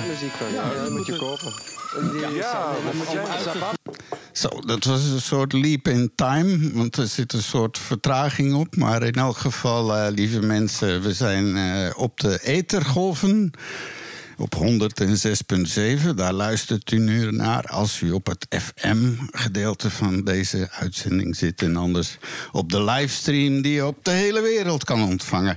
Van. Ja, dat moet je kopen. Ja, dat moet jij Zapat. Zo, dat was een soort leap in time, want er zit een soort vertraging op. Maar in elk geval, eh, lieve mensen, we zijn eh, op de ethergolven op 106.7. Daar luistert u nu naar als u op het FM-gedeelte van deze uitzending zit. En anders op de livestream die je op de hele wereld kan ontvangen.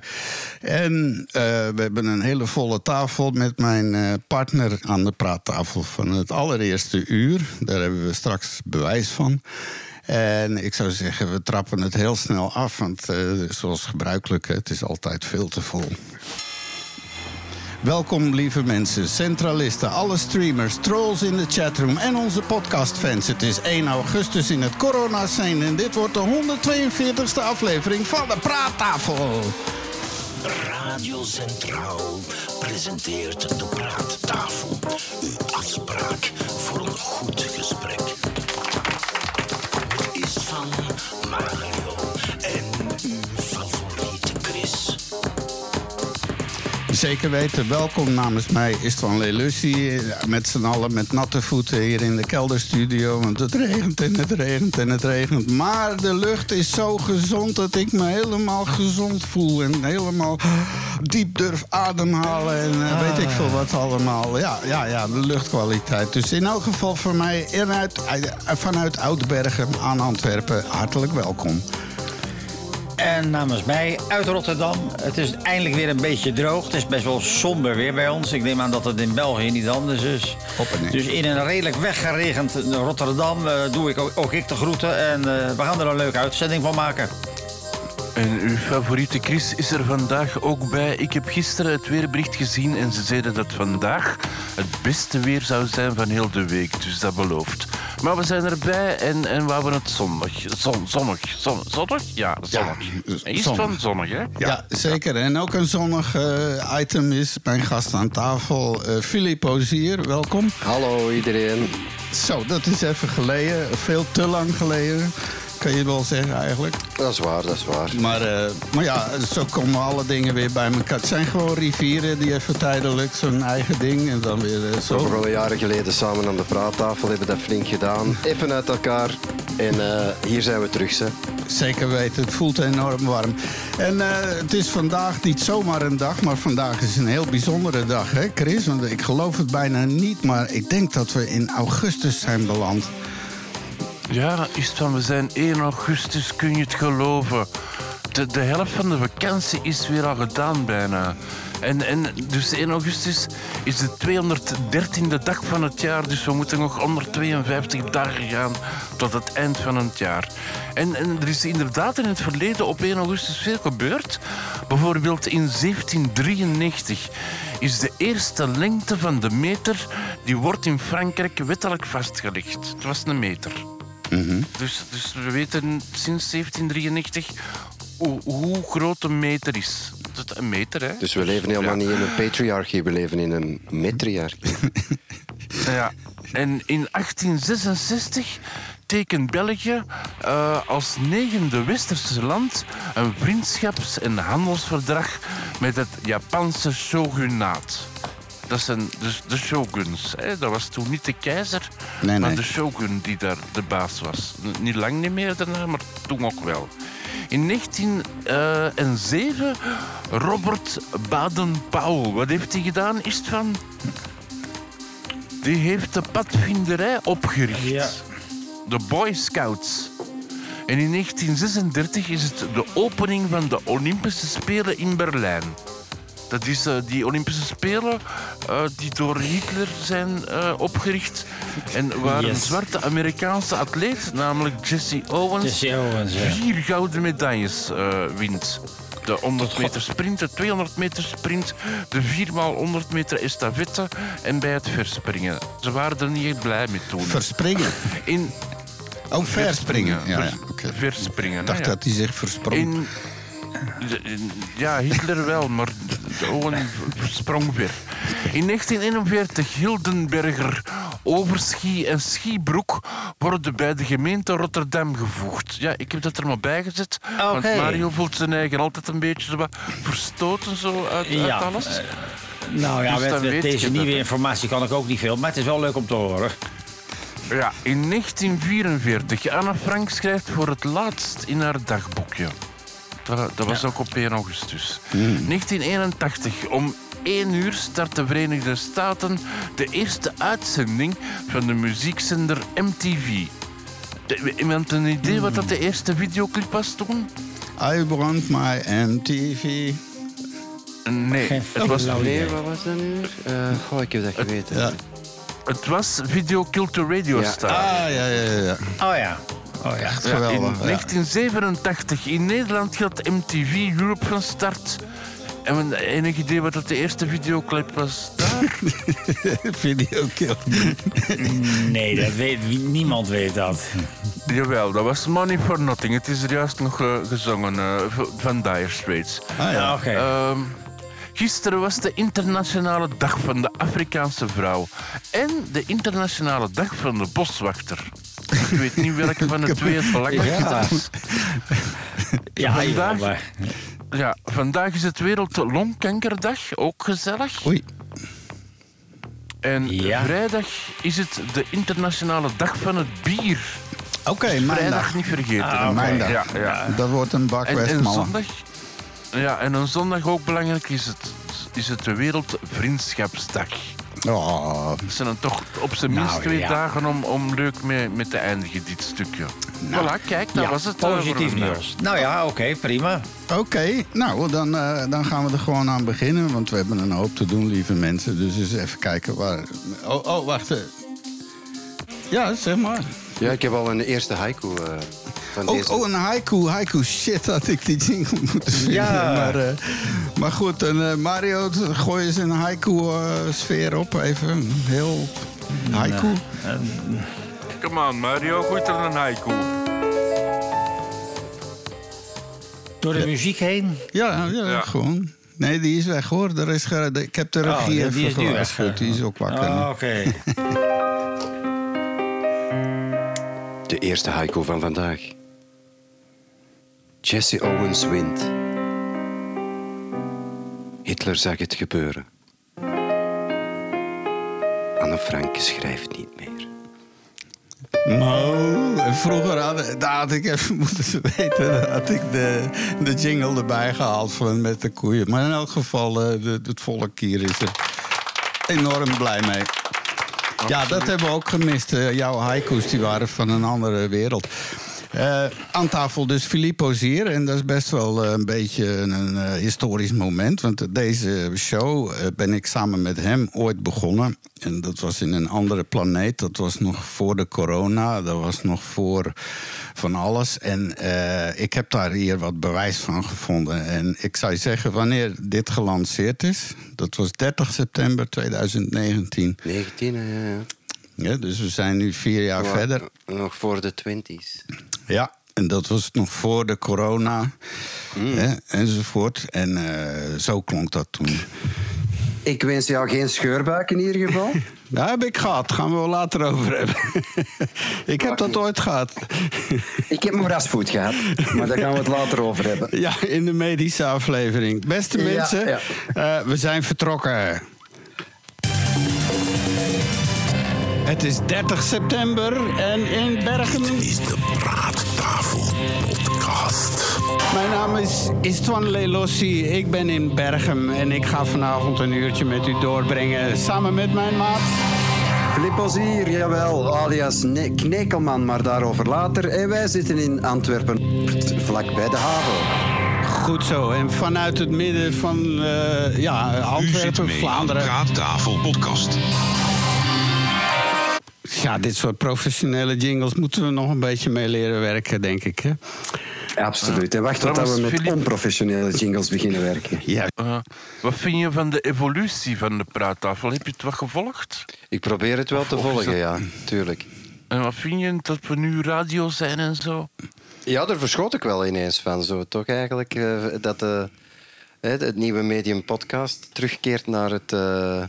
En eh, we hebben een hele volle tafel met mijn eh, partner aan de praattafel van het allereerste uur. Daar hebben we straks bewijs van. En ik zou zeggen, we trappen het heel snel af, want eh, zoals gebruikelijk, het is altijd veel te vol. Welkom, lieve mensen, centralisten, alle streamers, trolls in de chatroom en onze podcastfans. Het is 1 augustus in het corona-scene en dit wordt de 142e aflevering van de Praattafel. Radio Centraal presenteert de Praattafel. Uw afspraak voor een goed gesprek. Is van Mario Zeker weten, welkom namens mij Istvan Lelussi. Met z'n allen met natte voeten hier in de kelderstudio. Want het regent en het regent en het regent. Maar de lucht is zo gezond dat ik me helemaal gezond voel. En helemaal diep durf ademhalen. En eh, weet ik veel wat allemaal. Ja, ja, ja, de luchtkwaliteit. Dus in elk geval voor mij eh, vanuit Oudbergen aan Antwerpen hartelijk welkom. En namens mij uit Rotterdam. Het is eindelijk weer een beetje droog. Het is best wel somber weer bij ons. Ik neem aan dat het in België niet anders is. Dus in een redelijk weggeregend Rotterdam eh, doe ik ook, ook ik de groeten. En eh, we gaan er een leuke uitzending van maken. En uw favoriete Chris is er vandaag ook bij. Ik heb gisteren het weerbericht gezien en ze zeiden dat vandaag het beste weer zou zijn van heel de week. Dus dat belooft. Maar we zijn erbij en, en we hebben het zonnig. Zon, zonnig. Zon, zonnig? Ja, zonnig. Ja, Is zonnig. van zonnig, hè? Ja, zeker. En ook een zonnig eh, item is mijn gast aan tafel, eh Philip Ozier. Welkom. Hallo iedereen. Zo, dat is even geleden. Veel te lang geleden, kan je wel zeggen eigenlijk. Dat is waar, dat is waar. Maar, eh, maar ja, zo komen alle dingen weer bij elkaar. Het zijn gewoon rivieren die even tijdelijk zo'n eigen ding en dan weer eh, We zo. jaren geleden samen aan de praattafel, hebben dat flink gedaan. Even uit elkaar. En eh, hier zijn we terug, ze. Zeker weten, het voelt enorm warm. En het is vandaag niet zomaar een dag, maar vandaag is een heel bijzondere dag, hè Chris? Want ik geloof het bijna niet, maar ik denk dat we in augustus zijn beland. Ja, van we zijn 1 augustus, kun je het geloven. De, de helft van de vakantie is weer al gedaan bijna. En, en dus 1 augustus is de 213e dag van het jaar, dus we moeten nog 152 dagen gaan tot het eind van het jaar. En, en er is inderdaad in het verleden op 1 augustus veel gebeurd. Bijvoorbeeld in 1793 is de eerste lengte van de meter, die wordt in Frankrijk wettelijk vastgelegd. Het was een meter. Dus, dus we weten sinds 1793 hoe, hoe groot een meter is. Dat een meter, hè? Dus we leven helemaal niet in een patriarchie, we leven in een metriarchie. Ja. En in 1866 tekent België eh, als negende westerse land een vriendschaps- en handelsverdrag met het Japanse shogunaat. Dat zijn de, de shoguns. Hè. Dat was toen niet de keizer, Nee, maar de shogun die daar de baas was. N- Niet lang niet meer daarna, maar toen ook wel. In 1907 Robert Baden-Powell. Wat heeft hij gedaan? Is het van... Die heeft de padvinderij opgericht. Ja. De Boy Scouts. En in 1936 is het de opening van de Olympische Spelen in Berlijn. Dat is eh, die Olympische Spelen eh, die door Hitler zijn eh, opgericht. En waar een zwarte Amerikaanse atleet, namelijk Jesse Owens, Jesse Owens, ja. vier gouden medailles eh, wint. De 100 meter sprint, de 200 meter sprint, de 4x100 meter estafette en bij het verspringen. Ze waren er niet echt blij mee toen. Verspringen. In Oh, verspringen. Ja, ja. oké. verspringen. Ik dacht hè, ja. dat hij zich versprong. In- ja, Hitler wel, maar Owen sprong ver. In 1941 Hildenberger, Overschie en Schiebroek worden bij de gemeente Rotterdam gevoegd. Ja, ik heb dat er maar bij gezet. Want. Mario voelt zijn eigen altijd een beetje wat verstoten zo uit, uit Ja, alles. eh, Nou ja, Dus met, deze dat, nieuwe informatie kan ik ook niet veel, maar het is wel leuk om te horen. Ja, in 1944. Anne Frank schrijft voor het laatst in haar dagboekje. Dat, dat was ook op 1 augustus. 1981. Om 1 uur start de Verenigde Staten de eerste uitzending van de muziekzender MTV. De- Iemand een idee wat dat de eerste videoclip was toen? I want my MTV. Nee, het was, Nee, wat was dat nu? Eh goh, ik heb dat geweten. Ja. het was Video Killed the Radio Ja. Star. Ah, ja, ja, ja. ja. Oh ja. Oh ja. Ja, Geweldig. in ja. 1987 in Nederland gaat MTV Europe van start. En enig idee wat dat de eerste videoclip was daar? Videokill. Nee, dat weet, niemand weet dat. Jawel, dat was Money for Nothing. Het is er juist nog eh, gezongen eh, van Dire Straits. Ah, ja. Ah, Oké. Ehm, gisteren was de internationale dag van de Afrikaanse vrouw. En de internationale dag van de boswachter. Ik weet niet welke van de twee het belangrijkste Ja. is. ja, vandaag- ja, vandaag is het Wereld Longkankerdag, ook gezellig. Oei. En Ja. vrijdag is het de internationale dag van het bier. Oké, mijn Vrijdag dag. niet vergeten. Ah, dag. Ja, ja. Dat wordt een bak En, en zondag... Ja, en een zondag ook belangrijk is het, is het de Wereldvriendschapsdag. Oh, zijn dan toch op zijn minst Nou, twee ja. dagen om, om leuk mee, mee te eindigen, dit stukje. voilà, kijk, dat ja, was het. eh, Positief nieuws. Nou ja, oké, prima. Oké, nou dan, eh, dan gaan we er gewoon aan beginnen. Want we hebben een hoop te doen, lieve mensen. Dus eens even kijken waar. Oh, oh wacht. eh. Ja, zeg maar. Ja, ik heb al een eerste haiku eh, van Oh, deze. oh, een haiku. Haiku, shit, had ik die jingle moeten vinden. Ja. Maar, eh, maar goed, en, eh, Mario, gooi eens een haiku-sfeer op. Even heel haiku. Come on, Mario, goed er een haiku. Door de muziek heen. Ja, ja, Ja. gewoon. Nee, die is weg hoor. Er is, ik heb de Oh, regie die- even die is nu weg. gewaarschuwd. Die is ook wakker. Oh, Oké. De eerste haiku van vandaag. Jesse Owens wint. Hitler zag het gebeuren. Anne Frank schrijft niet meer. Nou, vroeger had, ik even moeten weten. Had ik de, de jingle erbij gehaald van met de koeien. Maar in elk geval, eh, het volk hier is enorm blij mee. Ja, dat hebben we ook gemist. Eh, jouw haiku's die waren van een andere wereld. Eh, aan tafel dus Filippo Zier. En dat is best wel eh, een beetje een eh, historisch moment. Want deze show ben ik samen met hem ooit begonnen. En dat was in een andere planeet. Dat was nog voor de corona. Dat was nog voor van alles. En ik heb daar hier wat bewijs van gevonden. En ik zou zeggen, wanneer dit gelanceerd is... dat was 30 september 2019. 19, eh, ja, ja. Dus we zijn nu vier jaar verder. Nog voor de 20s. Ja, en dat was nog voor de corona hè, enzovoort. En eh, zo klonk dat toen. Ik wens jou geen scheurbuik in ieder geval. Daar heb ik gehad, gaan we wel later over hebben. ik heb dat ooit gehad. Ik heb mijn rasvoet gehad, maar daar gaan we het later over hebben. ja, in de medische aflevering. Beste mensen, ja. eh, we zijn vertrokken. Het is 30 september en in Bergen is de Praattafel Podcast. Mijn naam is Istvan Lelossi. Ik ben in Bergen en ik ga vanavond een uurtje met u doorbrengen. Samen met mijn maat. Flippos hier, jawel, alias Ne- Knekelman, maar daarover later. En wij zitten in Antwerpen, vlak bij de haven. Goed zo. En vanuit het midden van eh, ja, U zit Antwerpen, mee aan Vlaanderen. Praattafel Podcast. Ja, dit soort professionele jingles moeten we nog een beetje mee leren werken, denk ik. Hè? Absoluut. En wacht tot we met onprofessionele jingles beginnen werken. Ja. Eh, wat vind je van de evolutie van de praattafel? Heb je het wat gevolgd? Ik probeer het wel te Of volgen, dat- ja, tuurlijk. En wat vind je dat we nu radio zijn en zo? Ja, daar verschoot ik wel ineens van. Zo, toch eigenlijk eh, dat eh, hè, het nieuwe medium podcast terugkeert naar het eh,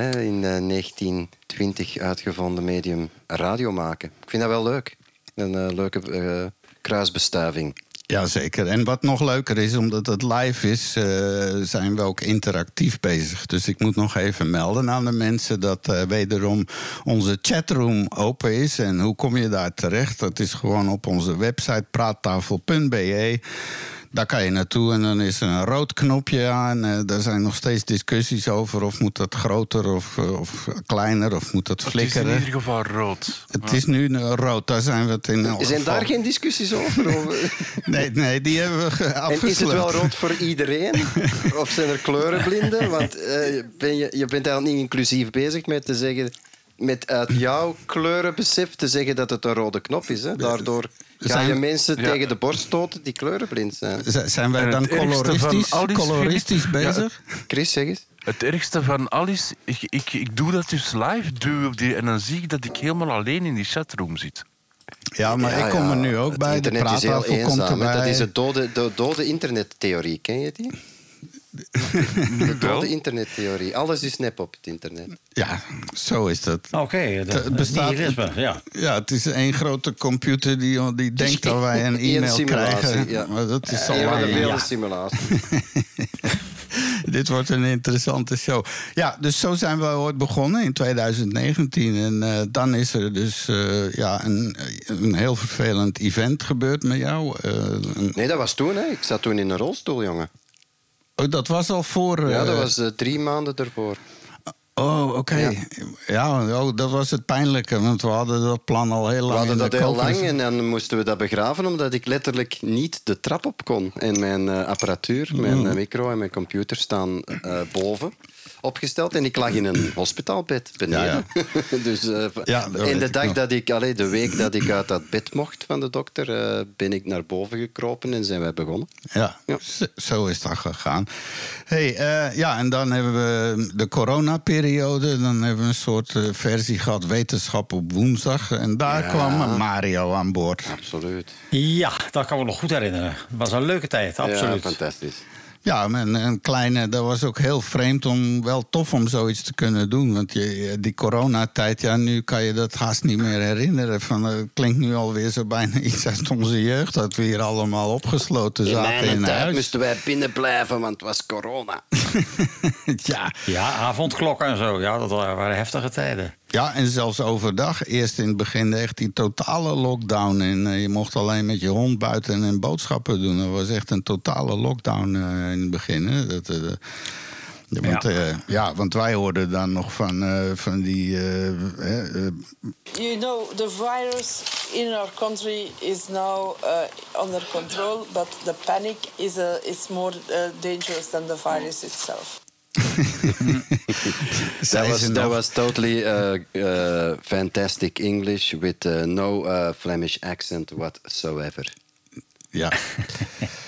in eh, 1920 uitgevonden medium radio maken. Ik vind dat wel leuk. Een eh, leuke eh, kruisbestuiving. Jazeker. En wat nog leuker is, omdat het live is, eh, zijn we ook interactief bezig. Dus ik moet nog even melden aan de mensen dat eh, wederom onze chatroom open is. En hoe kom je daar terecht? Dat is gewoon op onze website praattafel.be. Daar kan je naartoe en dan is er een rood knopje aan. Eh, daar zijn nog steeds discussies over of moet dat groter of, eh, of kleiner of moet dat Het is in flikkeren. ieder geval rood. Het is nu rood, daar zijn we het in elk Zijn geval- daar geen discussies over? Nee, nee, die hebben we ge- En afgesloten. is het wel rood voor iedereen? Of zijn er kleurenblinden? Want eh, ben je, je bent eigenlijk niet inclusief bezig met te zeggen... Met uit jouw kleurenbesef te zeggen dat het een rode knop is. Hè? Daardoor ga Zijn- je mensen Ja. tegen de borst stoten die kleurenblind zijn. Z- Zijn wij dan het ergste van coloristisch, Philippe- Ja, bezig? Chris, zeg eens. Het ergste van al is, ik, ik, ik doe dat dus live, doe op die, en dan zie ik dat ik helemaal alleen in die chatroom zit. Ja, maar Ja, ik kom ja, er nu ook het bij. De internet is heel eenzaam. Dat is de dode, de dode internettheorie. Ken je die? De dode internettheorie. Alles is nep op het internet. Ja, zo is dat. Oké, dat Het bestaat- nihilisme, ja. Ja, het is één grote computer die, die denkt dat wij een e-mail simulatie, krijgen. ja. Maar dat is al Een ja. simulaties. Dit wordt een interessante show. Ja, dus zo zijn we ooit begonnen in 2019. En eh, dan is er dus eh, ja, een, een heel vervelend event gebeurd met jou. Eh, een- Nee, dat was toen. Hè. Ik zat toen in een rolstoel, jongen. Oh, dat was al voor... Ja, eh, dat was eh, drie maanden ervoor. Oh, oké. Ja. Ja, oh, dat was het pijnlijke, want we hadden dat plan al heel lang We hadden dat heel lang en dan moesten we dat begraven omdat ik letterlijk niet de trap op kon. En mijn eh, apparatuur, mijn Mm. eh, micro en mijn computer staan eh, boven opgesteld. En ik lag in een hospitaalbed beneden. dus, eh, Ja, weet de dag dat ik, allee, de week dat ik uit dat bed mocht van de dokter, eh, ben ik naar boven gekropen en zijn wij begonnen. Ja, Ja. Zo, is dat gegaan. Hey, eh, ja, en dan hebben we de coronaperiode. Dan hebben we een soort versie gehad, wetenschap op woensdag. En daar Ja. kwam Mario aan boord. Absoluut. Ja, dat kan ik me nog goed herinneren. Het was een leuke tijd, Ja, absoluut. fantastisch. Ja, en een kleine, dat was ook heel vreemd om, wel tof om zoiets te kunnen doen. Want je, die coronatijd, ja, nu kan je dat haast niet meer herinneren. Van, het klinkt nu alweer zo bijna iets uit onze jeugd, dat we hier allemaal opgesloten In zaten in mijn tijd huis. moesten wij binnen blijven, want het was corona. ja. Ja, avondklokken en zo. Ja, dat waren heftige tijden. Ja, en zelfs overdag. Eerst in het begin echt die totale lockdown. En eh, je mocht alleen met je hond buiten en boodschappen doen. Dat was echt een totale lockdown eh, in het begin. Hè. Dat, eh, ja, want, Ja. eh, ja, want wij hoorden dan nog van, eh, van die. You know, the virus in our country is now uh, under control, but the panic is, uh, is more uh, dangerous than the virus itself. That was, that was totally uh, uh, fantastic English with uh, no uh, Flemish accent whatsoever. ja.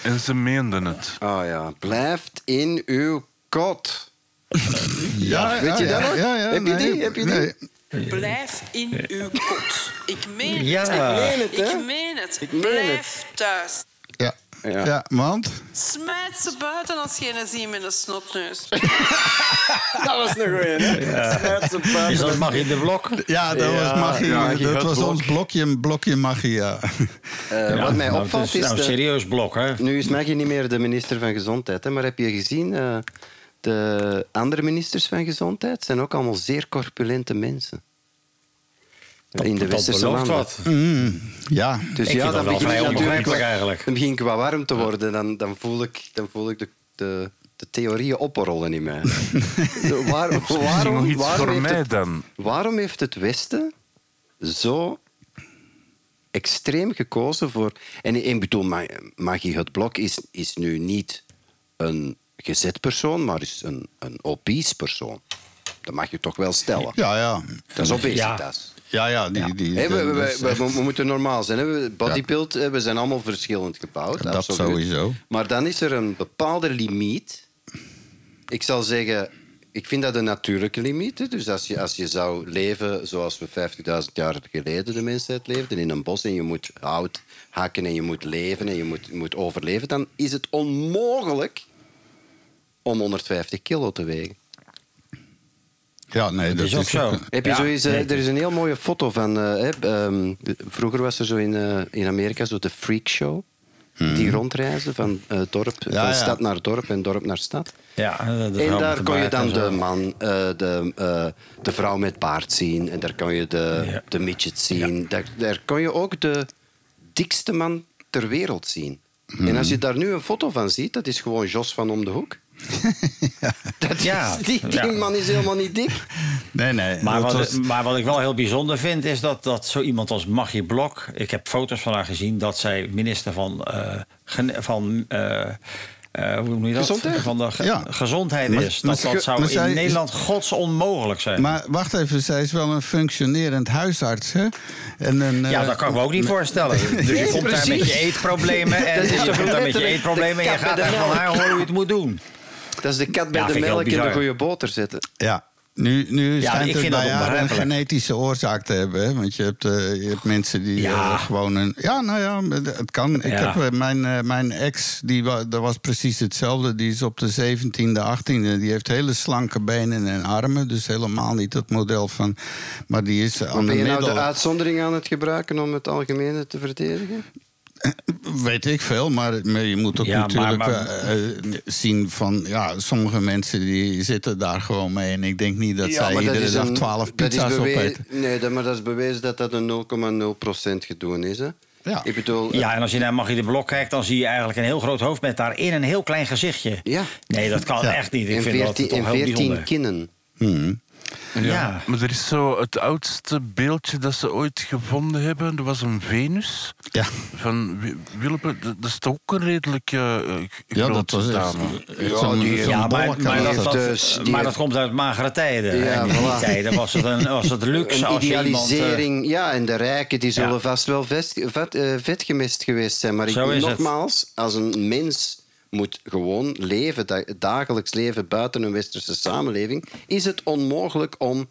En ze meenden het. Oh ja, blijft in uw kot. ja, Weet je ja, dat nog? Ja, ja, Heb je die? Heb je die? nee. Blijf in uw kot. Ik meen het. Ja. Ik meen het, hè? Ik meen het. Ik meen Blijf thuis. Ja. Ja. Ja. want? Smijt ze buiten als je een ziet met een snotneus. Dat was een goeie, hè? Is dat Magie de Blok? Ja, dat Ja, was magie. ja, magie, dat het was blok. ons blokje, blokje magie, ja. Eh, wat mij Nou, opvalt het is is... nou, een serieus blok, hè? Nu is Maggie niet meer de minister van Gezondheid, hè, maar heb je gezien... eh, de andere ministers van Gezondheid zijn ook allemaal zeer corpulente mensen. In de dat westerse landen. wat. Mm, ja. Dus Ik ja, dat dan wel begin vrij ik natuurlijk eigenlijk. Dan begin ik wat warm te worden. Dan, dan voel ik, dan voel ik de, de, de theorieën oprollen in mij. Waar, waarom, waarom, voor heeft mij het, dan. waarom heeft het Westen zo extreem gekozen voor... En ik bedoel, Ma- Magie het Blok is, is nu niet een gezet persoon, maar is een, een obese persoon. Dat mag je toch wel stellen. Ja, ja. Dat is obesitas. Ja, ja. Die, die, Hé, we, we, dat is we- echt- we moeten normaal zijn. Hè. We- Bodybuild, we zijn allemaal verschillend gebouwd. Dat absoluut. sowieso. Maar dan is er een bepaalde limiet. Ik zal zeggen, ik vind dat een natuurlijke limiet. hè. Dus als je, als je zou leven zoals we 50.000 jaar geleden de mensheid leefde, in een bos en je moet hout hakken en je moet leven en je moet, je moet overleven, dan is het onmogelijk om 150 kilo te wegen. Ja, nee, dat is ook zo. Heb je Ja, eh, nee, er is een heel mooie foto van. eh, hè, ehm, de- vroeger was er zo in, eh, in Amerika zo de Freak Show. Die rondreizen van eh, dorp, van ja. stad naar dorp en dorp naar stad. Ja, En daar kon je dan de man, eh, de, eh, de vrouw met baard zien. En daar kon je de, Ja. de midget zien. Daar, daar kon je ook de dikste man ter wereld zien. En als je daar nu een foto van ziet, dat is gewoon Jos van om de hoek. Dat is- Ja, die die ja. man is helemaal niet dik. Nee, nee. Maar dat wat, was- maar wat ik wel heel bijzonder vind, is dat, dat zo iemand als Maggie Blok... Ik heb foto's van haar gezien dat zij minister van, eh, van eh, eh, hoe noem je dat? Gezondheid? Van de ge- Ja. gezondheid is. maar Dat, dat zou maar in zij Nederland gods onmogelijk zijn. Maar wacht even, zij is wel een functionerend huisarts, hè? En een, ja, dat kan ik me ook niet voorstellen. Dus je komt daar met je eetproblemen en Dat je komt daar met je eetproblemen en je gaat daar van haar horen hoe je het moet doen. Dat is de kat bij Ja, de melk in de goede boter zetten. Ja. Nu, nu Ja, schijnt het bij haar een genetische oorzaak te hebben. Hè? Want je hebt, eh, je hebt mensen die Ja. eh, gewoon een... Ja, nou ja, het kan. Ik Ja. heb, eh, mijn, mijn ex, die wa, dat was precies hetzelfde. Die is op de 17e, 18e. Die heeft hele slanke benen en armen. Dus helemaal niet het model van... Maar die is Maar aan de ben je nou de uitzondering aan het gebruiken om het algemene te verdedigen? Weet ik veel, maar, maar je moet ook Ja, natuurlijk maar- wel, eh, zien van... Ja, sommige mensen die zitten daar gewoon mee. En ik denk niet dat zij maar iedere dag een- 12 dat is pizza's opeten. Nee, dat, maar dat is bewezen dat dat een 0,0% gedoen is. Hè? Ja. Ik bedoel, Ja, en als je naar Maggie de Blok kijkt, dan zie je eigenlijk een heel groot hoofd met daarin een heel klein gezichtje. Ja. Nee, dat kan Ja. echt niet. Ik en vind dat 14, toch en heel 14 bijzonder. kinnen. Hmm. Ja. Maar er is zo het oudste beeldje dat ze ooit gevonden hebben. Dat was een Venus Ja. van Wi- Willem. Dat is toch ook een redelijk eh, Ja, grote dat was dame. die- Ja, maar, dat, dus maar heeft- dat komt uit magere tijden. Ja, in die voilà. tijden was het, een, was het luxe Een als je iemand... eh, idealisering, ja, en de rijken die zullen Ja. vast wel vet, eh, vetgemest geweest zijn. Maar ik, het. nogmaals, als een mens moet gewoon leven, da- dagelijks leven buiten een westerse samenleving, is het onmogelijk om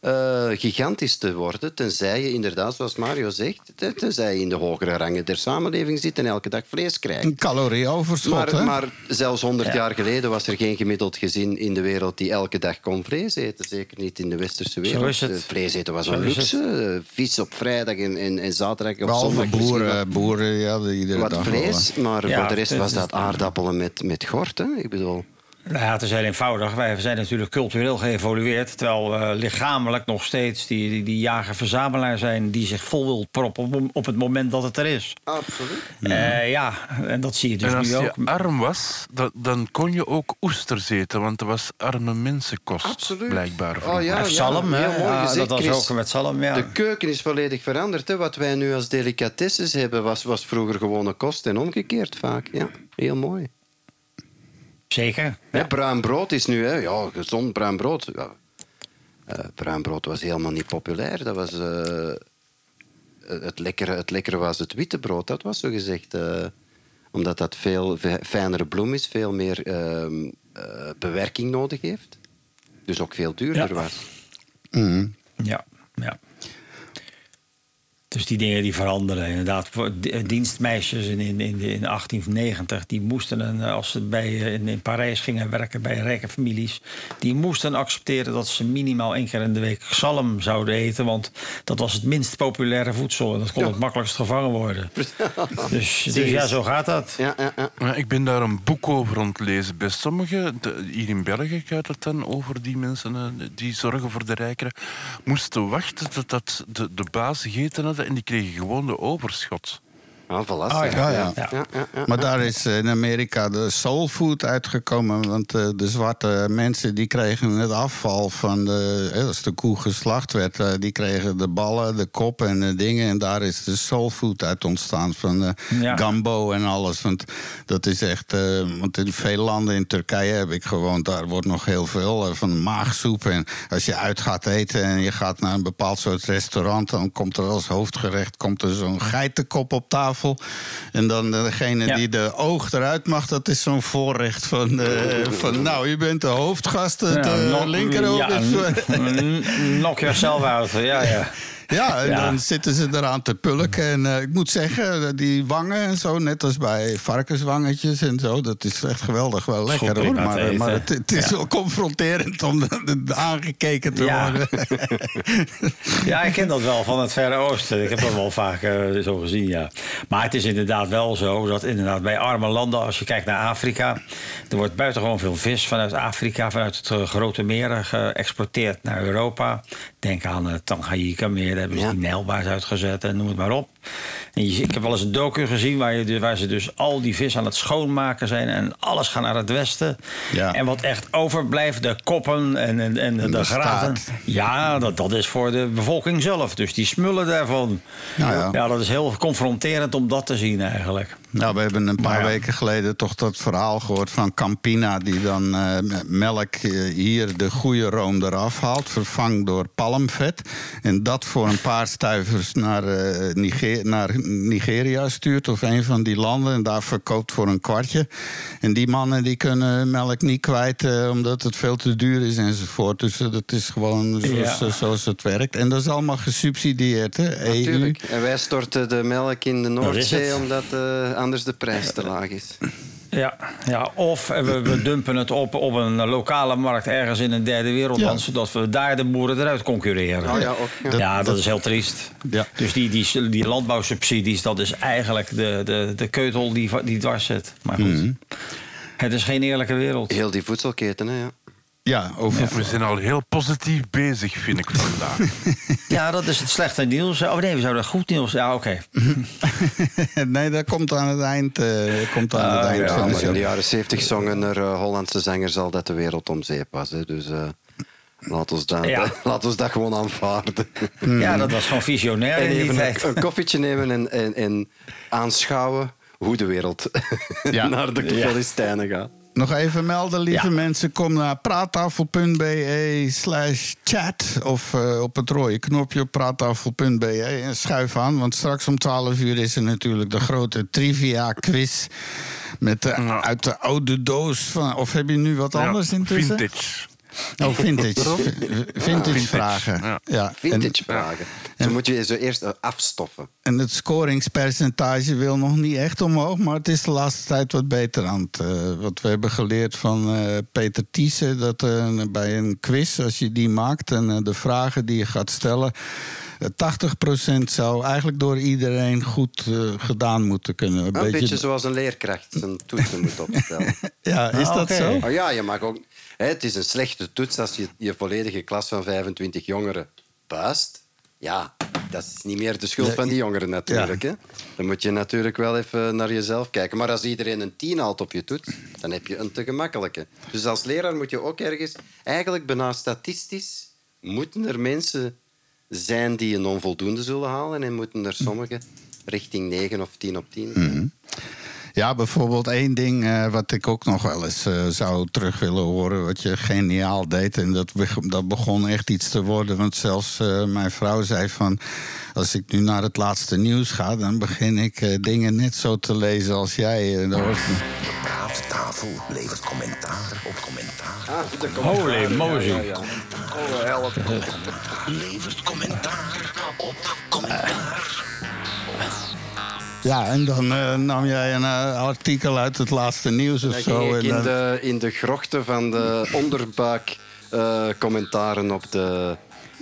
eh, gigantisch te worden, tenzij je inderdaad, zoals Mario zegt, te- tenzij je in de hogere rangen der samenleving zit en elke dag vlees krijgt. Een calorieoverschot, Maar, hè? maar zelfs 100 Ja. jaar geleden was er geen gemiddeld gezin in de wereld die elke dag kon vlees eten. Zeker niet in de westerse wereld. is het. Eh, Vlees eten was Zo een luxe. Eh, Vis op vrijdag en, en, en zaterdag of Behalve zondag boeren, boeren, ja, de- iedere wat, dag vlees. Maar Ja, voor de rest het was dat aardappelen met, met gort. Hè? Ik bedoel... Nou ja, het is heel eenvoudig. Wij zijn natuurlijk cultureel geëvolueerd. Terwijl we lichamelijk nog steeds die, die, die jager-verzamelaar zijn... die zich vol wil proppen op, op het moment dat het er is. Absoluut. Ja, ja en dat zie je dus en als nu je ook. arm was, dan, dan kon je ook oesters eten, want dat was arme mensenkost, Absoluut. blijkbaar. Oh, ja, Of zalm, hè? heel mooi Ja, gezegd, dat was Chris. ook met zalm, ja. De keuken is volledig veranderd. Hè. Wat wij nu als delicatesses hebben, was, was vroeger gewone kost en omgekeerd vaak. Ja, heel mooi. Zeker. Hè, bruin brood is nu, hè, ja, gezond bruin brood. Ja. Eh, bruin brood was helemaal niet populair. Dat was, eh, het, lekkere, het lekkere was het witte brood, dat was zo gezegd. eh, omdat dat veel fi- fijnere bloem is, veel meer ehm, eh, bewerking nodig heeft. Dus ook veel duurder Ja. was. Mhm. Ja, ja. Dus die dingen die veranderen. Inderdaad, di- dienstmeisjes in, in, in, in 1890, die moesten, een, eh, als ze bij, eh, in, in Parijs gingen werken bij rijke families, die moesten accepteren dat ze minimaal één keer in de week zalm zouden eten. Want dat was het minst populaire voedsel en dat kon Ja. het makkelijkst gevangen worden. Dus, dus ja, zo gaat dat. Ja, ja, ja. Ja, ik ben daar een boek over aan het lezen. Bij sommigen, de- hier in België gaat het dan over die mensen eh, die zorgen voor de rijkeren, moesten wachten tot dat de, de baas gegeten hadden en die kregen gewoon de overschot. Ah, voilà. Oh, zeg. ja, ja. Ja, ja, ja. Maar daar is eh, in Amerika de soulfood uitgekomen. Want eh, de zwarte mensen die kregen het afval van de, eh, als de koe geslacht werd. die kregen de ballen, de kop en de dingen. En daar is de soulfood uit ontstaan. Van eh, Ja. gambo en alles. Want dat is echt. eh, want in veel landen in Turkije heb ik gewoond. Daar wordt nog heel veel van maagsoep. En als je uit gaat eten en je gaat naar een bepaald soort restaurant. dan komt er als hoofdgerecht komt er zo'n geitenkop op tafel. En dan degene Ja. die de oog eruit mag, dat is zo'n voorrecht van, eh, van... Nou, je bent de hoofdgast, het Ja, eh, knock- linkeroog ja, knock yourself out. Ja, ja. Ja, en Ja. dan zitten ze eraan te pulken. En eh, ik moet zeggen, die wangen en zo, net als bij varkenswangetjes en zo, dat is echt geweldig wel lekker hoor. Maar, eten. maar het, het is wel confronterend om aangekeken te worden. Ja, ik ken dat wel van het Verre Oosten. Ik heb dat wel vaak eh, zo gezien, ja. Maar het is inderdaad wel zo dat inderdaad bij arme landen, als je kijkt naar Afrika, er wordt buitengewoon veel vis vanuit Afrika, vanuit het eh, grote meren geëxporteerd naar Europa. Denk aan het Tanganyika-meer, daar hebben ze Ja. die Nijlbaars uitgezet en noem het maar op. En je, ik heb wel eens een docu gezien waar, je, dus- waar ze dus al die vis aan het schoonmaken zijn en alles gaat naar het westen. Ja. En wat echt overblijft, de koppen en, en, en, de, de graten. staart. Ja, dat, dat is voor de bevolking zelf. Dus die smullen daarvan. Nou ja. ja, dat is heel confronterend om dat te zien eigenlijk. Nou, we hebben een paar ja. weken geleden toch dat verhaal gehoord van Campina... die dan eh, melk eh, hier de goede room eraf haalt... vervangt door palmvet. En dat voor een paar stuivers naar, eh, Naar Nigeria stuurt... of een van die landen en daar verkoopt voor een kwartje. En die mannen die kunnen melk niet kwijt... eh, omdat het veel te duur is enzovoort. Dus eh, dat is gewoon zoals, Ja. eh, zoals het werkt. En dat is allemaal gesubsidieerd, hè? E EU. Natuurlijk. En wij storten de melk in de is Noordzee omdat eh, anders de prijs te laag is. Ja, ja of we, we dumpen het op op een lokale markt ergens in een derde wereldland... Ja. zodat we daar de boeren eruit concurreren. Oh ja, ook. Ja. Ja, dat, is heel triest. Ja. Dus die, die, die landbouwsubsidies, dat is eigenlijk de, de, de keutel die, die dwars zit. Maar goed, Mhm. het is geen eerlijke wereld. Heel die voedselketen, hè, ja. Ja, over We zijn al heel positief bezig, vind ik vandaag. Ja, dat is het slechte nieuws. Oh nee, we zouden goed nieuws... Ja, oké. nee, dat komt aan het eind, eh, komt aan het eind Ja, van de maar in show. de jaren 70 zongen er eh, Hollandse zangers al dat de wereld om zeep was. Hè. Dus eh laat, ons dat, Ja. laat ons dat gewoon aanvaarden. Ja, dat was gewoon visionair En even een, een koffietje nemen en, en, en aanschouwen hoe de wereld Ja. naar de Ja. Filistijnen gaat. Nog even melden, lieve Ja. mensen. Kom naar praattafel.be slash chat. Of eh, op het rode knopje op praattafel.be. En schuif aan, want straks om 12 uur is er natuurlijk de grote trivia quiz. Met de, Ja. uit de oude doos van... Of heb je nu wat anders intussen? Vintage. Oh, vintage. Vintage, Vintage, vragen. ja. Ja. Vintage vragen. Zo moet je zo eerst afstoffen. En het scoringspercentage wil nog niet echt omhoog, maar het is de laatste tijd wat beter aan het. eh, wat we hebben geleerd van eh, Peter Thiessen, dat eh, bij een quiz, als je die maakt en de vragen die je gaat stellen, eh, 80% zou eigenlijk door iedereen goed gedaan moeten kunnen. Een Een beetje, zoals een leerkracht zijn toetsen moet opstellen. Ja, is Ah, dat zo? Oh ja, je mag ook. Het is een slechte toets als je je volledige klas van 25 jongeren buist. Ja, dat is niet meer de schuld van die jongeren natuurlijk. Hè? Dan moet je natuurlijk wel even naar jezelf kijken. Maar als iedereen een 10 haalt op je toets, dan heb je een te gemakkelijke. Dus als leraar moet je ook ergens, eigenlijk bijna statistisch, moeten er mensen zijn die een onvoldoende zullen halen en moeten er sommigen richting 9 of 10 op 10 zijn. Ja, bijvoorbeeld één ding eh, wat ik ook nog wel eens eh, zou terug willen horen, wat je geniaal deed. En dat, beg- dat begon echt iets te worden. Want zelfs eh, mijn vrouw zei van, als ik nu naar het laatste nieuws ga, dan begin ik eh, dingen net zo te lezen als jij. dat was- De praattafel levert commentaar op commentaar. Holy moly. Levert commentaar op commentaar. Ja, en dan eh, nam jij een eh, artikel uit het laatste nieuws of zo. en in de, in de grochten van de onderbuik eh, commentaren op de,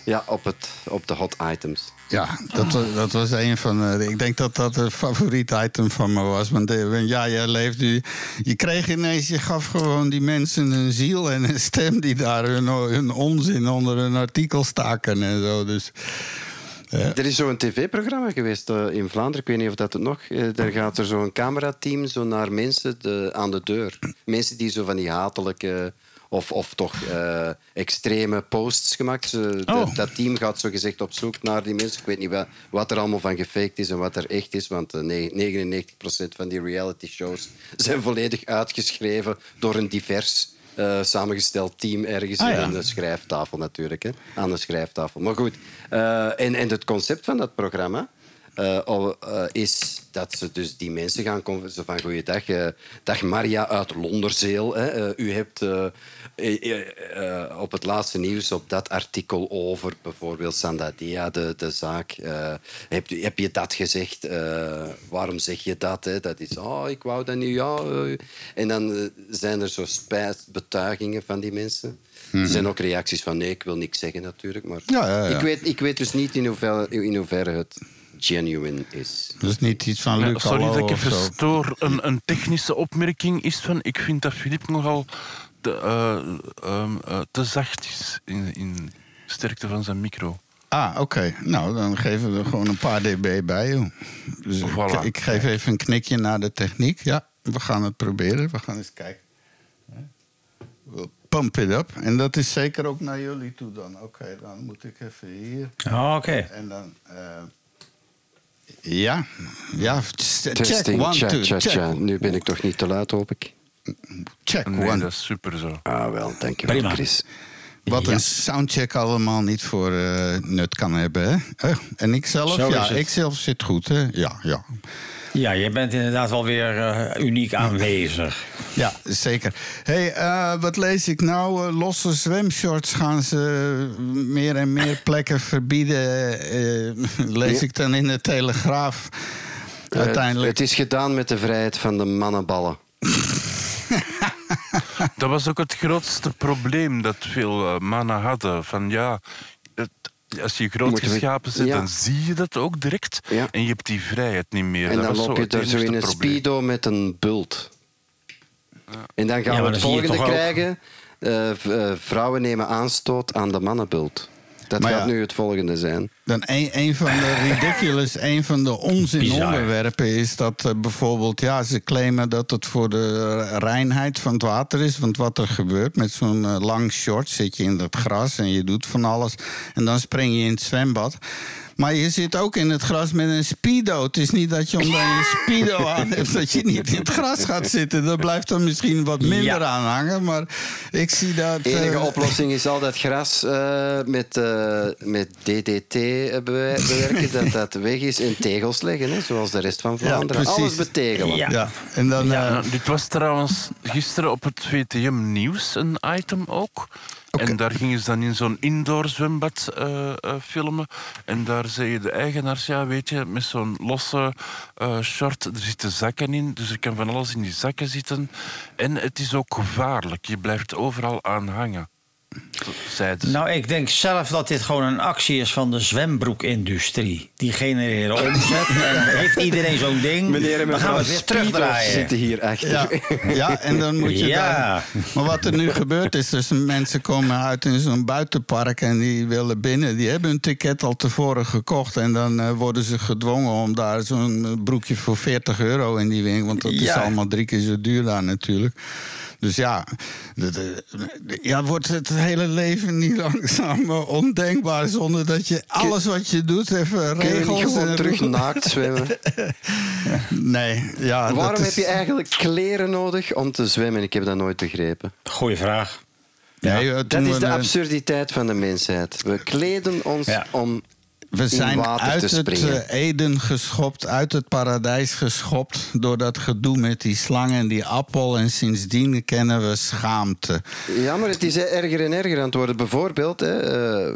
ja, op, het, op de hot items. Ja, dat was, dat was een van de. Ik denk dat dat een favoriet item van me was. Want eh, ja, jij leeft nu. Je kreeg ineens, je gaf gewoon die mensen een ziel en een stem die daar hun, hun onzin onder een artikel staken en zo. Dus Er is zo'n tv-programma geweest eh, in Vlaanderen, ik weet niet of dat het nog... eh, daar gaat er zo'n camerateam zo naar mensen de, aan de deur. Mensen die zo van die hatelijke of, of toch eh, extreme posts gemaakt. Ze- dat- Oh. dat, team gaat zo gezegd op zoek naar die mensen. Ik weet niet wat, wat er allemaal van gefaked is en wat er echt is, want eh, ne- 99% van die reality shows zijn volledig uitgeschreven door een divers eh, samengesteld team ergens Ah, ja. in de schrijftafel natuurlijk. Hè? Aan de schrijftafel. Maar goed, eh, en, en het concept van dat programma... eh, oh, eh, is dat ze dus die mensen gaan zo van goeiedag, eh dag Maria uit Londerzeel. Hè, u hebt op het laatste nieuws op dat artikel over bijvoorbeeld Sandadia, de, de zaak, heb, je- heb je dat gezegd? Waarom zeg je dat? Hè? Dat is, oh, ik wou dat niet, ja. En dan zijn er zo spijtbetuigingen van die mensen. Er zijn ook reacties van nee, ik wil niks zeggen natuurlijk. Maar Ja, ja, ja. Ik, weet, ik weet dus niet in hoeverre, in hoeverre het genuine is. Dat is niet iets van Ja, Luc sorry dat ik even stoor. Een, een technische opmerking is van... Ik vind dat Filip nogal te, eh, ehm, eh, te zacht is in, in sterkte van zijn micro. Ah, oké. Nou, dan geven we er gewoon een paar dB bij. Joh. Dus ik- Voilà. ik, geef even een knikje naar de techniek. Ja, we gaan het proberen. We gaan eens kijken. We'll pump it up. En dat is zeker ook naar jullie toe dan. Oké, dan moet ik even hier. Oh, Oké. En dan... eh, ja, ja. Check, Testing, one, two, check. Nu ben ik toch niet te luid, hoop ik. Check, Nee, one. dat is super zo. Ah, wel, dankjewel, Prima. Chris. Wat Ja. een soundcheck allemaal niet voor eh, nut kan hebben. Hè? Eh, en ik zelf, Zo ja, ik zelf zit goed. Hè? Ja, ja. Ja, je bent inderdaad wel weer eh, uniek aanwezig. Ja, zeker. hey, eh, wat lees ik nou? Eh, losse zwemshorts gaan ze meer en meer plekken verbieden. eh, lees ik dan in de Telegraaf. Uiteindelijk. het is gedaan met de vrijheid van de mannenballen. Dat was ook het grootste probleem dat veel mannen hadden. Van ja, als je groot geschapen zit, Ja. dan zie je dat ook direct. Ja. En je hebt die vrijheid niet meer. En dat dan was loop zo je er zo in een probleem. speedo met een bult. En dan gaan Ja, we het volgende krijgen. Eh, eh, vrouwen nemen aanstoot aan de mannenbult. Dat Maar gaat ja. nu het volgende zijn. Dan een, een van de ridiculous, een van de onzin Bizar. onderwerpen is dat eh, bijvoorbeeld, ja, ze claimen dat het voor de reinheid van het water is. Want wat er gebeurt met zo'n eh, lang short, zit je in dat gras en je doet van alles. En dan spring je in het zwembad. Maar je zit ook in het gras met een speedo. Het is niet dat je omdat je een speedo aan hebt, dat je niet in het gras gaat zitten. Dat blijft dan misschien wat minder Ja. aan hangen. Maar ik zie dat. De enige eh, oplossing is altijd gras eh, met, eh, met DDT bewe- bewerken, dat dat weg is. En tegels leggen, hè, zoals de rest van Vlaanderen. precies. Alles betegelen. Ja. Ja, en dan. Ja, dit was trouwens gisteren op het VTM Nieuws een item ook. En daar gingen ze dan in zo'n indoor zwembad eh, eh, filmen. En daar zei de eigenaars, ja weet je, met zo'n losse eh, short, er zitten zakken in. Dus er kan van alles in die zakken zitten. En het is ook gevaarlijk. Je blijft overal aan hangen. Nou, ik denk zelf dat dit gewoon een actie is van de zwembroekindustrie. Die genereren omzet. en heeft iedereen zo'n ding, Meneer en dan gaan we mevrouw het weer terugdraaien. zitten hier achter. Ja, ja, en dan moet je Ja. daar... Maar wat er nu gebeurt is, dus mensen komen uit in zo'n buitenpark... en die willen binnen, die hebben hun ticket al tevoren gekocht... en dan eh, worden ze gedwongen om daar zo'n broekje voor 40 euro in die winkel... want dat is allemaal drie keer zo duur daar natuurlijk. Dus ja, de- de- de- ja, wordt het hele leven niet langzaam eh, ondenkbaar... zonder dat je alles wat je doet even Kun je niet gewoon en- terug naakt zwemmen? Nee, ja, dat Waarom is- heb je eigenlijk kleren nodig om te zwemmen? Ik heb dat nooit begrepen. Goeie vraag. Nee, eh, Dat is de de- absurditeit van de mensheid. We kleden ons Ja. om We zijn uit het eh, Eden geschopt, uit het paradijs geschopt... door dat gedoe met die slang en die appel. En sindsdien kennen we schaamte. Ja, maar het is erger en erger aan het worden. Bijvoorbeeld, hè, eh,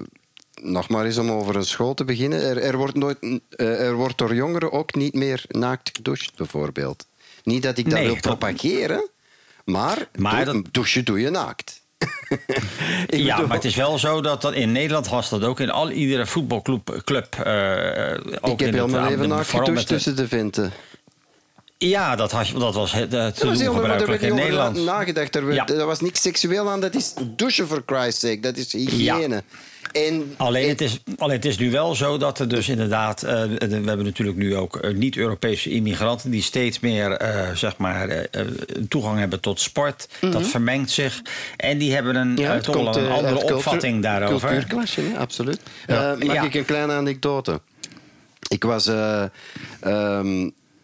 nog maar eens om over een school te beginnen. Er, er, wordt nooit, eh, er wordt door jongeren ook niet meer naakt gedoucht, bijvoorbeeld. Niet dat ik dat Nee, wil propageren, maar, Maar doe- dat- douchen doe je naakt. Ja, maar het is wel zo dat, dat in Nederland was dat ook in al iedere voetbalclub. Club, eh, ook ik heb in heel het- mijn aan- leven tussen de venten. Ja, dat, had, dat was het, eh, Dat was heel gebruikelijk werd in over Nederland. na- nagedacht. Er, Ja. er was niks seksueel aan. Dat is douchen, for Christ's sake. Dat is hygiëne. En, Alleen en- het, is, alleen het is nu wel zo dat er dus inderdaad... eh, we hebben natuurlijk nu ook eh, niet-Europese immigranten... die steeds meer zeg maar, toegang hebben tot sport. Dat vermengt zich. En die hebben een, Mhm. Ja, het toch wel komt, een andere cultuur- opvatting daarover. Cultuurklasje, hè, absoluut. Mag ik een kleine anekdote? Ik was... eh,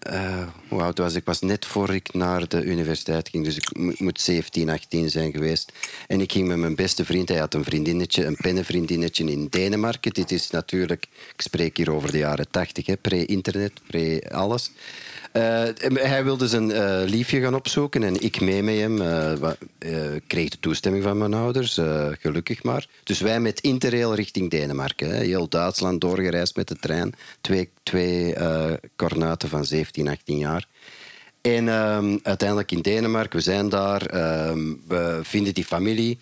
eh, hoe oud was ik? Was net voor ik naar de universiteit ging. Dus ik mo- moet 17, 18 zijn geweest. En ik ging met mijn beste vriend. Hij had een vriendinnetje, een pennenvriendinnetje in Denemarken. Dit is natuurlijk... Ik spreek hier over de jaren 80, hè, pre-internet, pre-alles. Eh, hij wilde zijn eh, liefje gaan opzoeken en ik mee met hem. eh, kreeg de toestemming van mijn ouders, gelukkig maar. Dus wij met Interrail richting Denemarken. Hè. Heel Duitsland doorgereisd met de trein. Twee, twee van 17, 18 jaar. En ehm, uiteindelijk in Denemarken, we zijn daar, ehm, we vinden die familie.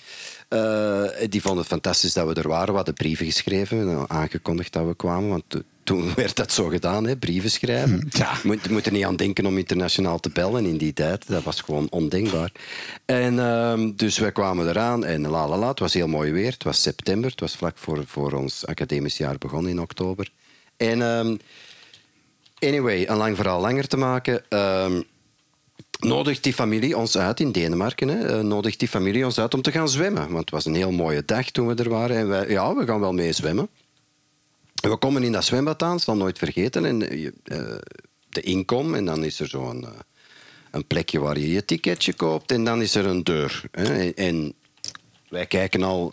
Die vonden het fantastisch dat we er waren. We hadden brieven geschreven, en aangekondigd dat we kwamen. Want toen werd dat zo gedaan, hè, brieven schrijven. Ja. Je moet, je moet er niet aan denken om internationaal te bellen in die tijd. Dat was gewoon ondenkbaar. En ehm, dus wij kwamen eraan en la la la. Het was heel mooi weer. Het was september. Het was vlak voor, voor ons academisch jaar begonnen in oktober. En ehm, anyway, een lang verhaal langer te maken. ehm, nodigt die familie ons uit in Denemarken. Hè, eh, nodigt die familie ons uit om te gaan zwemmen. Want het was een heel mooie dag toen we er waren. En wij, ja, we gaan wel mee zwemmen. En we komen in dat zwembad aan, zal nooit vergeten. En eh, eh, de inkom, en dan is er zo'n eh, een plekje waar je je ticketje koopt. En dan is er een deur. Hè. En, wij kijken al,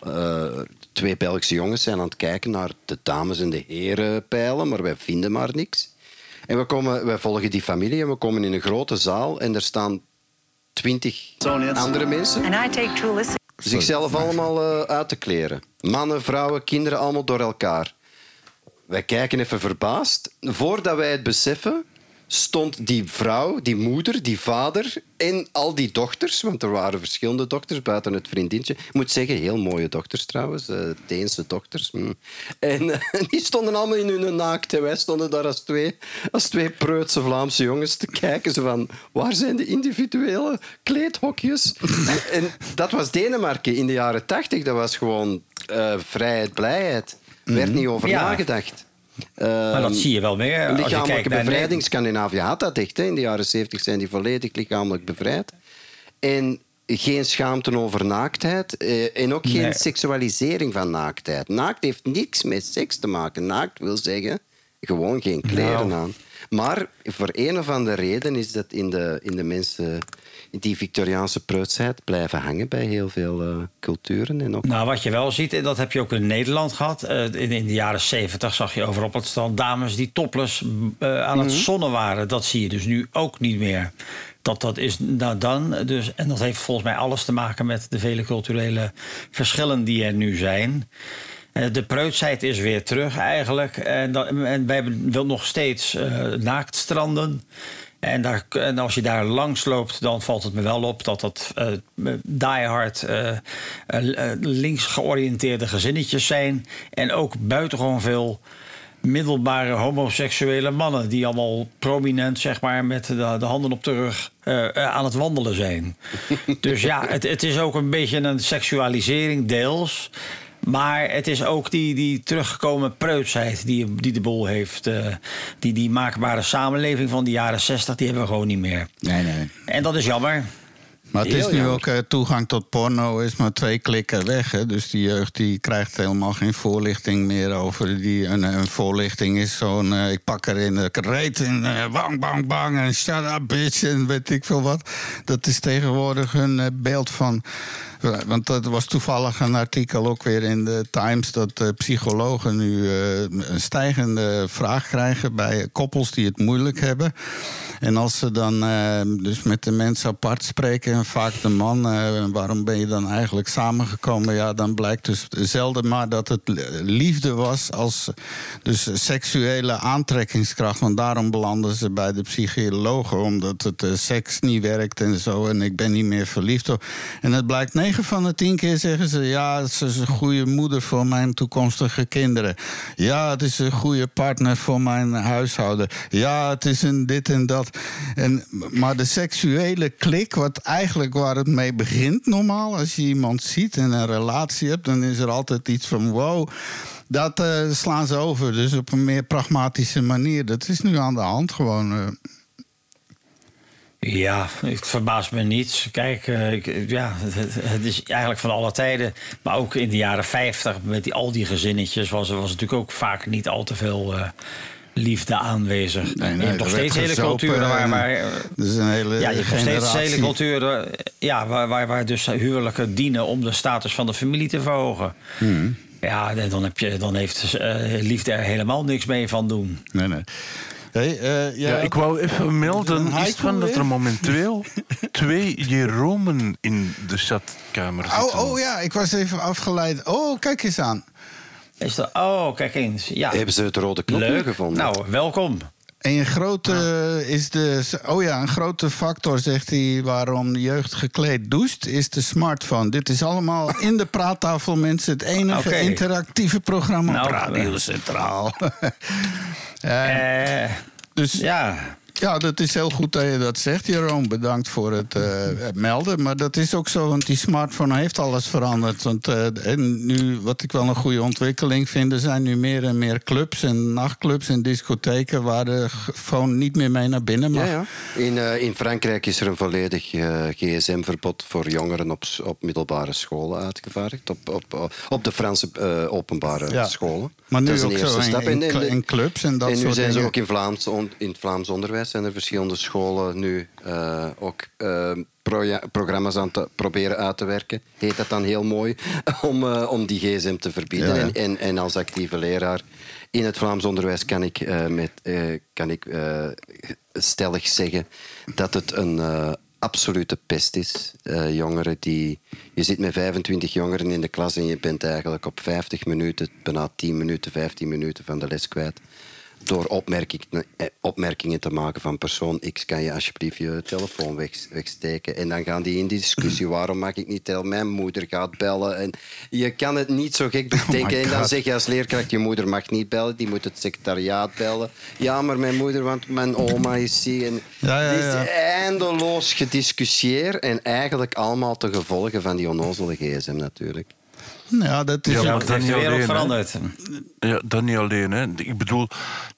twee Belgische jongens zijn aan het kijken naar de dames en de heren pijlen, maar wij vinden maar niks. En we, komen, wij volgen die familie en we komen in een grote zaal en er staan twintig andere mensen And I take to listen. zichzelf allemaal uit te kleren. Mannen, vrouwen, kinderen, allemaal door elkaar. Wij kijken even verbaasd. Voordat wij het beseffen, stond die vrouw, die moeder, die vader en al die dochters, want er waren verschillende dochters buiten het vriendinnetje. Ik moet zeggen, heel mooie dochters trouwens, eh Deense dochters. hm. En eh, die stonden allemaal in hun naakt en wij stonden daar als twee, als twee preutse Vlaamse jongens te kijken. Zo van, waar zijn de individuele kleedhokjes? en dat was Denemarken in de jaren tachtig. Dat was gewoon eh, vrijheid, blijheid. Er werd niet over Ja. nagedacht. Maar dat Ehm, zie je wel meer. Als je Lichamelijke naar bevrijding, Scandinavië had dat echt. Hè. In de jaren zeventig zijn die volledig lichamelijk bevrijd. En geen schaamte over naaktheid. eh, en ook geen Nee. seksualisering van naaktheid. Naakt heeft niks met seks te maken. Naakt wil zeggen gewoon geen kleren Nou. aan. Maar voor een of andere reden is dat in de, in de mensen... Die Victoriaanse preutsheid blijven hangen bij heel veel eh, culturen. En ook Nou, wat je wel ziet, en dat heb je ook in Nederland gehad. eh, in, in de jaren 70 zag je overal op het strand dames die topless eh, aan het zonnen waren. Dat zie je dus nu ook niet meer. Dat, dat is nou dan. Dus, en dat heeft volgens mij alles te maken met de vele culturele verschillen die er nu zijn. Eh, De preutsheid is weer terug eigenlijk. En, dat, en wij hebben wel nog steeds eh, naaktstranden. En, daar, en als je daar langs loopt, dan valt het me wel op dat dat eh diehard eh, eh, links georiënteerde gezinnetjes zijn. En ook buitengewoon veel middelbare homoseksuele mannen die allemaal prominent zeg maar met de, de handen op de rug aan het wandelen zijn. dus ja, het, het is ook een beetje een seksualisering deels. Maar het is ook die, die teruggekomen preutsheid die, die de boel heeft. eh, die, die maakbare samenleving van de jaren 60, die hebben we gewoon niet meer. Nee, nee. En dat is jammer. Maar het is nu ook eh, toegang tot porno is maar twee klikken weg. Hè? Dus die jeugd die krijgt helemaal geen voorlichting meer over. Die, een, een voorlichting is zo'n eh, ik pak er in de reet en eh, bang, bang, bang en shut up bitch en weet ik veel wat. Dat is tegenwoordig hun beeld van... Want dat was toevallig een artikel ook weer in de Times... dat eh, psychologen nu eh, een stijgende vraag krijgen... bij koppels die het moeilijk hebben. En als ze dan eh, dus met de mensen apart spreken... en vaak de man, waarom ben je dan eigenlijk samengekomen? Ja, dan blijkt dus zelden maar dat het liefde was... als dus seksuele aantrekkingskracht. Want daarom belanden ze bij de psychologen... omdat het seks niet werkt en zo... en ik ben niet meer verliefd. En het blijkt 9 van de 10 keer zeggen ze... ja, ze is een goede moeder voor mijn toekomstige kinderen. Ja, het is een goede partner voor mijn huishouden. Ja, het is een dit en dat. En, maar de seksuele klik, wat eigenlijk waar het mee begint normaal... als je iemand ziet en een relatie hebt... dan is er altijd iets van wow... Dat eh, slaan ze over, dus op een meer pragmatische manier. Dat is nu aan de hand gewoon. eh. Ja, het verbaast me niets. Kijk, eh, ik- ja, het, het is eigenlijk van alle tijden. Maar ook in de jaren 50 met die, al die gezinnetjes was er was natuurlijk ook vaak niet al te veel eh, liefde aanwezig. Nee, je nee, hebt nog steeds hele culturen waar... waar een hele ja, je hebt nog steeds hele culturen ja, waar, waar, waar dus huwelijken dienen om de status van de familie te verhogen. Hmm. Ja, dan, heb je, dan heeft eh, liefde er helemaal niks mee van doen. Nee, nee. Hey, eh, Ja, ik wou even melden is van dat er momenteel twee Jeromen in de chatkamer zitten. Oh, oh ja, ik was even afgeleid. Oh, kijk eens aan. Is dat, oh, kijk eens. Ja, Hebben ze het rode knopje gevonden? Nou, welkom. Een grote is de. Oh ja, een grote factor, zegt hij, waarom de jeugd gekleed doucht, is de smartphone. Dit is allemaal in de praattafel, mensen. Het enige interactieve programma Nou, op Radio eh. Centraal. Eh, dus ja, Ja, dat is heel goed dat je dat zegt, Jeroen. Bedankt voor het eh, het melden. Maar dat is ook zo, want die smartphone heeft alles veranderd. Want eh, en nu, wat ik wel een goede ontwikkeling vind... er zijn nu meer en meer clubs en nachtclubs en discotheken... waar de phone niet meer mee naar binnen mag. Ja, ja. In, eh, in Frankrijk is er een volledig gsm-verbod voor jongeren op, op middelbare scholen uitgevaardigd. Op, op, op de Franse openbare Ja. scholen. Maar nu dat is ook zo in- in cl- in clubs en dat en nu soort zijn ze ook in, Vlaams, on- in het Vlaams onderwijs zijn er verschillende scholen nu eh, ook eh, programma's aan te proberen uit te werken. Heet dat dan heel mooi, om, eh, om die gsm te verbieden. Ja, ja. En, en, en als actieve leraar in het Vlaams onderwijs kan ik, met, kan ik stellig zeggen dat het een absolute pest is. Jongeren die... Je zit met 25 jongeren in de klas en je bent eigenlijk op 50 minuten, bijna 10 minuten, 15 minuten van de les kwijt. Door opmerking, eh, opmerkingen te maken van persoon X kan je alsjeblieft je telefoon weg, wegsteken. En dan gaan die in die discussie, waarom mag ik niet tellen? Mijn moeder gaat bellen. En je kan het niet zo gek bedenken. en dan zeg je als leerkracht, je moeder mag niet bellen, die moet het secretariaat bellen. Ja, maar mijn moeder, want mijn oma is ziek. En Ja, ja, Het is eindeloos gediscussieerd en eigenlijk allemaal te gevolgen van die onnozele gsm natuurlijk. Ja, dat is Ja, maar het heeft de niet wereld alleen, veranderd. Ja, dat niet alleen. Hè. Ik bedoel,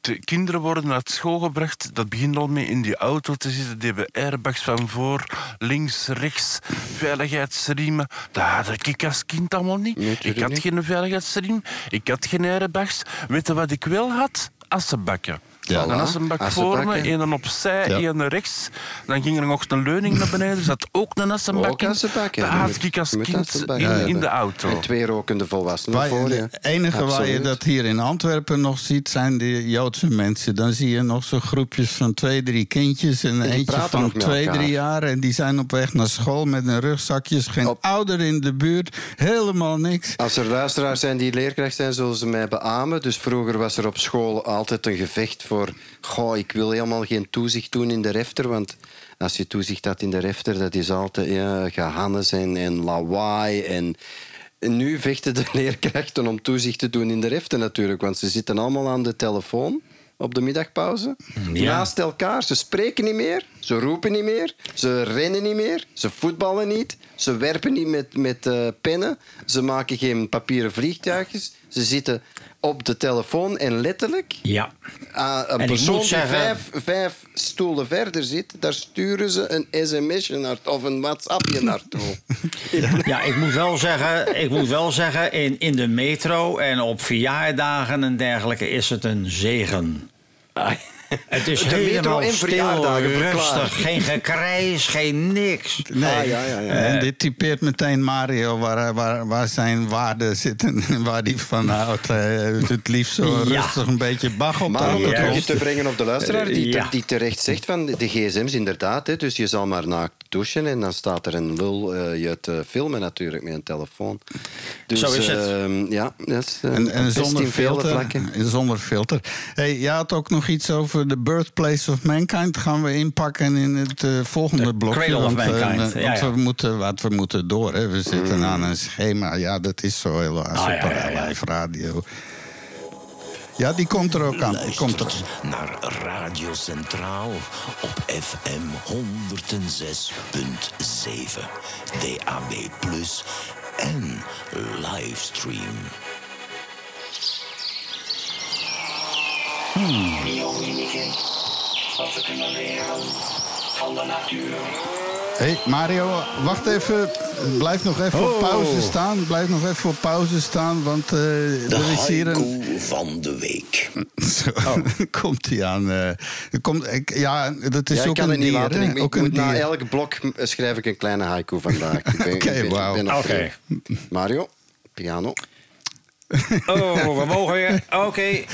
de kinderen worden naar school gebracht. Dat begint al mee in die auto te zitten. Die hebben airbags van voor, links, rechts, veiligheidsriemen. Dat had ik als kind allemaal niet. Nee, ik had niet. geen veiligheidsriem, ik had geen airbags. Weet je wat ik wel had? Assenbakken. Ja. een assenbak voor me, één opzij, Ja. één rechts. Dan ging er nog een leuning naar beneden. Er zat ook een assenbak in. assenbak, ja. Had ik als kind in, de auto. En twee rokende volwassenen Waar- voor je. Het enige waar je dat hier in Antwerpen nog ziet, zijn de Joodse mensen. Dan zie je nog zo groepjes van twee, drie kindjes. En, eentje van twee, drie jaar. En die zijn op weg naar school met hun rugzakjes. Geen Op- ouder in de buurt. Helemaal niks. Als er luisteraars zijn die leerkracht zijn, zullen ze mij beamen. Dus vroeger was er op school altijd een gevecht voor... Goh, ik wil helemaal geen toezicht doen in de refter, want als je toezicht had in de refter, dat is altijd ja, gehannes en, en lawaai. En, en nu vechten de leerkrachten om toezicht te doen in de refter natuurlijk, want ze zitten allemaal aan de telefoon op de middagpauze. Ja. Naast elkaar. Ze spreken niet meer, ze roepen niet meer, ze rennen niet meer, ze voetballen niet, ze werpen niet met, met eh, pennen, ze maken geen papieren vliegtuigjes. Ze zitten op de telefoon en letterlijk Ja. aan een ik persoon die vijf, vijf stoelen verder zit, daar sturen ze een sms'je naar, of een WhatsAppje naartoe. Ja, ik moet wel zeggen, ik moet wel zeggen in, in de metro en op verjaardagen en dergelijke is het een zegen. Het is De helemaal stil, rustig. Geen gekrijs, geen niks. Nee. Ah, ja, ja, ja. En dit typeert meteen Mario waar, waar, waar zijn waarden zitten. en Waar die van houdt. Het liefst zo Ja. rustig een beetje bag op de Maar om het te brengen op de luisteraar, die, Ja. die terecht zegt van de gsm's inderdaad. Hè, dus je zal maar naakt douchen en dan staat er een lul eh, je te filmen natuurlijk met een telefoon. Dus, Zo is het. ehm, ja, dat is eh, En, en zonder filter. zonder filter. Hey, je had ook nog iets over de birthplace of mankind. Gaan we inpakken in het eh, volgende De blokje. cradle of want, eh, mankind, want ja, ja. We, moeten, wat we moeten door. Hè. We zitten aan een schema. Ja, dat is zo Ah, ja, ja, ja. live radio. Ja, die komt er ook aan. Die komt er. Naar Radio Centraal op FM 106.7, DAB+, en livestream. Hey, Mario, wacht even. blijf nog even op Oh. pauze staan. Blijf nog even op pauze staan, want eh, De er is hier een... haiku van de week. Zo, komt hij aan. eh, er komt, ik, ja, dat is Ja, ik ook kan een het niet dier, laten. Ik, ook een moet na dier. elk blok schrijf ik een kleine haiku vandaag. Oké, wauw. Oké. Mario, piano. Oh, we mogen weer. Oké.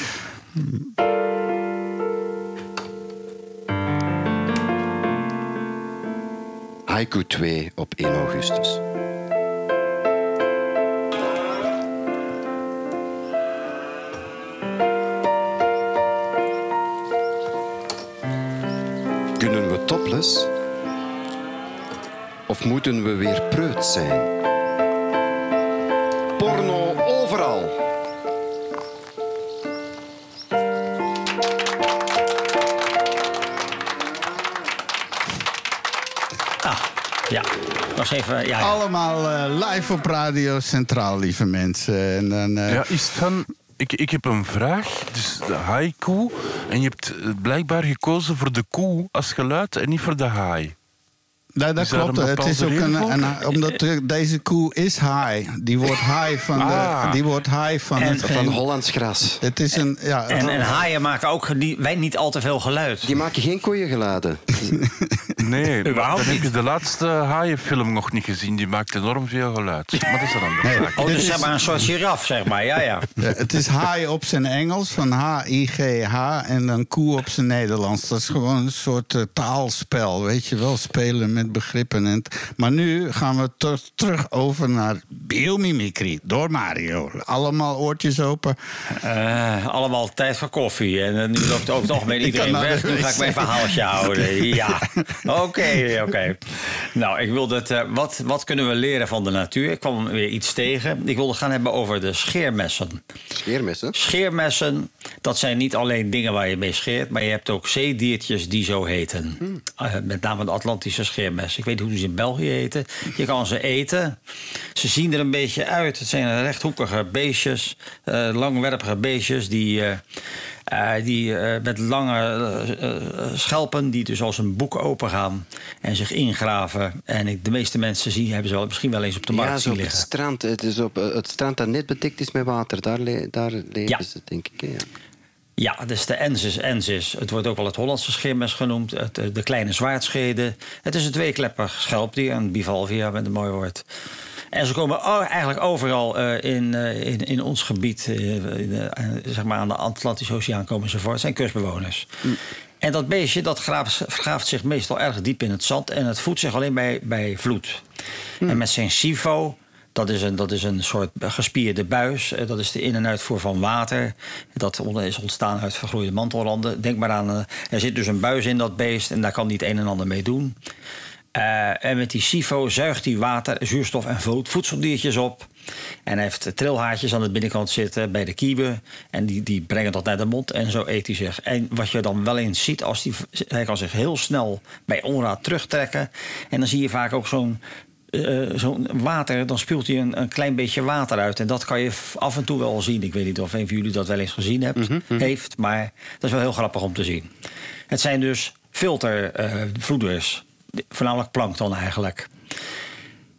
Haiku 2 op 1 augustus. Kunnen we topless? Of moeten we weer preut zijn? Ja. Nog even. Ja, ja. Allemaal eh, live op Radio Centraal, lieve mensen. En dan, eh, Ja, is het van... Ik, ik heb een vraag. Dus de haiku. En je hebt eh, blijkbaar gekozen voor de koe als geluid en niet voor de haai. Nou, dat klopt. een Het is ook een, omdat er- deze koe is high. Die wordt high van, Ah. de, die wordt high van, En- Van Hollands gras. Het is een. Ja, En, en haaien maken ook niet, wij niet al te veel geluid. Die maken geen koeiengeladen. Nee, maar Überhaupt dan heb je niet. de laatste haaienfilm nog niet gezien. Die maakt enorm veel geluid. Maar dat is een andere Nee. zaak. Oh, dus is- zeg maar een soort giraf, zeg maar. Ja, ja. Ja, het is haai op zijn Engels, van H-I-G-H, en dan koe op zijn Nederlands. Dat is gewoon een soort eh, taalspel, weet je wel, spelen met begrippen. En maar nu gaan we ter- terug over naar biomimicry, door Mario. Allemaal oortjes open. Eh, allemaal tijd voor koffie. En eh, nu loopt over het algemeen Ik iedereen weg. Nu ga ik mijn verhaaltje houden. Ja, oké, oké. Nou, ik wilde het... eh, wat, wat kunnen we leren van de natuur? Ik kwam weer iets tegen. Ik wilde gaan hebben over de scheermessen. Scheermessen. Scheermessen, dat zijn niet alleen dingen waar je mee scheert... maar je hebt ook zeediertjes die zo heten. Eh, met name de Atlantische Ik weet niet hoe ze in België heten. Je kan ze eten. Ze zien er een beetje uit. Het zijn rechthoekige beestjes, eh, langwerpige beestjes... die, eh, eh, die met lange schelpen... die dus als een boek opengaan en zich ingraven. En ik, de meeste mensen zien, hebben ze wel, misschien wel eens op de markt Ja, zien op het liggen. strand. Het, is op, het strand dat net bedekt is met water. Daar, le- daar leven Ja. ze, denk ik. Ja. Ja, dat is de Ensis ensis. Het wordt ook wel het Hollandse scheermes genoemd. Het, eh, de kleine zwaardschede. Het is een tweekleppig schelpdier, een bivalvia met een mooi woord. En ze komen eigenlijk overal eh, in, eh, in, in ons gebied, zeg maar aan de Atlantische Oceaan komen ze voor. Het zijn kustbewoners. En dat beestje dat graaft, graaft zich meestal erg diep in het zand en het voedt zich alleen bij, bij vloed. En met zijn SIFO, dat is een, dat is een soort gespierde buis. Eh, Dat is de in- en uitvoer van water. Dat is ontstaan uit vergroeide mantelranden. Denk maar aan, eh, er zit dus een buis in dat beest en daar kan hij het een en ander mee doen. Eh, en met die SIFO zuigt hij water, zuurstof en vo- voedseldiertjes op. En hij heeft trilhaartjes aan de binnenkant zitten bij de kieven. En die, die brengen dat naar de mond en zo eet hij zich. En wat je dan wel eens ziet, als die, hij kan zich heel snel bij onraad terugtrekken. En dan zie je vaak ook zo'n eh, zo'n water, dan spuwt hij een, een klein beetje water uit. En dat kan je af en toe wel zien. Ik weet niet of een van jullie dat wel eens gezien hebt, heeft. Maar dat is wel heel grappig om te zien. Het zijn dus filtervloeders. voornamelijk plankton eigenlijk.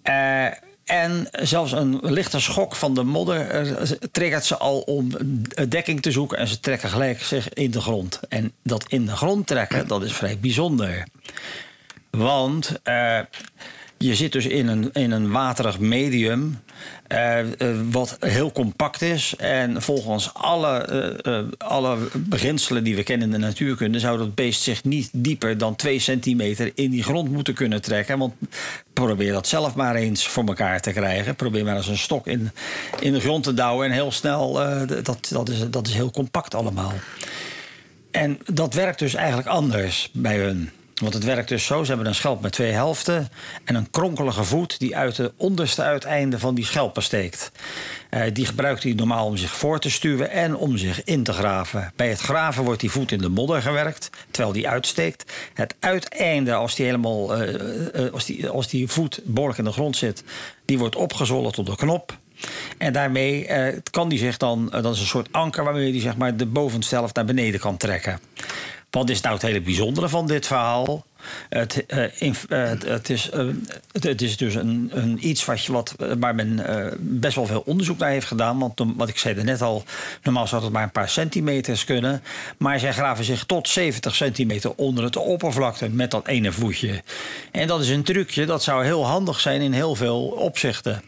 Eh, en zelfs een lichte schok van de modder eh, triggert ze al om eh, dekking te zoeken. En ze trekken gelijk zich in de grond. En dat in de grond trekken, dat is vrij bijzonder. Want eh, je zit dus in een, in een waterig medium. eh, eh, wat heel compact is. En volgens alle, eh, alle beginselen die we kennen in de natuurkunde. zou dat beest zich niet dieper dan 2 centimeter in die grond moeten kunnen trekken. Want probeer dat zelf maar eens voor elkaar te krijgen. Probeer maar eens een stok in, in de grond te douwen. En heel snel, dat, dat, is, dat is heel compact allemaal. En dat werkt dus eigenlijk anders bij hun. Want het werkt dus zo: ze hebben een schelp met twee helften en een kronkelige voet die uit de onderste uiteinde van die schelpen steekt. Eh, die gebruikt hij normaal om zich voor te stuwen en om zich in te graven. Bij het graven wordt die voet in de modder gewerkt, terwijl die uitsteekt. Het uiteinde, als die, helemaal, eh, eh, als die, als die voet behoorlijk in de grond zit, die wordt opgezwollen tot een knop. En daarmee kan die zich dan, dat is een soort anker waarmee die zeg maar, de bovenste helft naar beneden kan trekken. Wat is nou het hele bijzondere van dit verhaal? Het, eh, eh, het, is, eh, het, is dus een, een iets wat, wat, waar men best wel veel onderzoek naar heeft gedaan. Want wat ik zei net al, normaal zou het maar een paar centimeters kunnen. Maar zij graven zich tot 70 centimeter onder het oppervlakte met dat ene voetje. En dat is een trucje, dat zou heel handig zijn in heel veel opzichten.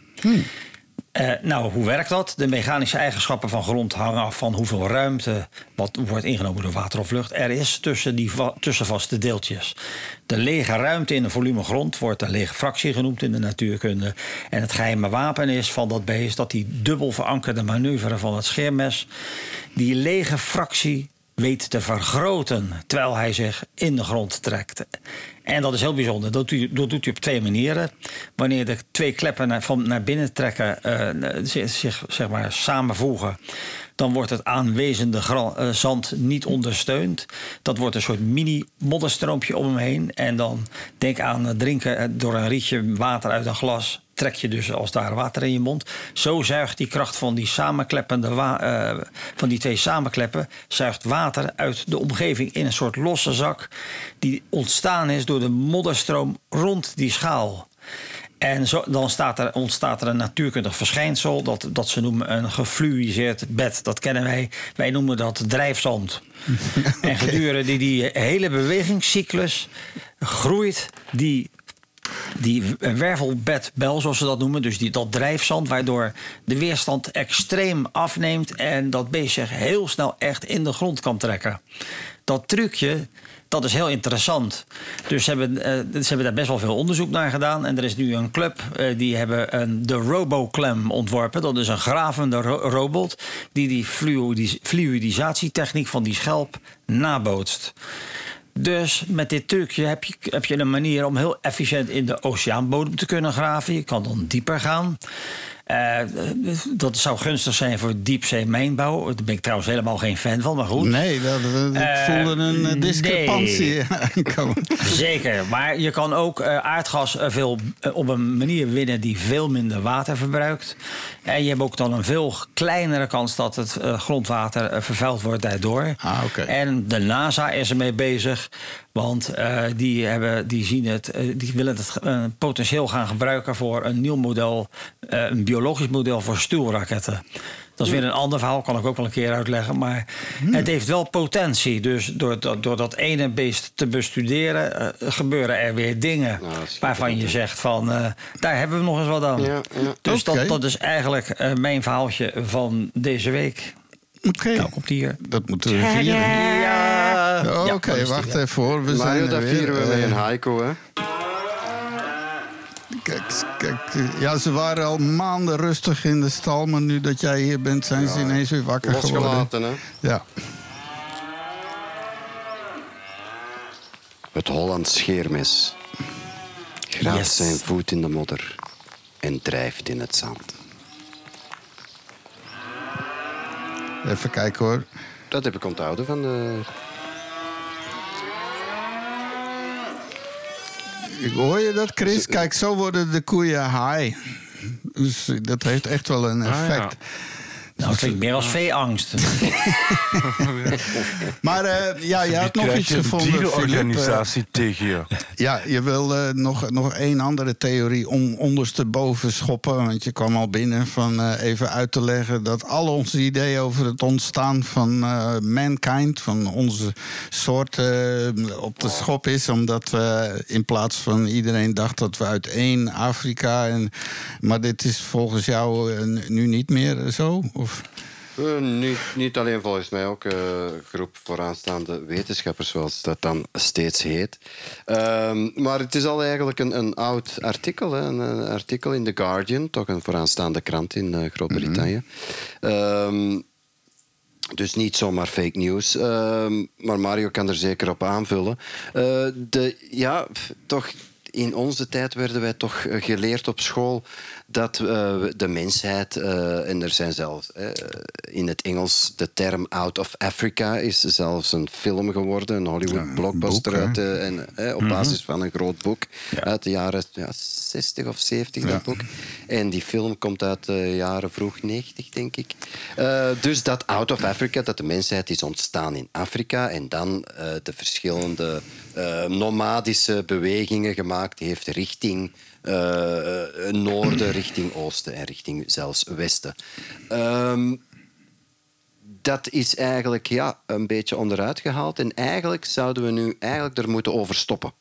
Eh, nou, hoe werkt dat? De mechanische eigenschappen van grond hangen af van hoeveel ruimte wat wordt ingenomen door water of lucht er is tussen die va- tussenvaste deeltjes. De lege ruimte in een volume grond wordt een lege fractie genoemd in de natuurkunde. En het geheime wapen is van dat beest dat die dubbel verankerde manoeuvre van het scheermes die lege fractie weet te vergroten terwijl hij zich in de grond trekt. En dat is heel bijzonder. Dat dat doet hij op twee manieren. Wanneer de twee kleppen naar, van, naar binnen trekken, eh, zich zeg maar samenvoegen, dan wordt het aanwezende eh, zand niet ondersteund. Dat wordt een soort mini-modderstroompje om hem heen. En dan denk aan drinken eh, door een rietje water uit een glas trek je dus als daar water in je mond. Zo zuigt die kracht van die samenkleppende eh, van die twee samenkleppen zuigt water uit de omgeving in een soort losse zak die ontstaan is door de modderstroom rond die schaal. En zo, dan staat er, ontstaat er een natuurkundig verschijnsel dat, dat ze noemen een gefluïseerd bed. Dat kennen wij. Wij noemen dat drijfzand. En gedurende die, die hele bewegingscyclus groeit die die wervelbedbel, zoals ze dat noemen, dus die, dat drijfzand, waardoor de weerstand extreem afneemt en dat beest zich heel snel echt in de grond kan trekken. Dat trucje, dat is heel interessant. Dus ze hebben, eh, ze hebben daar best wel veel onderzoek naar gedaan. En er is nu een club eh, die hebben een, de RoboClam ontworpen. Dat is een gravende ro- robot die die fluidis- fluidisatietechniek van die schelp nabootst. Dus met dit trucje heb je, heb je een manier om heel efficiënt in de oceaanbodem te kunnen graven. Je kan dan dieper gaan. Eh, dat zou gunstig zijn voor diepzeemijnbouw. Daar ben ik trouwens helemaal geen fan van, maar goed. Nee, dat, Eh, voelde een eh, discrepantie aankomen. Zeker, maar je kan ook aardgas veel, op een manier winnen die veel minder water verbruikt. En je hebt ook dan een veel kleinere kans dat het grondwater vervuild wordt daardoor. Ah. En de NASA is ermee bezig, want die, hebben, die, zien het, die willen het potentieel gaan gebruiken voor een nieuw model, een biologisch model voor stuurraketten. Dat is weer een ander verhaal, kan ik ook wel een keer uitleggen. Maar het heeft wel potentie. Dus door, dat- door dat ene beest te bestuderen, eh, gebeuren er weer dingen Nou, waarvan je zegt van eh, daar hebben we nog eens wat aan. Ja, ja. Dus dat, dat is eigenlijk eh, mijn verhaaltje van deze week. Oké, Nou, komt hier. dat moeten we vieren. Ja. Oké, wacht ja. even hoor. We Mario, zijn er weer. vieren we met een haiku, hè? Kijk, kijk, ja, ze waren al maanden rustig in de stal, maar nu dat jij hier bent, zijn ze ineens weer wakker geworden. Losgelaten, hè? Ja. Het Hollands scheermes graaft Yes. zijn voet in de modder en drijft in het zand. Even kijken hoor. Dat heb ik onthouden van de... Hoor je dat, Chris? Kijk, zo worden de koeien high. Dus dat heeft echt wel een ja. Nou, dat klinkt meer als veeangst. Maar eh, ja, je had nog iets je een gevonden, Filip. Eh, dierenorganisatie tegen je. Ja, je wil eh, nog, nog één andere theorie om ondersteboven schoppen. Want je kwam al binnen van eh, even uit te leggen dat al onze ideeën over het ontstaan van eh, mankind, van onze soort, eh, op de schop is. Omdat we in plaats van iedereen dacht dat we uit één Afrika. En, maar dit is volgens jou nu niet meer zo? Of? Eh, niet, niet alleen volgens mij, ook een groep vooraanstaande wetenschappers, zoals dat dan steeds heet. Ehm, maar het is al eigenlijk een, een oud artikel, hè, een, een artikel in The Guardian, toch een vooraanstaande krant in eh, Groot-Brittannië. Ehm, dus niet zomaar fake news. Ehm, maar Mario kan er zeker op aanvullen. De, ja, toch in onze tijd werden wij toch geleerd op school dat eh, de mensheid, eh, en er zijn zelfs eh, in het Engels de term Out of Africa is zelfs een film geworden, een Hollywood blockbuster boek, uit de, en, op basis van een groot boek uit de jaren ja, 60 of 70, dat boek. En die film komt uit de jaren vroeg 90, denk ik. Dus dat Out of Africa, dat de mensheid is ontstaan in Afrika en dan de verschillende nomadische bewegingen gemaakt heeft richting noorden, richting oosten en richting zelfs westen. Ehm, dat is eigenlijk ja, een beetje onderuit gehaald. En eigenlijk zouden we nu eigenlijk er moeten over stoppen.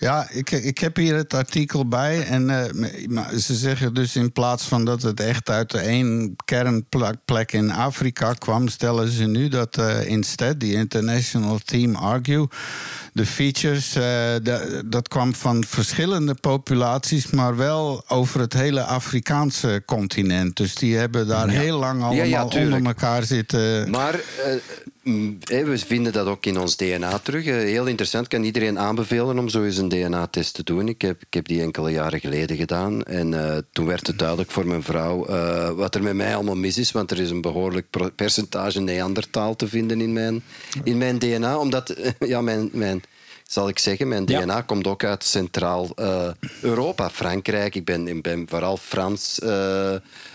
Ja, ik, ik heb hier het artikel bij. En eh, ze zeggen dus in plaats van dat het echt uit de één kernplek in Afrika kwam, stellen ze nu dat eh instead, die international team argue, de features, da- dat kwam van verschillende populaties, maar wel over het hele Afrikaanse continent. Dus die hebben daar heel lang allemaal ja, onder elkaar zitten. Maar we vinden dat ook in ons DNA terug. Heel interessant, Ik kan iedereen aanbevelen om zo eens een DNA-test te doen. Ik heb, ik heb die enkele jaren geleden gedaan. En eh, toen werd het duidelijk voor mijn vrouw eh, wat er met mij allemaal mis is. Want er is een behoorlijk percentage Neandertaal te vinden in mijn, in mijn DNA. Omdat, eh, ja, mijn... mijn zal ik zeggen, mijn Ja. DNA komt ook uit Centraal-Europa, Frankrijk. Ik ben, ik ben vooral Frans.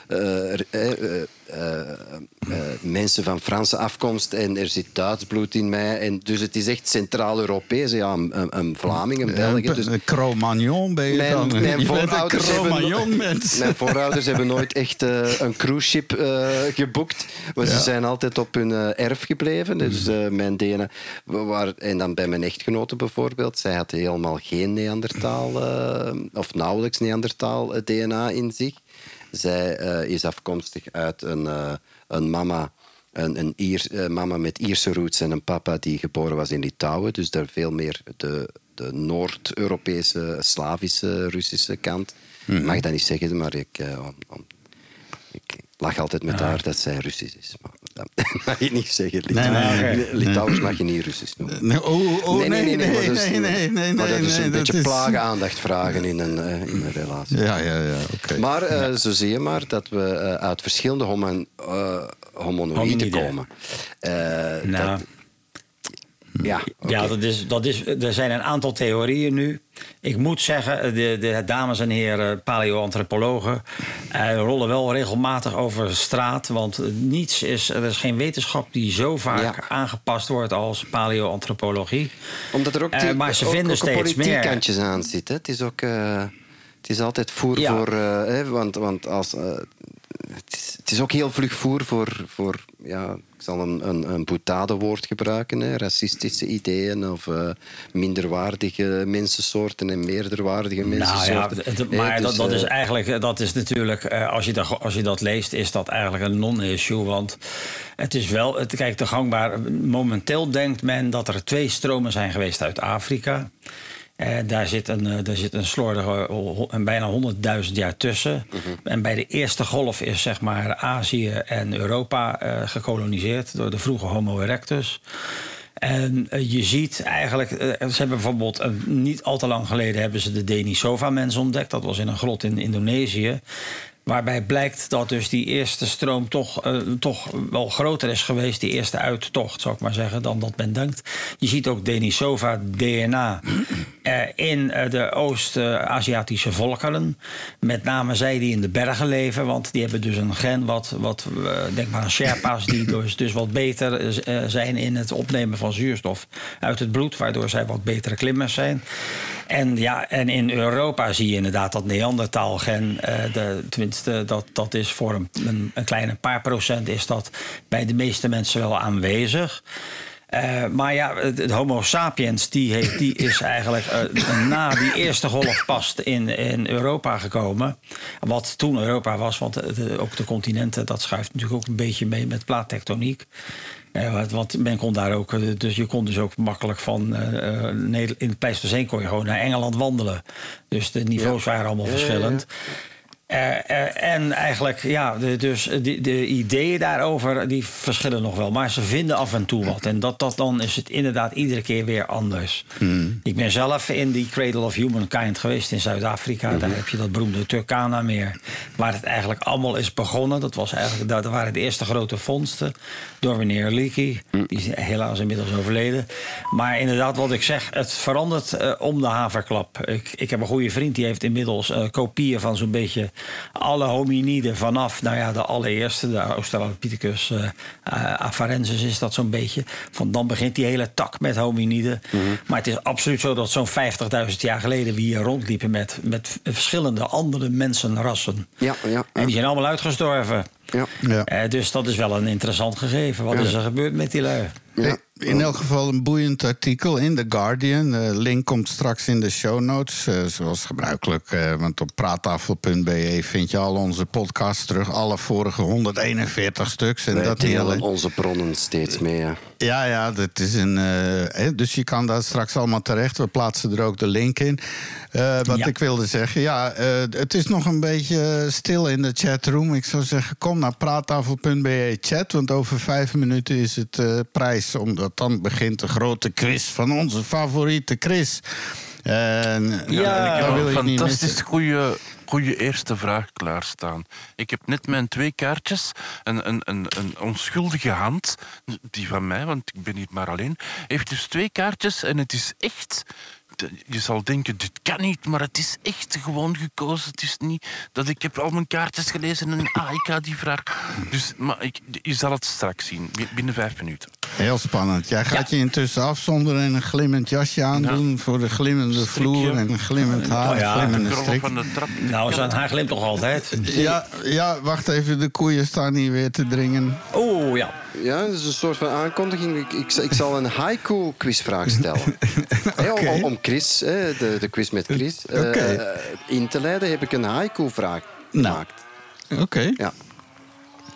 Eh, eh, eh, mensen van Franse afkomst en er zit Duits bloed in mij. En dus het is echt Centraal-Europees. Ja, een, een- een Vlaming, een Belg. Dus Een Cro-Magnon ben je mijn, dan. mijn, Je bent een voorouders hebben, Cro-Magnon-mens. mijn voorouders hebben nooit echt een cruise ship eh, geboekt. Maar ze zijn altijd op hun erf gebleven. Dus eh, mijn DNA... Waar, en dan bij mijn echtgenote bijvoorbeeld. Zij had helemaal geen Neandertaal... of nauwelijks Neandertaal DNA in zich. Zij eh, is afkomstig uit een, eh, een mama... Een, een Ier, eh, mama met Ierse roots en een papa die geboren was in Litouwen. Dus daar veel meer de, de Noord-Europese, Slavische, Russische kant. Ik mag dat niet zeggen, maar ik, om- ik lach altijd met haar dat zij Russisch is. Maar mag je niet zeggen. Litouwers, nee, nee. Litouwers mag je niet Russisch noemen. Nee, oh, oh, nee, nee, nee, nee, dat is- nee, nee, nee, Maar dat is een dat beetje is- plagen aandacht vragen in een, eh, in een relatie. Ja, ja, ja, oké. Maar eh, zo zie je maar dat we eh, uit verschillende homo homonoïden komen. Eh, Nou, dat, ja, Ja, dat is, dat is, er zijn een aantal theorieën nu. Ik moet zeggen, de, de dames en heren paleoantropologen eh, rollen wel regelmatig over straat. Want niets is, er is geen wetenschap die zo vaak Ja. aangepast wordt als paleoantropologie. Omdat er ook, Eh, die, maar ze ook- vinden ook steeds meer. kantjes aan zit. Hè. Het is ook... eh, het is altijd voer Ja. voor... eh, hè, want, want als... eh, het, is, het is ook heel vlug voer voor... voor ja, zal een, een, een boetadewoord gebruiken. Hè, racistische ideeën of eh, minderwaardige mensensoorten en meerderwaardige Nou ja, mensensoorten. het- Hè, maar dus, dat, dat eh, is eigenlijk, dat is natuurlijk, eh, als je, dat, als je dat leest, is dat eigenlijk een non-issue. Want het is wel, het, kijk, de gangbaar. Momenteel denkt men dat er twee stromen zijn geweest uit Afrika. Eh, daar, zit een, eh, daar zit een slordige een bijna 100.000 jaar tussen. En bij de eerste golf is zeg maar Azië en Europa eh, gekoloniseerd door de vroege Homo erectus. En je ziet eigenlijk, ze hebben bijvoorbeeld niet al te lang geleden hebben ze de Denisova-mens ontdekt. Dat was in een grot in Indonesië. Waarbij blijkt dat dus die eerste stroom toch, eh, toch wel groter is geweest, die eerste uittocht, zou ik maar zeggen, dan dat men denkt. Je ziet ook Denisova-DNA eh, in eh, de Oost-Aziatische volkeren. Met name zij die in de bergen leven, want die hebben dus een gen wat, wat denk maar Sherpa's, die dus, dus wat beter zijn in het opnemen van zuurstof uit het bloed, waardoor zij wat betere klimmers zijn. En, ja, en in Europa zie je inderdaad dat Neandertaal-gen, de, tenminste, dat, dat is voor een, een, een kleine paar procent, is dat bij de meeste mensen wel aanwezig. Eh, maar ja, het, Homo sapiens die heeft, die is eigenlijk eh, na die eerste golf pas in, in Europa gekomen. Wat toen Europa was, want de- de- ook de continenten, dat schuift natuurlijk ook een beetje mee met plaattectoniek. Eh, want- men kon daar ook, dus je kon dus ook makkelijk van in het Pleistoceen kon je gewoon naar Engeland wandelen. Dus de niveaus waren allemaal verschillend. En eigenlijk, ja, de, dus de, de ideeën daarover die verschillen nog wel. Maar ze vinden af en toe wat. En dat, dat dan is het inderdaad iedere keer weer anders. Ik ben zelf in die Cradle of Humankind geweest in Zuid-Afrika. Daar heb je dat beroemde Turkana-meer. Waar het eigenlijk allemaal is begonnen. Dat, was eigenlijk, dat waren de eerste grote vondsten door meneer Leakey. Die is helaas inmiddels overleden. Maar inderdaad, wat ik zeg, het verandert eh, om de haverklap. Ik, ik heb een goede vriend die heeft inmiddels eh, kopieën van zo'n beetje alle hominiden vanaf, nou ja, de allereerste, de Australopithecus uh, afarensis is dat zo'n beetje. Van dan begint die hele tak met hominiden. Maar het is absoluut zo dat zo'n 50.000 jaar geleden we hier rondliepen met, met verschillende andere mensenrassen. Ja, ja. En die zijn allemaal uitgestorven. ja. Ja. Eh, dus dat is wel een interessant gegeven. Wat is er gebeurd met die lui? Ja. In elk geval een boeiend artikel in The Guardian. De link komt straks in de show notes, eh, zoals gebruikelijk. eh, want op praattafel.be vind je al onze podcasts terug. Alle vorige 141 stuks. En Wij dat delen onze bronnen steeds mee. Ja. Ja, dat is een. eh, hè, dus je kan daar straks allemaal terecht. We plaatsen er ook de link in. Eh, wat Ja. ik wilde zeggen, ja, eh, het is nog een beetje stil in de chatroom. Ik zou zeggen, kom naar praattafel.be chat. Want over vijf minuten is het eh, prijs. Omdat dan begint de grote quiz van onze favoriete Chris. En, Ja, daar wil een je niet fantastisch goede, goede eerste vraag klaarstaan. Ik heb net mijn twee kaartjes, een, een, een, een onschuldige hand, die van mij, want ik ben hier maar alleen, heeft dus twee kaartjes en het is echt... Je zal denken, dit kan niet, maar het is echt gewoon gekozen. Het is niet dat ik heb al mijn kaartjes gelezen en ah, ik ga die vraag... Dus, maar ik, je zal het straks zien, binnen vijf minuten. Heel spannend. Jij gaat je intussen afzonderen en een glimmend jasje aandoen... voor de glimmende vloer en een glimmend haar, Oh ja, glimmende strik. van de trap. Nou, zijn haar glimt toch altijd? Ja, ja, wacht even, de koeien staan hier weer te dringen. Oeh, ja. Ja, dat is een soort van aankondiging. Ik, ik, ik zal een haiku-quizvraag stellen. Om- om Chris, hè, de, de quiz met Chris, eh, Oké. eh, in te leiden, heb ik een haiku-vraag Nou. gemaakt. Oké. Ja.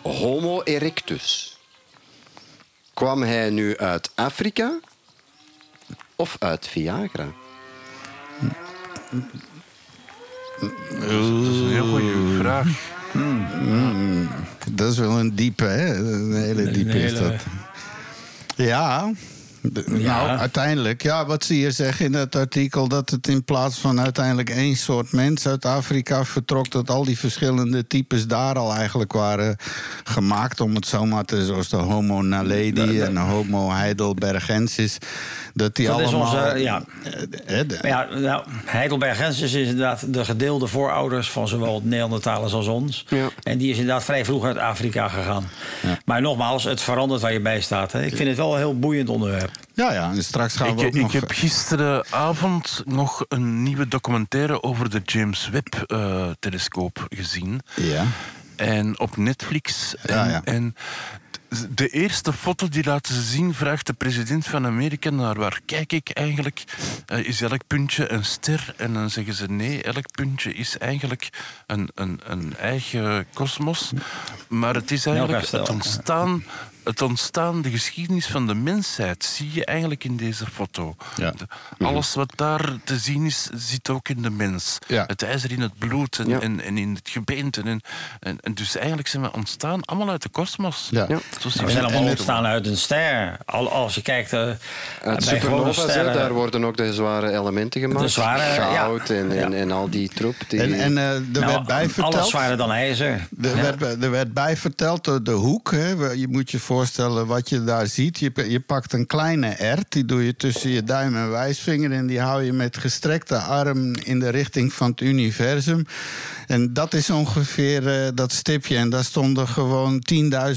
Homo erectus. Kwam hij nu uit Afrika of uit Viagra? Dat is een heel goede vraag. Dat is wel een diepe, hè? Een hele diepe is hele- dat. Ja. De- Ja. Nou, uiteindelijk, ja, wat zie je zeggen in het artikel... dat het in plaats van uiteindelijk één soort mens uit Afrika vertrok... dat al die verschillende types daar al eigenlijk waren gemaakt... om het zo maar te zoals de homo naledi en de homo heidelbergensis... dat die Dat is allemaal... onze, ja. eh, hè, de- Maar ja, nou, Heidelbergensis is inderdaad de gedeelde voorouders van zowel Neandertalers als ons. Ja. En die is inderdaad vrij vroeg uit Afrika gegaan. Maar nogmaals, het verandert waar je bij staat. Hè. Ik vind het wel een heel boeiend onderwerp. Ja, ja, en straks gaan we Ik, ook ik nog... heb gisteravond nog een nieuwe documentaire over de James Webb-telescoop gezien. Ja. En op Netflix. En, Ja, ja. en de eerste foto die laten ze zien, vraagt de president van Amerika naar waar kijk ik eigenlijk? Eh, is elk puntje een ster? En dan zeggen ze nee, elk puntje is eigenlijk een, een, een eigen kosmos. Maar het is eigenlijk het ontstaan, het ontstaan, de geschiedenis van de mensheid, zie je eigenlijk in deze foto. Ja. De- alles wat daar te zien is, zit ook in de mens. Ja. Het ijzer in het bloed en, Ja. en, en in het gebeente. En, en, en dus eigenlijk zijn we ontstaan allemaal uit de kosmos. Ja. We zijn allemaal ontstaan uit een ster. Al, als je kijkt eh, Uit bij supernova's, daar worden ook de zware elementen gemaakt. De zware, ja. Goud en, en, Ja. en al die troep. Die... En, en eh, er Nou, werd bij verteld... alles zwaarder dan ijzer. Er, Ja. werd, er werd bij verteld door de hoek. Hè. Je moet je voorstellen wat je daar ziet. Je, je pakt een kleine ert, die doe je tussen je duim en wijsvinger... en die hou je met gestrekte arm in de richting van het universum. En dat is ongeveer eh, dat stipje. En daar stonden gewoon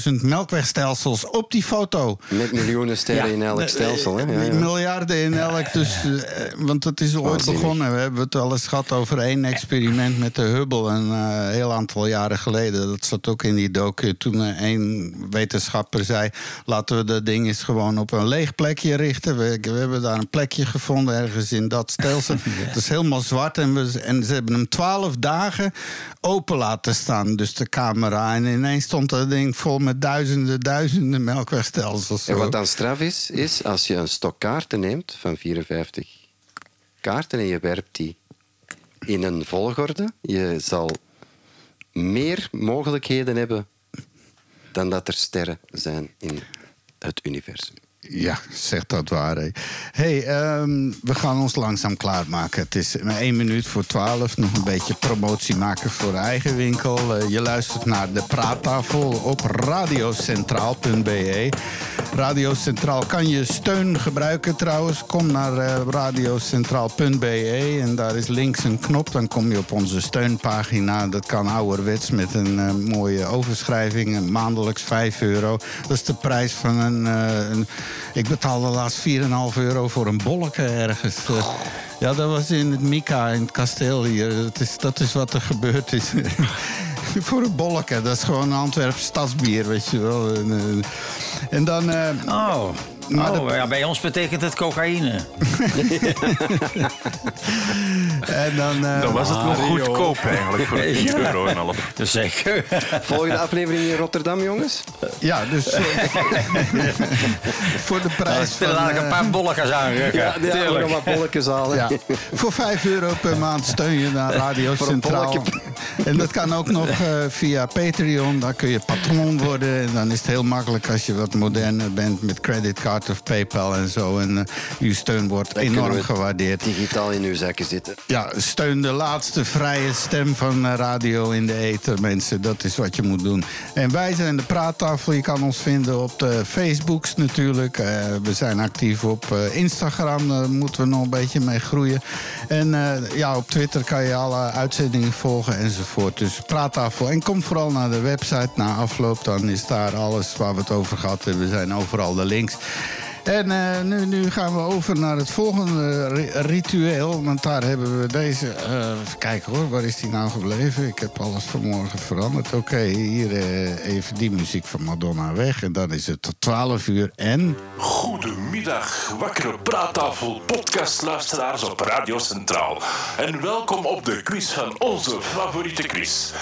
10.000 melkwegstelsels op die foto. Met miljoenen sterren Ja. in elk stelsel. Hè? Ja, ja. Miljarden in elk. Dus, eh, want het is ooit begonnen. We hebben het wel eens gehad over één experiment met de Hubble. Een eh, heel aantal jaren geleden. Dat zat ook in die docu. Toen één wetenschapper zei... laten we dat ding eens gewoon op een leeg plekje richten. We, we hebben daar een plekje gevonden ergens in dat stelsel. Het is helemaal zwart. En, we, en ze hebben hem twaalf dagen open laten staan. Dus de camera. En ineens stond dat ding vol met duizenden, duizenden melkwegstelsels. En wat dan straf is, is als je een stok kaarten neemt van 54 kaarten en je werpt die in een volgorde. Je zal meer mogelijkheden hebben dan dat er sterren zijn in het universum. Ja, zegt dat waar. Hé. hey, ehm, we gaan ons langzaam klaarmaken. Het is maar één minuut voor twaalf. Nog een beetje promotie maken voor de eigen winkel. Eh, je luistert naar de praattafel op radiocentraal.be. Radio Centraal kan je steun gebruiken trouwens. Kom naar eh, radiocentraal.be en daar is links een knop. Dan kom je op onze steunpagina. Dat kan ouderwets met een eh, mooie overschrijving. Maandelijks 5 euro. Dat is de prijs van een... een ik betaalde laatst 4,5 euro voor een bolleke ergens. Ja, dat was in het Mika, in het kasteel hier. Dat is, dat is wat er gebeurd is. voor een bolleke. Dat is gewoon een Antwerps stadsbier, weet je wel. En, eh, en dan... eh, Oh, Oh ja, bij ons betekent het cocaïne. en dan, eh, Dan was het nog goedkoop eigenlijk voor 4 Ja. euro en half. Dus zeker. Volgende aflevering in Rotterdam, jongens. Ja, dus eh, voor de prijs spelen van... laat ik een eh, paar bolletjes aanrukken. Ja, gaan nog wat bolletjes halen. Ja, voor 5 euro per maand steun je naar Radio Centraal. En dat kan ook nog eh, via Patreon. Daar kun je patron worden. En dan is het heel makkelijk als je wat moderner bent met creditcard of PayPal en zo. En eh, uw steun wordt Dan enorm gewaardeerd. Digitaal in uw zakken zitten. Ja, steun de laatste vrije stem van eh, radio in de ether, mensen. Dat is wat je moet doen. En wij zijn de praattafel. Je kan ons vinden op de Facebooks natuurlijk. Eh, we zijn actief op Instagram. Daar moeten we nog een beetje mee groeien. En ja, op Twitter kan je alle uitzendingen volgen enzovoort. Dus praattafel. En kom vooral naar de website na afloop. Dan is daar alles waar we het over gehad hebben. We zijn overal de links. En eh, nu, nu gaan we over naar het volgende ri- ritueel. Want daar hebben we deze. even kijken hoor, waar is die nou gebleven? Ik heb alles vanmorgen veranderd. Oké, hier eh, even die muziek van Madonna weg. En dan is het tot 12 uur. En. Goedemiddag, wakkere praattafel podcastluisteraars op Radio Centraal. En welkom op de quiz van onze favoriete quiz.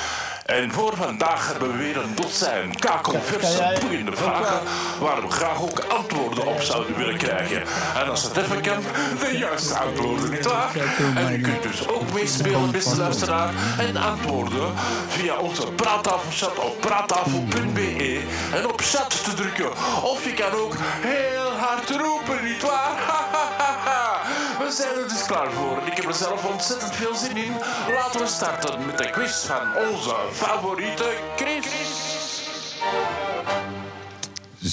En voor vandaag hebben we weer een dozijn kakelverse boeiende vragen waar we graag ook antwoorden op zouden willen krijgen. En als het even kan, de juiste antwoorden, nietwaar? En u kunt dus ook meespelen, beste luisteraar, en antwoorden via onze praattafelchat op praattafel.be en op chat te drukken. Of je kan ook heel hard roepen, nietwaar? We zijn er dus klaar voor. Ik heb er zelf ontzettend veel zin in. Laten we starten met de quiz van onze favoriete Chris.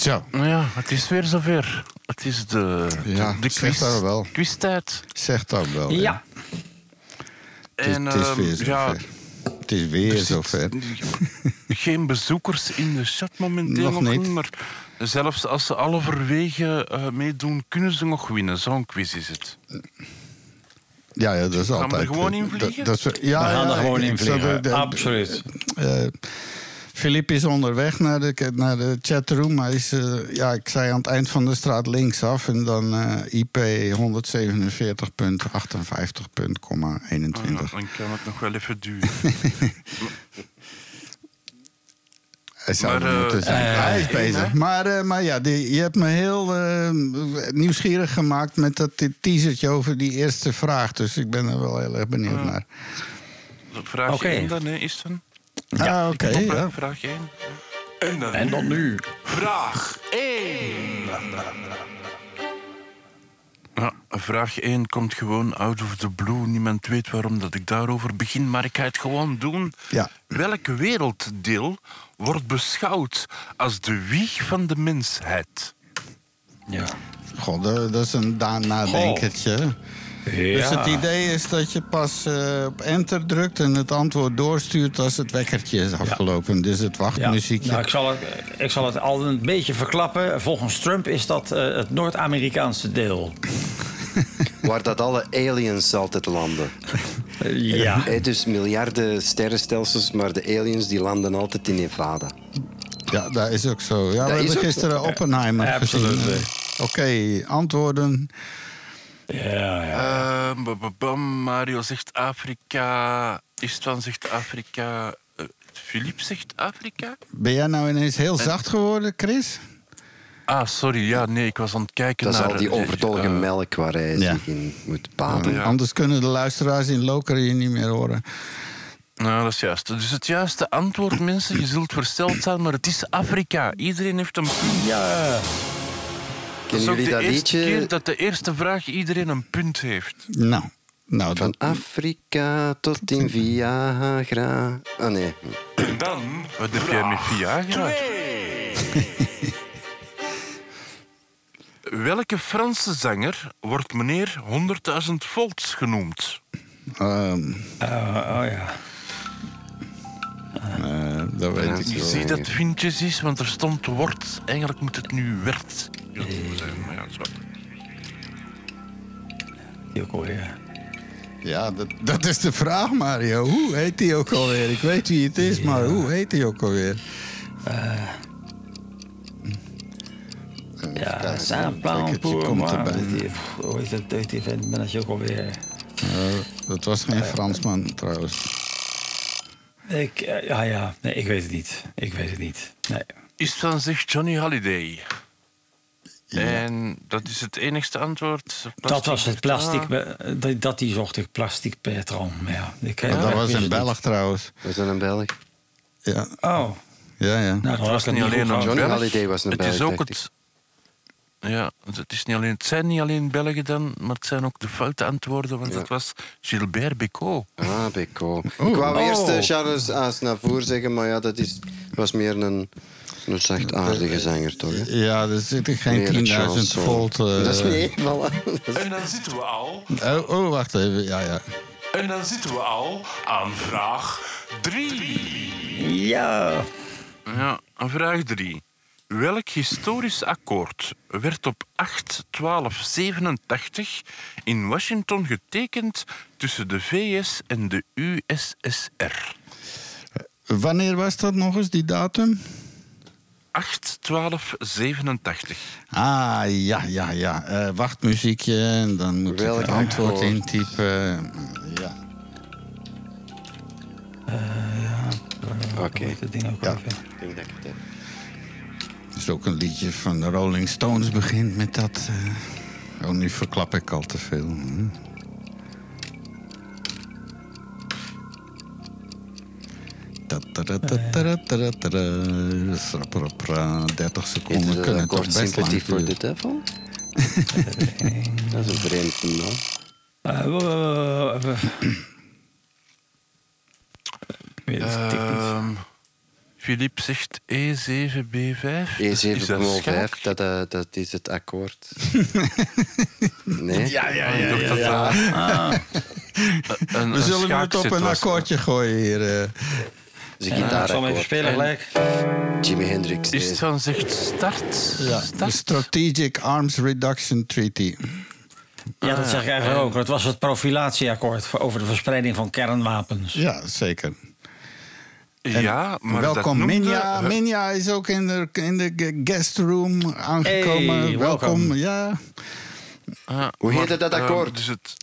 Zo, Ja, het is weer zover. Het is de, de, Ja, de zeg quiz, dat wel. quiztijd. zeg dat wel. hè. Ja. Het is, En, het is ehm, weer zover. ja, het is weer er zover. Geen bezoekers in de chat momenteel Nog niet. Maar zelfs als ze alle verwegen eh, meedoen, kunnen ze nog winnen. Zo'n quiz is het. Ja, ja, dat is we er altijd. gewoon in dat- vliegen? dat is- ja, We gaan ja, er gewoon in vliegen. de- de- Absoluut. Eh, Filip is onderweg naar de, naar de chatroom. Hij is, eh, ja, ik zei aan het eind van de straat linksaf. En dan eh, IP 147.58.21. Ah, dan kan het nog wel even duren. Hij zou Maar, er eh, moeten zijn. eh, Hij is bezig. Maar, eh, maar ja, die, je hebt me heel eh, nieuwsgierig gemaakt met dat teasertje over die eerste vraag. Dus ik ben er wel heel erg benieuwd naar. Vraag Oké. 1 dan, hè, is het? ah, oké. Ja. Vraag 1. En dan, En dan nu. vraag 1. Ja, vraag 1 komt gewoon out of the blue. Niemand weet waarom dat ik daarover begin, maar ik ga het gewoon doen. Ja. Welk werelddeel wordt beschouwd als de wieg van de mensheid? Ja. God, dat, is een nadenkertje. Dus het idee is dat je pas eh, op enter drukt en het antwoord doorstuurt als het wekkertje is afgelopen. Dus het Ja. wachtmuziekje. Nou, ik, zal het, ik zal het al een beetje verklappen. Volgens Trump is dat eh, het Noord-Amerikaanse deel. Waar dat alle aliens altijd landen. Eh, ja. Hé, dus miljarden sterrenstelsels, maar de aliens die landen altijd in Nevada. Ja, dat is ook zo. Ja, we is hebben gisteren Oppenheimer Absoluut. gezien. Oké, antwoorden. Ja, ja. Eh, bam, Mario zegt Afrika. Istvan zegt Afrika. Eh, Filip zegt Afrika? Ben jij nou ineens heel zacht geworden, Chris? Ah, sorry. Ja, nee, ik was aan het kijken Dat is naar... al die overtollige eh, melk waar hij Ja. zich in moet baden. Ja. Anders kunnen de luisteraars in Lokeren je niet meer horen. Nou, dat is juist. Dus het juiste antwoord, mensen, je zult versteld zijn, maar het is Afrika. Iedereen heeft een punt. Ja. Dat is Kennen ook jullie de dat eerste liedje keer dat de eerste vraag iedereen een punt heeft. Nou, nou van dat, Afrika tot in Viagra? Ah nee. En dan Wat heb jij met Viagra? Welke Franse zanger wordt meneer 100.000 volts genoemd? ehm, Oh, oh ja. eh, dat weet ik Je ziet dat het vintjes is, want er stond wordt. Eigenlijk moet het nu werd. Maar ja, zo. Die ook alweer. Ja, dat, dat is de vraag, Mario. Hoe heet hij ook alweer? Ik weet wie het is, maar hoe heet hij ook alweer? Ja, kijken, erbij. Die- Hoe heet het? Uit die vent, ben je ook alweer. Eh, dat was geen Fransman, trouwens. Ik, eh, ja, ja. Nee, ik weet het niet. Ik weet het niet. Nee. Is van zich Johnny Holiday. En dat is het enigste antwoord. Dat was het plastic. Ah. be- Dat, dat die zocht ik, plastic. Maar ja, ik, Maar eh, dat was een Belg, trouwens. We zijn een Belg. Ja. Oh, ja, ja. nou, dan Het was was niet alleen een. Johnny. Holiday was een het is ook het. Ja, het, is niet alleen, het zijn niet alleen Belgen dan, maar het zijn ook de foute antwoorden, want Ja. het was Gilbert Bécaud. Ah, Beko. Ik wou Oh. eerst eh, Charles Aznavour zeggen, maar ja, dat is, was meer een, een zachtaardige zanger, toch? Hè? Ja, er zitten geen Meer een 10.000 chanson. volt. eh, Dat is niet voilà. Dat En dan zitten we al. Oh, oh, wacht even. Ja, ja. En dan zitten we al aan vraag 3. Ja. Ja, vraag 3. Welk historisch akkoord werd op 8-12-87 in Washington getekend tussen de VS en de USSR? Wanneer was dat nog eens, die datum? 8-12-87. Ah, ja, ja, ja. Eh, wachtmuziekje en dan moet Welk ik het antwoord akkoord? intypen. Ja. Oké, Hoe heet dat ding ook Ja. even? ik denk dat ik het heb. Het is ook een liedje van de Rolling Stones begint met dat. eh, Oh, nu verklap ik al te veel. hm. Sraprapra, 30 Heet seconden het kunnen toch akkoord best lang duren. the Devil? dat is een vreemd naam. Eh, Ik weet tik niet. Philippe zegt E E7B5. Is dat E705, schalk? dat, dat is het akkoord. nee? Ja, ja, Ik ja. dat een, We zullen het op een akkoordje gooien hier. eh. Dat is een Ja, ik zal hem even spelen gelijk. Jimi Hendrix. Is het van zegt start? Ja, de start? Strategic Arms Reduction Treaty. Ja, dat zeg ik eigenlijk ook. Het was het profilatieakkoord over de verspreiding van kernwapens. Ja, zeker. Ja, maar welkom, dat noemde- Minja. Minja is ook in de, in de guest room aangekomen. Hey, welkom. welkom. Ja. Ah, Hoe heette dat ehm, akkoord? dus het,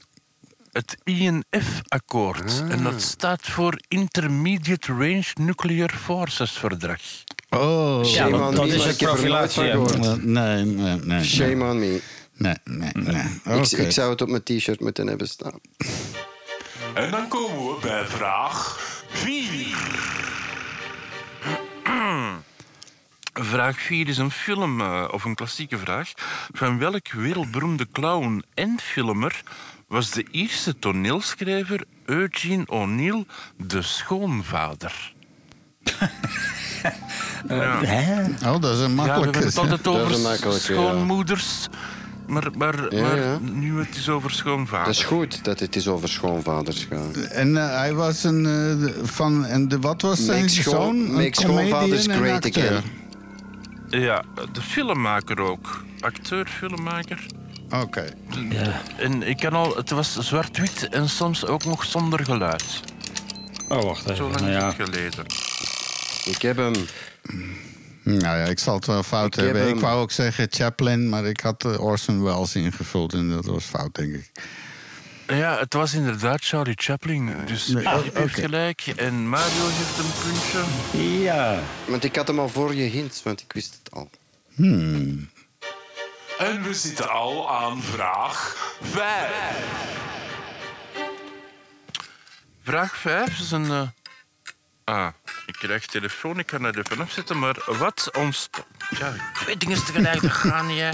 het INF-akkoord. Ah. En dat staat voor Intermediate Range Nuclear Forces Verdrag. Oh. Ja, dat- me, is het van profilatie, Nee, nee, nee. nee. Shame on me. Nee, nee, nee. Ik, ik zou het op mijn t-shirt moeten hebben staan. En dan komen we bij vraag 4. Vraag 4 is een film, eh, of een klassieke vraag. Van welk wereldberoemde clown en filmer was de Ierse toneelschrijver Eugene O'Neill de schoonvader? ja. Hè? Oh, dat is een Ja, we makkelijke. hebben het altijd over makkelijke, ja. Maar, maar, Ja, maar ja. nu het is over schoonvader. Dat is goed dat het is over schoonvaders gaat. En eh, hij was een eh, van. En de, wat was zijn zoon? Een make schoonvaders great acteur. again. Ja, de filmmaker ook. Acteur, filmmaker. Oké. Ja. En ik kan al, het was zwart-wit en soms ook nog zonder geluid. Oh, wacht even. Zo lang Nou is ja. het geleden. Ik heb hem. Nou ja, ik zal het wel fout Ik heb hebben. Ik wou ook zeggen Chaplin, maar ik had eh, Orson Welles ingevuld en dat was fout, denk ik. Ja, het was inderdaad Charlie Chaplin. Dus Nee, heeft oké. gelijk en Mario heeft een puntje. Ja. Want ik had hem al voor je hint, want ik wist het al. Hmm. En we zitten al aan vraag 5. Vraag 5 is een, eh, Ah, ik krijg telefoon, ik kan dat even afzetten, maar wat ons... Ja, ik weet dingen tegelijk, dat gaan hè.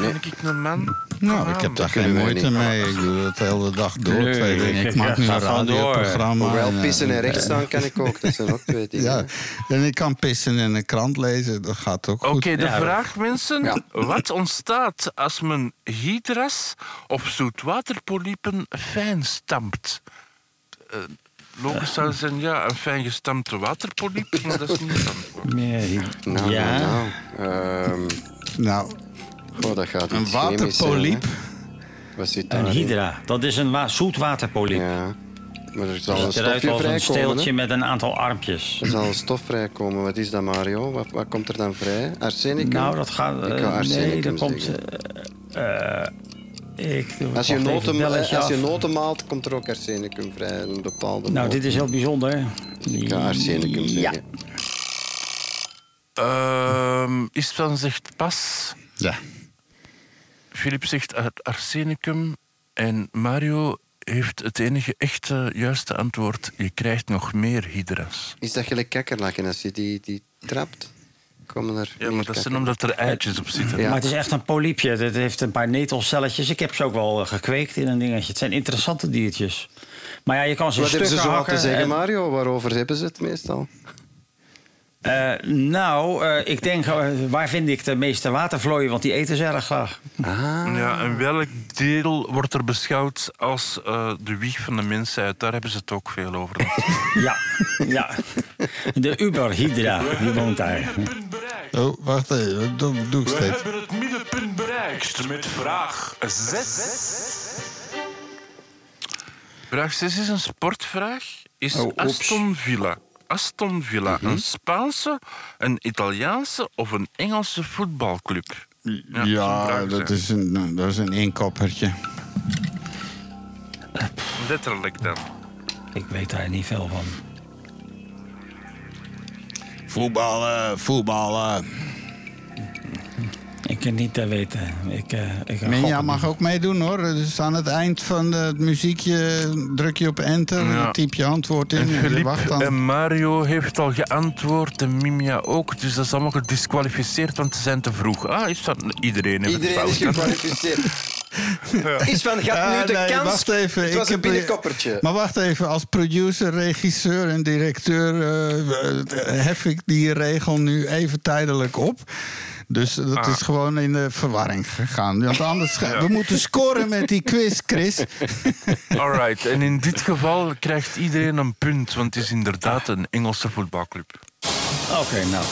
Ben ik een man? Nou, ik heb daar geen moeite mee. Ik doe het de hele dag door. Nee, twee dingen. ik- Ik ik maak nu een radioprogramma. Hoewel en, pissen en eh, rechts staan kan ik ook. Dat zijn ook twee dingen. Ja, en ik kan pissen en een krant lezen. Dat gaat ook Oké, goed. de Ja, vraag, mensen. Ja. Wat ontstaat als men hydras of zoetwaterpolypen fijn stampt? Logisch zou zijn, ja, een fijn gestampte waterpolyp, maar dat is niet het antwoord. Nee, Nou, ja. nou, nou. Ehm, Nou, goh, dat gaat een waterpoliep. Wat zit Een daarin? hydra, dat is een wa- zoetwaterpolyp. Ja. Maar er zal Dat een stofje als een vrijkomen. steeltje met een aantal armpjes. Er zal een stof vrijkomen. Wat is dat, Mario? Wat, wat komt er dan vrij? Arsenicum? Nou, dat gaat... Ik ga nee, dat komt... ik doe Als je, noten, belletje als je noten maalt, komt er ook arsenicum vrij. Een bepaalde Nou, dit is heel bijzonder. Ik ga arsenicum Ja. zeggen. Ehm Istvan zegt pas. Ja. Filip zegt ar- arsenicum. En Mario heeft het enige echte juiste antwoord. Je krijgt nog meer hydras. Is dat gelijk kakkerlakken? Als je die, die trapt, komen er Ja, maar dat zijn kakkerlakken. omdat er eitjes op zitten. Ja. Maar het is echt een polypje. Het heeft een paar netelcelletjes. Ik heb ze ook wel eh, gekweekt in een dingetje. Het zijn interessante diertjes. Maar ja, je kan ze Wat hebben ze zo al te hakken zeggen, en- Mario? Waarover hebben ze het meestal? Eh, nou, eh, ik denk, eh, waar vind ik de meeste watervlooien? Want die eten ze erg graag. Ah, Ja, en welk deel wordt er beschouwd als eh, de wieg van de mensheid? Daar hebben ze het ook veel over. Ja, ja. De Uberhydra, die woont daar. Oh, wacht even. Dat doe ik We steeds. hebben het middenpunt bereikt met vraag 6. Vraag 6 is een sportvraag. Is Oh. Aston Villa, Aston Villa een Spaanse, een Italiaanse of een Engelse voetbalclub? Ja, vraag dat is een, dat is een inkoppertje. Letterlijk dan. Ik weet daar niet veel van. Voetballen, voetballen. Ik kan niet te weten. Ik, eh ik gok- mag ook meedoen hoor. Dus aan het eind van het muziekje druk je op enter, Ja. typ je antwoord in En Philippe wacht dan. en Mario heeft al geantwoord en Mimia ook. Dus dat is allemaal gedisqualificeerd, want ze zijn te vroeg. Ah, is dat... Iedereen heeft Iedereen het is gekwalificeerd. Is van, gaat nu de nee, kans... wacht even. Het was ik een binnenkoppertje. Maar wacht even, als producer, regisseur en directeur eh, eh, hef ik die regel nu even tijdelijk op. Dus dat Ah. is gewoon in de verwarring gegaan. Want anders, we moeten scoren met die quiz, Chris. Alright, en in dit geval krijgt iedereen een punt, want het is inderdaad een Engelse voetbalclub. Oké, nou.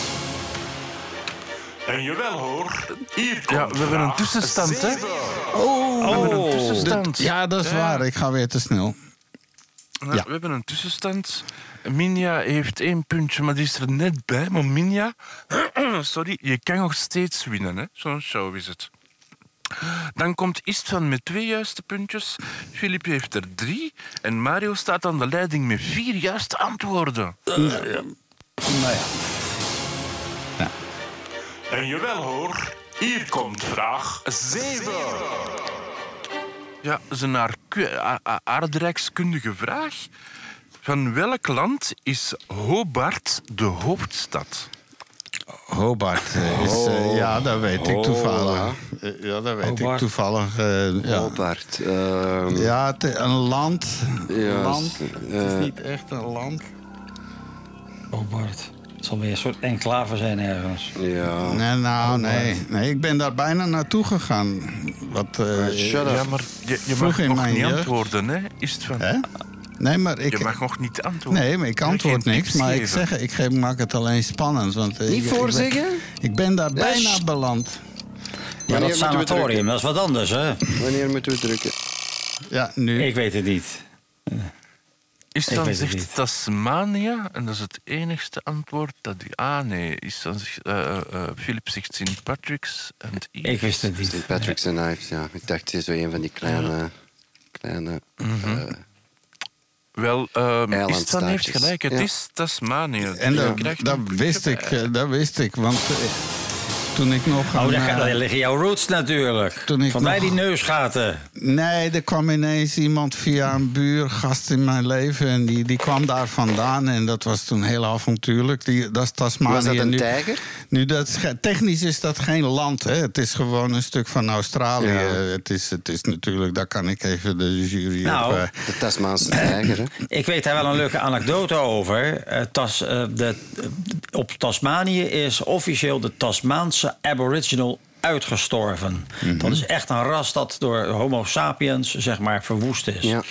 En jawel hoor, hier komt Ja, we hebben een tussenstand, hè? Oh, We hebben een tussenstand. ja, dat is Ja. waar. Ik ga weer te snel. Ja. We hebben een tussenstand. Minja heeft één puntje, maar die is er net bij. Maar Minja, sorry, je kan nog steeds winnen. hè? Zo'n show is het. Dan komt Istvan met twee juiste puntjes. Filip heeft er drie. En Mario staat aan de leiding met vier juiste antwoorden. Nou ja. En jawel hoor, hier komt vraag 7. Ja, dat is een aardrijkskundige vraag. Van welk land is Hobart de hoofdstad? Hobart eh, is... eh, ja, dat weet ik toevallig. Eh, ja, dat weet ik Hobart. toevallig. eh, ja. Hobart. ehm, Ja, het, een land. Ja, Een land. Het is niet echt een land. Oh Bart. Het zal weer een soort enclave zijn ergens. ja. Nee, nou, nee. nee. Ik ben daar bijna naartoe gegaan. Wat, eh, Shut Ja, up. maar je, je mag nog niet jeugd. antwoorden, hè? Is het van... hè? Nee, maar Je ik... mag nog niet antwoorden. Nee, maar ik antwoord niks. Maar ik zeg, ik geef, maak het alleen spannend. Want, eh, Niet ik- ik ben- voorzeggen? Ik ben daar Ja, bijna beland. Ja, Wanneer dat sanatorium, dat is wat anders, hè? Wanneer moeten we drukken? Ja, nu. Ik weet het niet. Is Ik dan zegt niet. Tasmania, en dat is het enigste antwoord dat die... Ah, nee. Is dan zegt, eh, eh, Philip zegt St. Patrick's en. Ik wist het niet. St. Patrick's and Knives, ja. Ik dacht, het is zo een van die kleine... kleine Mhm. eh, Wel, ehm Eilandstaatjes. Istvan heeft gelijk. Het Ja. is Tasmanië. En dat, dat wist ik, eh, dat wist ik. Want eh, toen ik nog... Oh, daar, eh, daar liggen jouw roots natuurlijk. Toen ik Vandaar nog- die neusgaten. Nee, er kwam ineens iemand via een buurgast in mijn leven... en die, die kwam daar vandaan en dat was toen heel avontuurlijk. Die, dat is Tasmanië. Was dat een nu, tijger? Nu, dat is, technisch is dat geen land, hè. Het is gewoon een stuk van Australië. Ja. Het, is, het is natuurlijk, daar kan ik even de jury Nou, op... eh, De Tasmaanse tijger, hè? Ik weet daar wel een leuke anekdote over. Eh, Tas, eh, de, op Tasmanië is officieel de Tasmaanse Aboriginal uitgestorven. Mhm. Dat is echt een ras dat door Homo sapiens zeg maar verwoest is. Ja.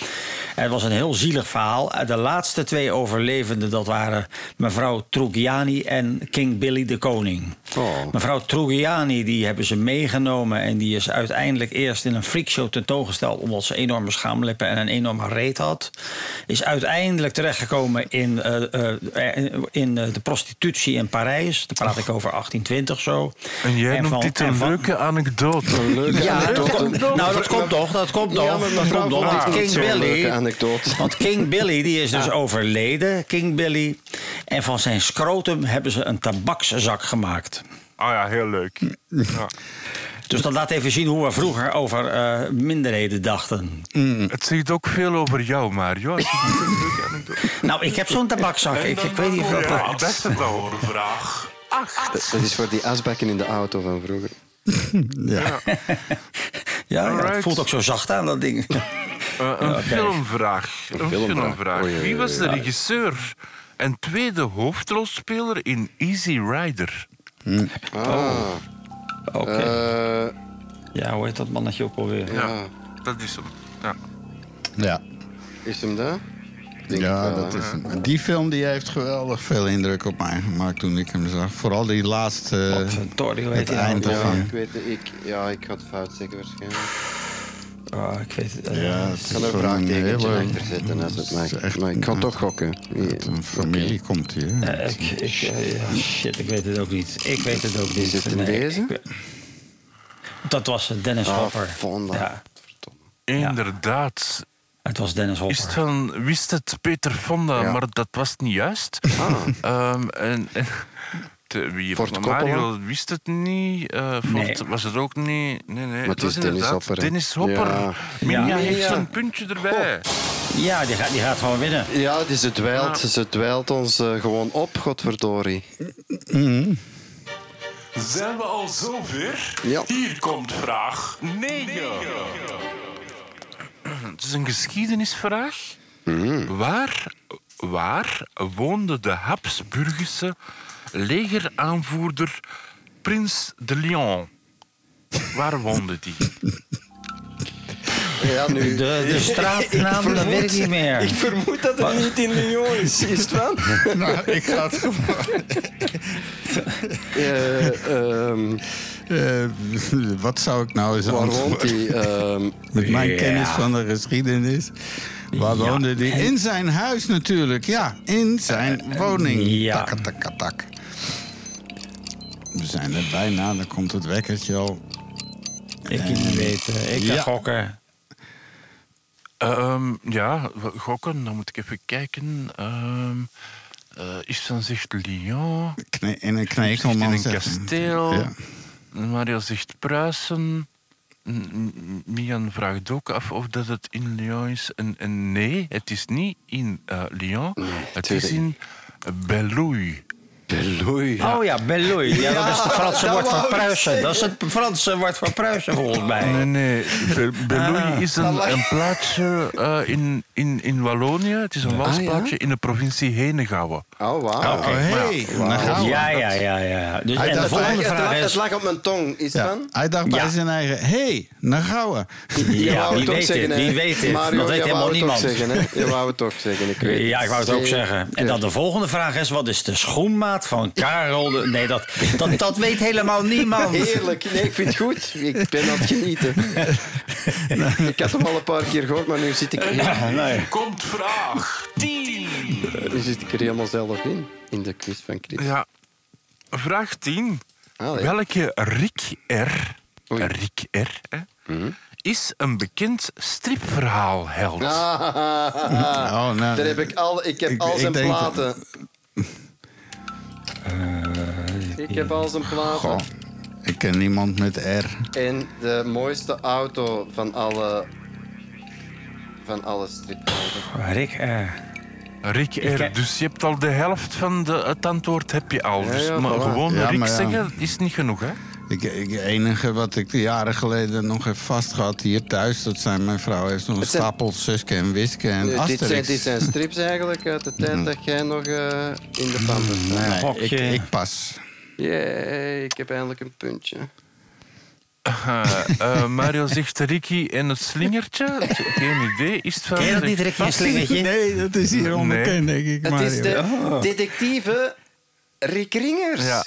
Het was een heel zielig verhaal. De laatste twee overlevenden dat waren mevrouw Trugiani en King Billy de Koning. Oh. Mevrouw Trugiani die hebben ze meegenomen en die is uiteindelijk eerst in een freakshow tentoongesteld omdat ze enorme schaamlippen en een enorme reet had. Is uiteindelijk terechtgekomen in, eh, eh, in eh, de prostitutie in Parijs. Daar praat ik over 1820 zo. En jij noemt van- dit en een van- leuke anekdote. Ja, dat anekdote. nou dat komt toch, dat komt Ja, toch. dat komt toch. King leuke Billy, anekdote. want King Billy die is dus overleden, King Billy. En van zijn scrotum hebben ze een tabakszak gemaakt. Ah ja, heel leuk. Ja. Dus dat laat even zien hoe we vroeger over eh, minderheden dachten. Het zegt ook veel over jou, Mario. Een Nou, ik heb zo'n tabakzak. Ik, ik weet niet of dat... Ja, beste horen vraag. Dat, dat is voor die asbakken in de auto van vroeger. ja. Ja, ja, het voelt ook zo zacht aan, dat ding. Eh, een filmvraag. Een filmvraag. filmvraag. Oei, oei, Wie was de regisseur en tweede hoofdrolspeler in Easy Rider? Ah, Oké. eh, Ja, hoe heet dat mannetje ook alweer? Ja, dat is hem. Ja. ja. is hem dat? Denk Ja, ik wel, dat is een, die film die heeft geweldig veel indruk op mij gemaakt toen ik hem zag. Vooral die laatste, Wat het die nou? eind Ja, ik weet. Ik, ja, ik het fout zeggen waarschijnlijk. Oh, ik weet het. eh, Ja, het Ik is ga er een voor vraagtekentje hele- achter zetten als het is mag. echt- Maar ik ga toch gokken. Een familie komt hè. eh, ik, ik, eh, ja, shit, ik weet het ook niet. Ik weet het ook niet. Is het in Nee, deze? ik- dat was Dennis Ah, Hopper. Ja, Verdomme. Inderdaad. Het was Dennis Is Hopper. het van, wist het Peter Fonda, Ja. maar dat was niet juist. Ah. Ehm, en, en de, wie Fort Mario Coppola? wist het niet. eh Fort Nee. was het ook niet. Nee, nee. het is Dennis inderdaad Hopper. Dennis Hopper. Ja. Minja Ja. heeft een puntje erbij. Ja, die gaat, die gaat gewoon winnen. Ja, die ze dweilt, ze dweilt ons eh, gewoon op, godverdorie. Zijn we al zover? Ja. Hier komt vraag 9. Het is een geschiedenisvraag. Waar, waar woonde de Habsburgische legeraanvoerder Prins de Lyon? Waar woonde die? Ja, nu... De, de straatnaam, dat weet ik niet meer. Ik vermoed dat het niet in Lyon is. Is het wel? Nou, ik ga het gewoon. Eh, ehm, Eh, wat zou ik nou eens waar woont antwoorden? hij? Ehm, Met mijn kennis van de geschiedenis. Waar Ja. woonde die? In zijn huis natuurlijk, ja. In zijn woning. ja. Takatatak. We zijn er bijna, dan komt het wekkertje al. Ik niet weten. Ik ga Ja. gokken. Ehm, ja, gokken, dan moet ik even kijken. Ehm eh, is dan zegt Lyon. Kne- in een in een kasteel. Ja. Mario zegt Pruisen. Mian vraagt ook af of dat het in Lyon is. En, en nee, het is niet in eh, Lyon. het is in Bellouy. Beloei. Oh ja, Beloei. Ja, dat is het Franse woord voor ik Pruisen. Dat is het Franse woord voor Pruisen volgens mij. Nee, nee. Be- Ah. is een, een plaatsje eh, in, in, in Wallonië. Het is een Ah, ja? plaatsje in de provincie Henegouwen. Oh, wauw. Oh, hey, gaan we. Ja, ja, ja, ja. Dus, en de volgende het, lag, vraag het is... lag op mijn tong. Is Ja. van? Hij dacht bij Ja. zijn eigen, hé, hey, naar Gouwen. Je Ja, wie weet zeggen, het, wie weet het. Mario, Dat weet helemaal niemand. Je wou het ook zeggen. Ik weet Ja, ik wou het ook zeggen. En dan de volgende vraag is: wat is de schoenmaat van Karel? De... Nee, dat, dat, dat weet helemaal niemand. Heerlijk. Nee, ik vind het goed. Ik ben aan het genieten. Ik had hem al een paar keer gehoord, maar nu zit ik, er- Nee. Komt vraag 10. nu zit ik er helemaal zelf in. In de quiz van Chris. Ja. Vraag 10. Allee. Welke Rick R. Oei. Rick R. Hè, is een bekend stripverhaalheld? Ah, Oh, nou, Daar heb ik al, ik heb Ik- al zijn platen. Ik heb al zijn platen. Goh. Ik ken niemand met R. En de mooiste auto van alle... Van alle striphelden. Rick, eh, Rick R. ken- Dus je hebt al de helft van de, het antwoord heb je al. Ja, Dus, ja, maar voilà. gewoon Ja, Rick maar ja. zeggen is niet genoeg, hè? Ik, ik, het enige wat ik jaren geleden nog heb vastgehad hier thuis... dat zijn mijn vrouw heeft nog een Het zijn- stapel Suske en Wiske en Eh, dit, Asterix. zijn, dit zijn strips eigenlijk uit de tijd dat jij nog eh, in de pan bent. Nee, ik, Hokje. ik pas. Jee, ik heb eindelijk een puntje. Eh, Mario zegt Ricky en het slingertje. Geen idee. Is het van ken je dat niet, slingertje? Nee, dat is hier onbekend, denk ik. Het Mario. is de detectieve Rick Ringers. Ja,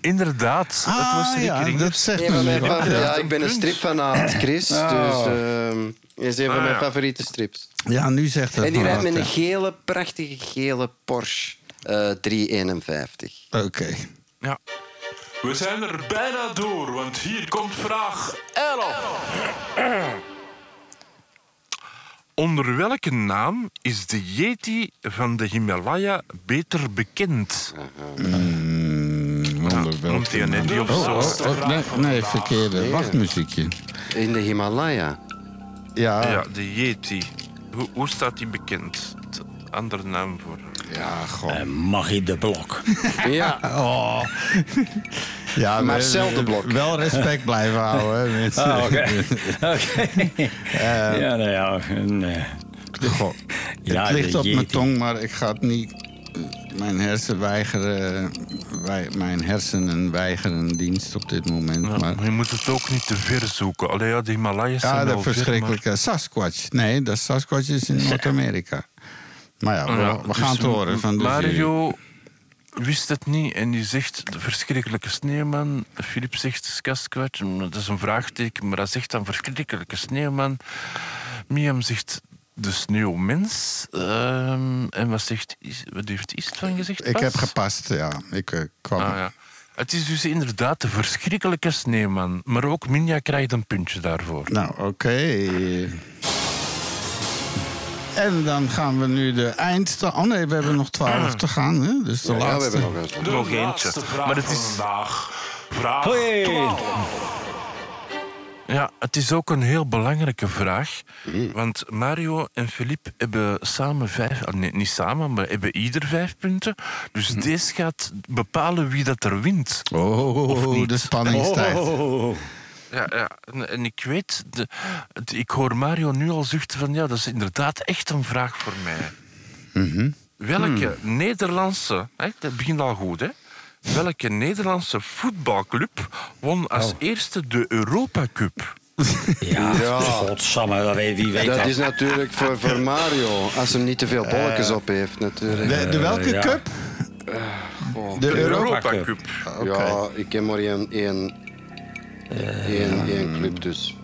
inderdaad. het Ah, was Rick ja, dat zegt Een mijn Ja. ja, ik ben een stripfanaat, Chris. Dus ehm is een van Ah, mijn ja. favoriete strips. Ja, nu zegt het En die rijdt met een gele, prachtige gele Porsche eh 351. Oké. Ja. We zijn er bijna door, want hier komt vraag 11. Onder welke naam is de Yeti van de Himalaya beter bekend? Mm, onder welke Oh, zo? oh, oh, nee, nee, verkeerde. Wachtmuziekje. In de Himalaya. Ja, Ja, de Yeti. Hoe, hoe staat die bekend? Andere naam voor. ja, gewoon. eh, Magie de Blok. Ja, Oh. Ja, Marcel de Blok. Wel respect blijven houden, mensen. Oh, oké. Oké. ja, nou ja. Nee. Goh, Ja, het ligt op mijn tong, maar ik ga het niet... Mijn hersen weigeren... Wij, mijn hersenen weigeren dienst op dit moment. Ja, maar, maar je moet het ook niet te ver zoeken. Allee, ja, de Himalayas ja, zijn ver, verschrikkelijke Sasquatch. Nee, dat Sasquatch is in Noord-Amerika. Maar ja, we, maar- Ja, we gaan dus het horen van de. Mario wist het niet en die zegt de verschrikkelijke sneeuwman. Filip zegt Sasquatch, dat is een vraagteken, maar hij zegt dan verschrikkelijke sneeuwman. Miam zegt de sneeuwmens. Ehm, en wat, zegt, Is- wat heeft Ist van gezegd? Ik Bas? heb gepast, ja. Ik eh, kwam... Ah, ja. Het is dus inderdaad de verschrikkelijke sneeuwman. Maar ook Minja krijgt een puntje daarvoor. Nou, oké. En dan gaan we nu de eindstand... Oh nee, we hebben nog twaalf te gaan, hè? Dus de ja, we laatste. hebben nog Nog eentje. laatste vraag Maar het is- vandaag. Vraag Hoi. 12. Ja, het is ook een heel belangrijke vraag. Want Mario en Philippe hebben samen vijf... ah, Nee, niet samen, maar hebben ieder vijf punten. Dus deze gaat bepalen wie dat er wint. Oh, de spanning stijgt. Oh. Ja, ja. En, en ik weet... De, ik hoor Mario nu al zuchten van... Ja, dat is inderdaad echt een vraag voor mij. Welke Nederlandse... Hè, dat begint al goed, hè? Welke Nederlandse voetbalclub won als eerste de Europa Cup? Ja, Ja. godsamme, dat weet, wie weet Dat dat. is natuurlijk voor, voor Mario, als hij niet te veel bolletjes op heeft natuurlijk. De, de welke ja. cup? Oh, De Euro... Europa Europa Cup. Cup. Ja, ik ken maar één, één, één, één club dus.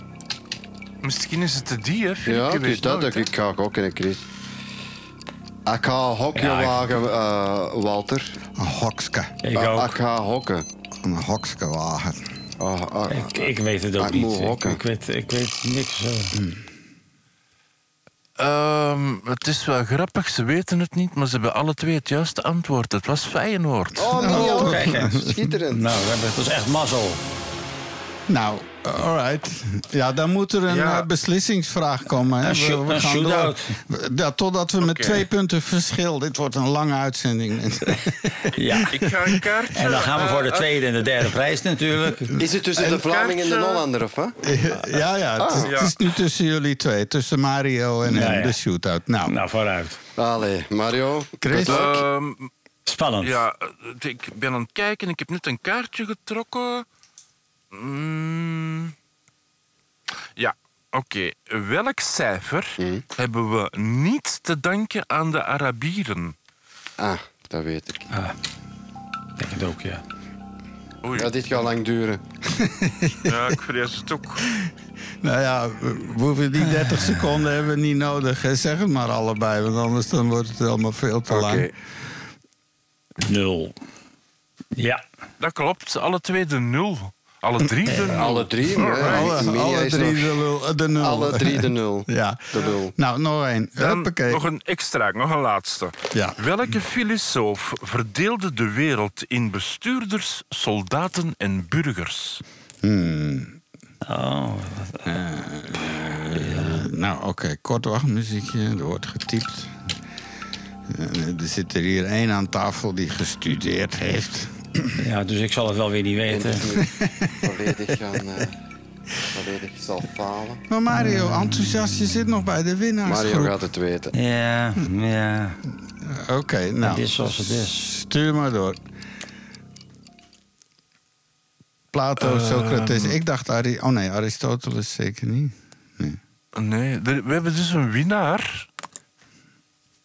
Misschien is het die, hè? Ja, het is dat. nooit, ik ga ook in een Chris. Ik ga hokje Ja, ik- wagen, eh, Walter. Een hokske. Ik Ah, ook. Ik ga hokken. Een hokske wagen. Ah, ah, Ik, ik weet het ook ik moet niet. Ik, hokken. ik, weet, ik weet niks. eh. Ehm, het is wel grappig, ze weten het niet, maar ze hebben alle twee het juiste antwoord. Het was Feyenoord. Oh, Mio. kijk eens. Schitterend. Nou, we hebben, het was echt mazzel. Nou, alright. Ja, dan moet er een Ja. eh, beslissingsvraag komen. Hè. Een gaan shootout. door. Ja, totdat we met twee punten verschil. Dit wordt een lange uitzending. Ja. Ik ga een kaartje... En dan gaan we voor de eh, tweede en de derde prijs natuurlijk. Is het tussen Een de Vlaming en de kaartje. Hollander, of wat? ja, ja, het, is, Ah. het is nu tussen jullie twee. Tussen Mario en ja. de shootout. Nou, Nou, vooruit. Allee, Mario. Chris? ehm, Spannend. ja, eh, ik ben aan het kijken. Ik heb net een kaartje getrokken. Mm, ja, oké. Welk cijfer Hmm. hebben we niet te danken aan de Arabieren? Ah, dat weet ik. Ah, ik denk het ook, ja. Oei, Ja, dit gaat lang duren. ja, ik vrees het ook. nou ja, we hoeven die 30 seconden hebben we niet nodig. hè. Zeg het maar allebei, want anders dan wordt het helemaal veel te Oké. lang. Nul. Ja. Dat klopt, alle twee de nul. Alle drie de nul. Alle drie. Alle, drie nog- de, lul- de nul. Alle drie de nul. Ja. De nul. Nou, nog één. Dan nog een extra, nog een laatste. Ja. Welke filosoof verdeelde de wereld in bestuurders, soldaten en burgers? Oh, Nou, oké, kort wachtmuziekje. Er wordt getypt. Eh, Er zit er hier één aan tafel die gestudeerd heeft. Ja, dus ik zal het wel weer niet weten. volledig gaan... eh, volledig zal falen. Maar Mario, enthousiast, je zit nog bij de winnaarsgroep. Mario gaat het weten. Ja, ja. Oké, nou. Het is zoals het is. Stuur maar door. Plato, Socrates. Ik dacht... Ari oh nee, Aristoteles zeker niet. Nee. Nee, we hebben dus een winnaar.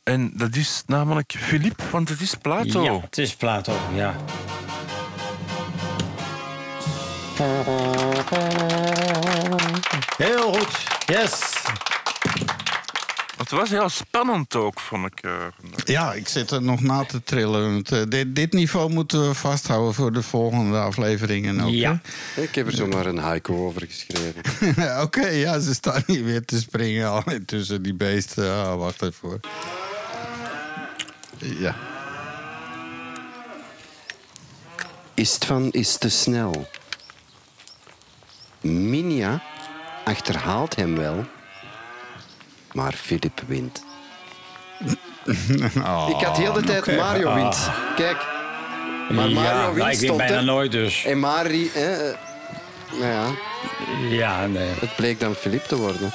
En dat is namelijk Filip, want het is Plato. Ja, het is Plato, ja. Heel goed, yes. Het was heel spannend ook, vond ik. eh. Ja, ik zit er nog na te trillen. Want, eh, dit, dit niveau moeten we vasthouden voor de volgende afleveringen ook. Ja. Ik heb er zomaar een haiku over geschreven. Oké, ja, ze staan hier weer te springen al tussen die beesten. Ah, wacht even hoor. Ja. Istvan is te snel. Minia achterhaalt hem wel, maar Filip wint. Oh, Ik had heel de tijd Mario wint. Kijk, maar Mario wint ik stond bijna er. nooit dus. En Mari, eh, nou ja, Ja, nee. het bleek dan Filip te worden.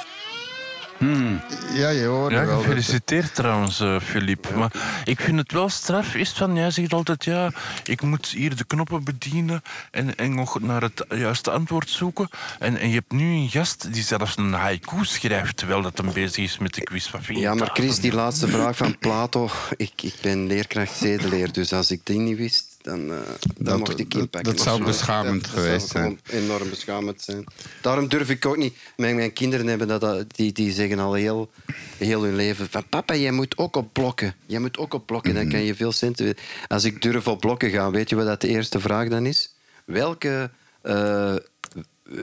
Ja, je hoorde Ja, wel. dat- gefeliciteerd trouwens, eh Filip. Maar ik vind het wel straf. Is van, jij zegt altijd, ja, ik moet hier de knoppen bedienen en, en nog naar het juiste antwoord zoeken. En, en je hebt nu een gast die zelfs een haiku schrijft terwijl dat hem bezig is met de quiz van vier Ja, maar. Chris, die laatste vraag van Plato. Ik, ik ben leerkracht zedeleer, dus als ik die niet wist, dan, eh, dan Dat- mocht ik dat- inpakken. dat zou beschamend dat geweest zou gewoon enorm beschamend zijn. Daarom durf ik ook niet... Mijn, mijn kinderen hebben dat, die, die zeggen al heel, heel hun leven van... Papa, jij moet ook op blokken. Jij moet ook op blokken, dan kan je veel centen... Als ik durf op blokken gaan, weet je wat dat de eerste vraag dan is? Welke... eh,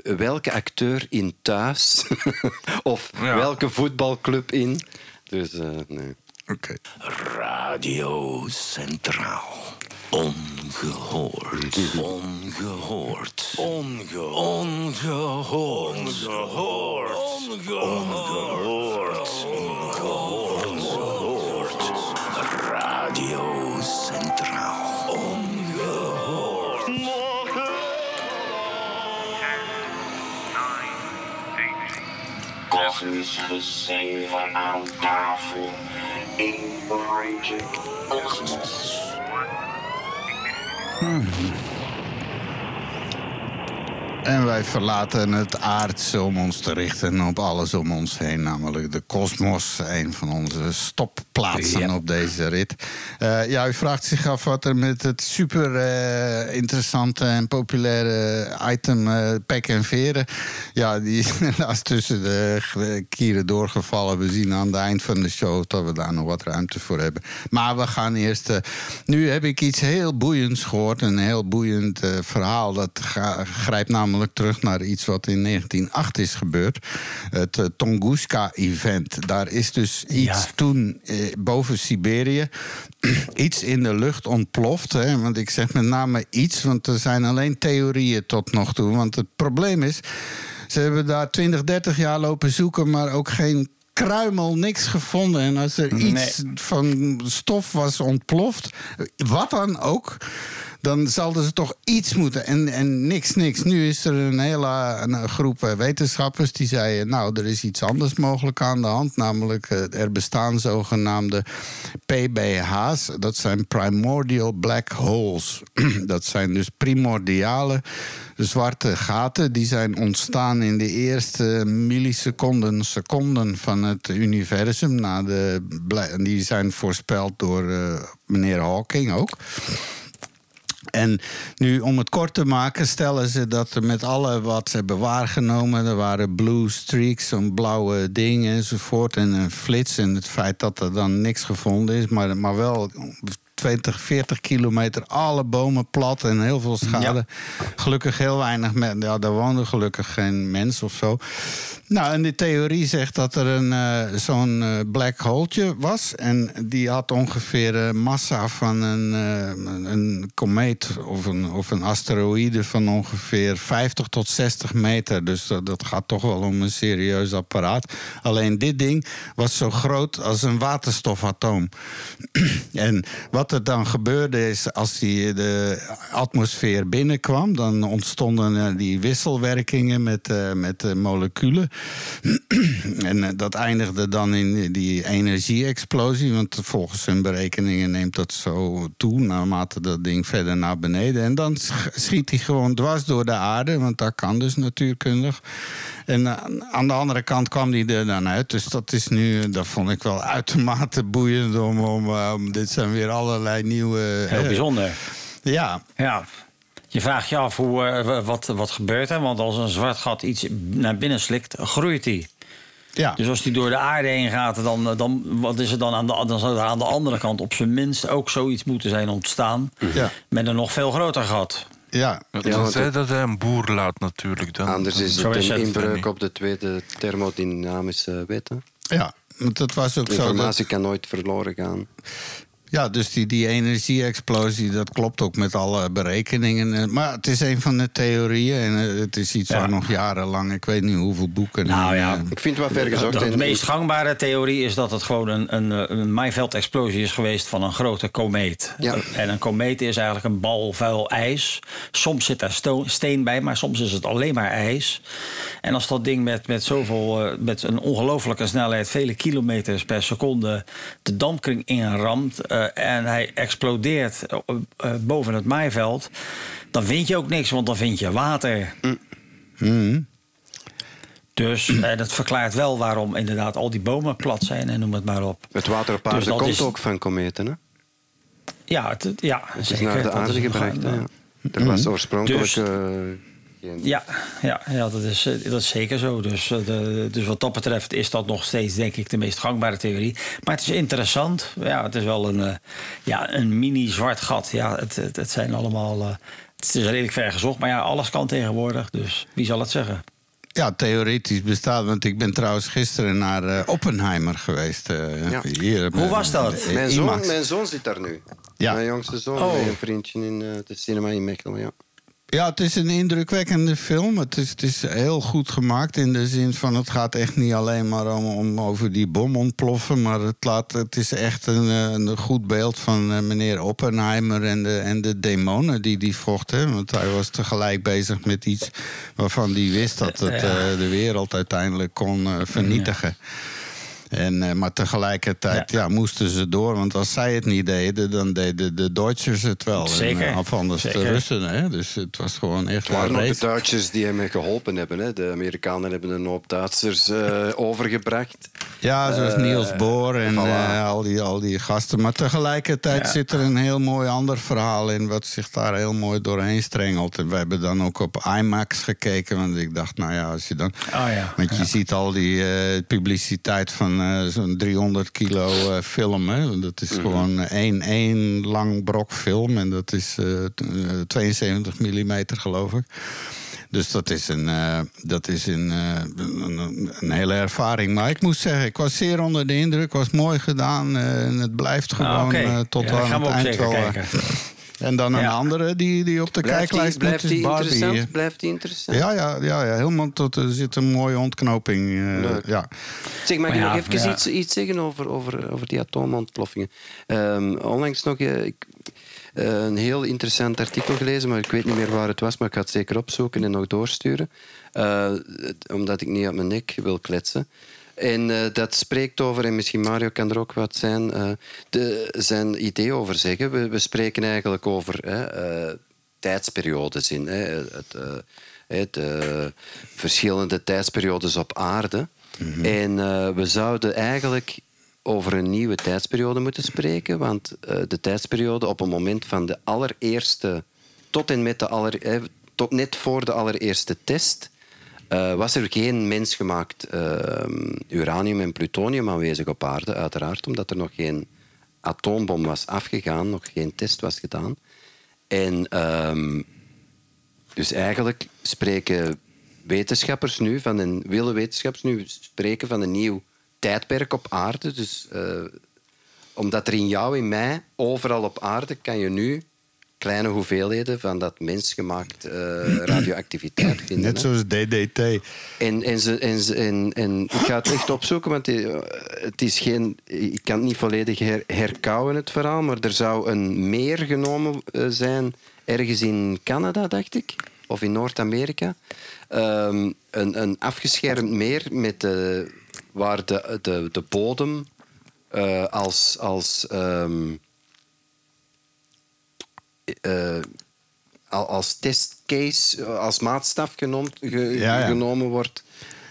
welke acteur in thuis of Ja. welke voetbalclub in. Dus eh, nee. Oké. Radio Centraal. Ongehoord. Ongehoord. Onge ongehoord. Ongehoord. Ongehoord. Ongehoord. Radio Centraal. Ongehoord. Koffie is gezeven aan tafel in Magic Mm-hmm. En wij verlaten het aardse om ons te richten op alles om ons heen. Namelijk de kosmos, een van onze stopplaatsen op deze rit. Eh, ja, u vraagt zich af wat er met het super eh, interessante en populaire item eh Pek en Veren... Ja, die is helaas tussen de kieren doorgevallen. We zien aan het eind van de show dat we daar nog wat ruimte voor hebben. Maar we gaan eerst... nu heb ik iets heel boeiends gehoord. Een heel boeiend verhaal. Dat grijpt namelijk terug naar iets wat in 1908 is gebeurd. Het eh, Tunguska-event. Daar is dus iets Ja. toen eh, boven Siberië... iets in de lucht ontploft. Hè? Want ik zeg met name iets, want er zijn alleen theorieën tot nog toe. Want het probleem is... Ze hebben daar 20, 30 jaar lopen zoeken, maar ook geen kruimel, niks gevonden. En als er iets van stof was ontploft, wat dan ook, dan zouden ze toch iets moeten. En, en niks, niks. Nu is er een hele een groep eh, wetenschappers die zeiden... nou, er is iets anders mogelijk aan de hand. Namelijk, eh, er bestaan zogenaamde PBH's. Dat zijn primordial black holes. dat zijn dus primordiale zwarte gaten. Die zijn ontstaan in de eerste milliseconden, seconden van het universum. Na de, die zijn voorspeld door eh, meneer Hawking ook. En nu, om het kort te maken, stellen ze dat er met alle wat ze hebben waargenomen... er waren blue streaks, zo'n blauwe dingen enzovoort... en een flits en het feit dat er dan niks gevonden is... maar, maar wel 20, 40 kilometer. Alle bomen plat en heel veel schade. Gelukkig heel weinig mensen. Ja, daar woonde gelukkig geen mens of zo. Nou, en de theorie zegt dat er een, eh, zo'n eh, black hole was. En die had ongeveer de massa van een, eh, een komeet of een, of een asteroïde van ongeveer 50 tot 60 meter. Dus dat, dat gaat toch wel om een serieus apparaat. Alleen dit ding was zo groot als een waterstofatoom. en wat er dan gebeurde is, als die de atmosfeer binnenkwam, dan ontstonden eh, die wisselwerkingen met, eh, met de moleculen. en eh, dat eindigde dan in die energie-explosie, want volgens hun berekeningen neemt dat zo toe naarmate dat ding verder naar beneden. En dan sch- schiet hij gewoon dwars door de aarde, want dat kan dus natuurkundig. En aan de andere kant kwam die er dan uit. Dus dat is nu, dat vond ik wel uitermate boeiend om. om, dit zijn weer allerlei nieuwe. Heel eh, bijzonder. Ja, Ja. Je vraagt je af hoe, eh, wat, wat gebeurt er. Want als een zwart gat iets naar binnen slikt, groeit die. ja. Dus als die door de aarde heen gaat, dan, dan, wat is er dan, aan de, dan zou er aan de andere kant op zijn minst ook zoiets moeten zijn ontstaan. Ja. Met een nog veel groter gat. ja. Tenzij het- dat hij een boer laat natuurlijk. Dan, Anders is Zo het is een inbreuk op de tweede thermodynamische wet. hè. ja. Want dat was ook zo. dat- Informatie kan nooit verloren gaan. Ja, dus die, die energie-explosie, dat klopt ook met alle berekeningen. Eh, Maar het is een van de theorieën en eh, het is iets Ja. waar nog jarenlang, ik weet niet hoeveel boeken. Nou ja. eh, Ik vind het wel ver De, gezocht. de meest gangbare theorie is dat het gewoon een, een, een maaiveld-explosie is geweest van een grote komeet. Ja. En een komeet is eigenlijk een bal vuil ijs. Soms zit daar steen bij, maar soms is het alleen maar ijs. En als dat ding met, met zoveel, met een ongelofelijke snelheid, vele kilometers per seconde, de dampkring inramt en hij explodeert eh, eh, boven het maaiveld, dan vind je ook niks, want dan vind je water. mhm. Dus eh, dat verklaart wel waarom inderdaad al die bomen plat zijn en noem het maar op. Het water op aarde Dus dat komt is- ook van kometen. Hè? Ja, het, ja Het is zeker. naar de Dat aarde gebracht. ja. Er was oorspronkelijk... Dus- eh, Ja, ja, ja dat, is, eh, dat is zeker zo. Dus, eh, de, dus wat dat betreft is dat nog steeds, denk ik, de meest gangbare theorie. Maar het is interessant. Ja, het is wel een, eh, ja, een mini-zwart gat. Ja, het, het, het zijn allemaal. eh, het is redelijk ver gezocht, maar ja, alles kan tegenwoordig. Dus wie zal het zeggen? Ja, theoretisch bestaat. Want ik ben trouwens gisteren naar Oppenheimer geweest. eh, Ja. hier, Hoe was dat? Mijn, zoon, mijn zoon zit daar nu. Ja. Mijn jongste zoon, Oh. met een vriendje in eh, de cinema in Mechelen. Ja. Ja, het is een indrukwekkende film. Het is, het is heel goed gemaakt in de zin van het gaat echt niet alleen maar om, om over die bom ontploffen. Maar het, laat, het is echt een, eh, een goed beeld van eh, meneer Oppenheimer en de, en de demonen die die vochten. Want hij was tegelijk bezig met iets waarvan hij wist dat het Ja. eh, de wereld uiteindelijk kon vernietigen. En, eh, maar tegelijkertijd ja. moesten ze door. Want als zij het niet deden, dan deden de Duitsers het wel. Zeker. En, eh, of anders de. Russen. Hè? Dus het was gewoon echt Het waren ook de. Duitsers die hem geholpen hebben. Hè. De Amerikanen hebben een hoop Duitsers eh, overgebracht. Ja, zoals Niels Bohr en voilà. eh, al, die, al die gasten. Maar tegelijkertijd Ja. zit er een heel mooi ander verhaal in... wat zich daar heel mooi doorheen strengelt. En we hebben dan ook op IMAX gekeken. Want ik dacht, nou ja, als je dan... Oh ja. Want je ziet al die eh, publiciteit van eh, zo'n 300 kilo eh, film. Hè? Dat is gewoon één, één lang brok film. En dat is eh, t- eh, 72 mm, geloof ik. Dus dat is een, dat is een, een, hele ervaring. Maar ik moet zeggen, ik was zeer onder de indruk. was mooi gedaan. en het blijft gewoon oké. eh, tot Ja, aan het eind wel. En dan een Ja. andere die, die op de Blijft die, kijklijst blijft is Barbie. interessant? Blijft die interessant? Ja, ja, ja, ja, helemaal tot er zit een mooie ontknoping. eh, Leuk. ja. Zeg, mag Maar ik ja, nog even ja. iets, iets zeggen over, over, over die atoomontploffingen? Ehm, onlangs nog eh, ik, eh, een heel interessant artikel gelezen, maar ik weet niet meer waar het was, maar ik ga het zeker opzoeken en nog doorsturen. Eh, omdat ik niet op mijn nek wil kletsen. En eh, dat spreekt over, en misschien Mario kan er ook wat zijn, eh, de, zijn idee over zeggen. We, we spreken eigenlijk over hè, eh, tijdsperiodes in. Hè, het, verschillende tijdsperiodes op aarde. En eh, we zouden eigenlijk over een nieuwe tijdsperiode moeten spreken. Want de tijdsperiode op het moment van de allereerste... tot en met de aller, tot net voor de allereerste test... eh, was er geen mensgemaakt eh, uranium en plutonium aanwezig op aarde, uiteraard, omdat er nog geen atoombom was afgegaan, nog geen test was gedaan. En ehm, dus eigenlijk spreken wetenschappers nu, van een, willen wetenschappers nu spreken van een nieuw tijdperk op aarde. Dus eh, omdat er in jou, in mij, overal op aarde kan je nu kleine hoeveelheden van dat mensgemaakt eh, radioactiviteit vinden. Net zoals DDT. En, en, ze, en, en, en ik ga het echt opzoeken, want eh, het is geen, ik kan het niet volledig her, herkauwen, het verhaal. Maar er zou een meer genomen eh, zijn ergens in Canada, dacht ik. Of in Noord-Amerika. Ehm, een, een afgeschermd meer met de, waar de, de, de bodem eh, als. als ehm, eh, al- als testcase, als maatstaf genoemd, ge- Ja, ja. genomen wordt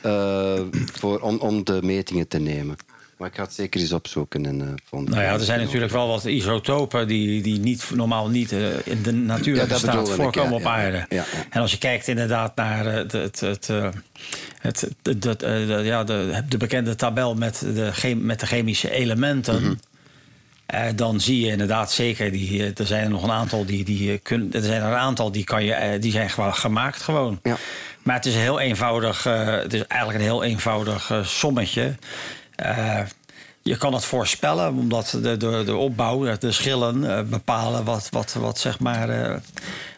eh, voor, om, om de metingen te nemen. Maar ik ga het zeker eens opzoeken. En, eh, volgende Nou ja, er zijn natuurlijk wel wat isotopen die, die niet, normaal niet in de Ja, natuurlijke dat staat ik, voorkomen ja, op ja, aarde. ja, ja. En als je kijkt inderdaad naar het, het, het, eh, het, de, de, de- ja, de, de bekende tabel met de, chem- met de chemische elementen. Mhm. Eh, dan zie je inderdaad zeker, die, eh, er zijn er nog een aantal die, die eh, kun, er zijn er een aantal die, kan je, die zijn gemaakt gewoon. Ja. Maar het is een heel eenvoudig, het is eigenlijk een heel eenvoudig sommetje. Je kan het voorspellen, omdat de, de, de opbouw, de schillen bepalen wat, wat, wat, zeg maar,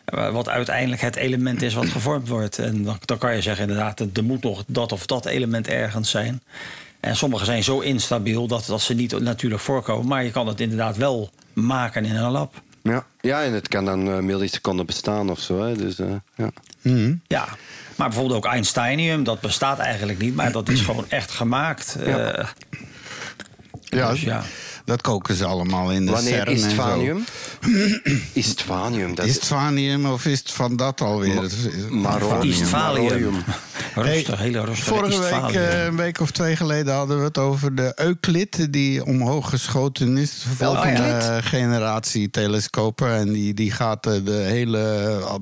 wat uiteindelijk het element is wat gevormd wordt. En dan, dan kan je zeggen inderdaad, er moet nog dat of dat element ergens zijn. En sommige zijn zo instabiel dat, dat ze niet natuurlijk voorkomen. Maar je kan het inderdaad wel maken in een lab. Ja. ja, en het kan dan eh, milliseconden bestaan of zo. Hè. Dus, eh, ja. Ja, maar bijvoorbeeld ook Einsteinium, dat bestaat eigenlijk niet, maar dat is gewoon echt gemaakt. Ja. Eh, Ja, Dus ja. Dat koken ze allemaal in de Wanneer CERN is het vanium? is het vanium? Dat Is het vanium of is het van dat alweer? Het is-. Maronium. rustig, hele rustig. Vorige week, eh, een week of twee geleden, hadden we het over de Euclid... die omhoog geschoten is. De volgende Euclid? generatie telescopen. En die, die gaat eh, de hele eh,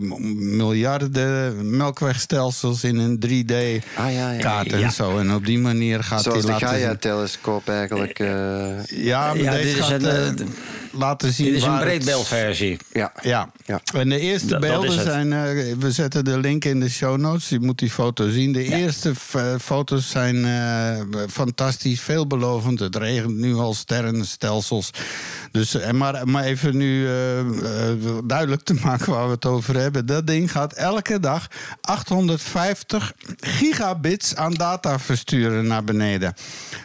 miljarden melkwegstelsels in een 3D-kaart Ah, ja, ja. en zo. En op die manier gaat Zoals die de laten zien... Gaia-telescoop eigenlijk. eh, Ja, deze dit is gaat een, eh, eh, laten zien Dit is een breedbeeldversie. ja. Ja. Ja. en de eerste Dat- beelden zijn... eh, we zetten de link in de show notes. Je moet die foto zien. De eerste foto's zijn eh, fantastisch, veelbelovend. Het regent nu al sterrenstelsels. Dus, eh, maar, maar even nu eh, eh, duidelijk te maken waar we het over hebben. Dat ding gaat elke dag 850 gigabits aan data versturen naar beneden.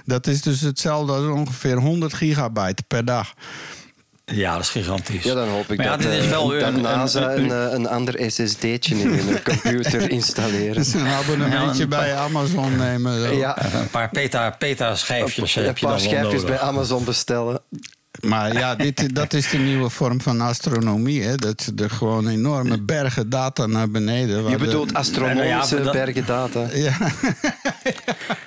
Dat is dus hetzelfde als ongeveer 100 gigabyte per dag. Ja, dat is gigantisch. ja, dan hoop ik Maar ja, dat, dit is eh, wel dat een- een- NASA een- een, eh, een ander SSD'tje in hun computer installeren. Dus een abonnementje Ja, een- bij Amazon nemen. zo. Ja, Een paar peta, peta schijfjes heb een je dan paar schijfjes bij Amazon bestellen. Maar ja, dit, dat is de nieuwe vorm van astronomie. Hè? Dat er gewoon enorme bergen data naar beneden. Je de- bedoelt astronomische Nou ja, bergen data. Ja,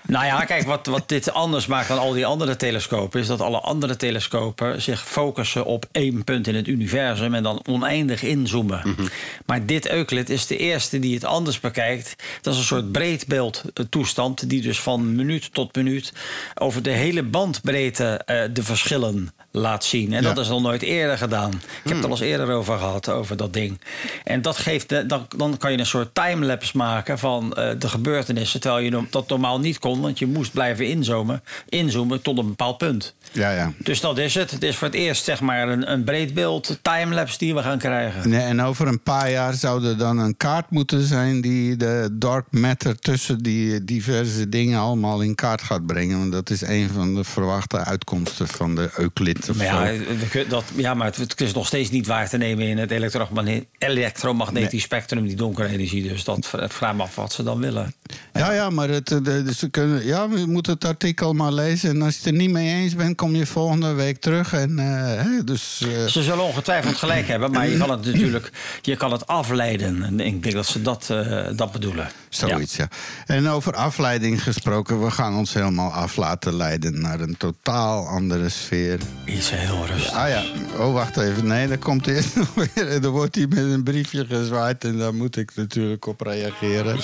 Nou ja, kijk, wat, wat dit anders maakt dan al die andere telescopen... is dat alle andere telescopen zich focussen op één punt in het universum... en dan oneindig inzoomen. Mhm. Maar dit Euclid is de eerste die het anders bekijkt. Dat is een soort breedbeeldtoestand... die dus van minuut tot minuut over de hele bandbreedte eh, de verschillen laat zien. En dat is nog nooit eerder gedaan. Ik heb Hmm. het al eens eerder over gehad, over dat ding. En dat geeft, de- dan, dan kan je een soort timelapse maken van eh, de gebeurtenissen. Terwijl je dat normaal niet kon, want je moest blijven inzoomen, inzoomen tot een bepaald punt. ja, ja. Dus dat is het. Het is voor het eerst zeg maar een, een breedbeeld timelapse die we gaan krijgen. Nee, en over een paar jaar zou er dan een kaart moeten zijn... die de dark matter tussen die diverse dingen allemaal in kaart gaat brengen. Want dat is een van de verwachte uitkomsten van de Euclid. Of ja, zo. dat, ja, maar het, het is nog steeds niet waar te nemen in het elektromagne- elektromagnetisch spectrum, die donkere energie. Dus dat vraag me af wat ze dan willen. Ja, ja, maar het, de, de- ze kunnen, ja, je moet het artikel maar lezen. En als je het er niet mee eens bent, kom je volgende week terug. En, eh, hè, dus, eh, Ze zullen ongetwijfeld gelijk hebben, maar je kan het natuurlijk je kan het afleiden. En ik denk dat ze dat, eh, dat bedoelen. Zoiets, ja. En over afleiding gesproken, we gaan ons helemaal af laten leiden naar een totaal andere sfeer. Iets heel rustig. Ah ja, oh wacht even. Nee, dan komt eerst nog weer. Er wordt hier met een briefje gezwaaid en daar moet ik natuurlijk op reageren.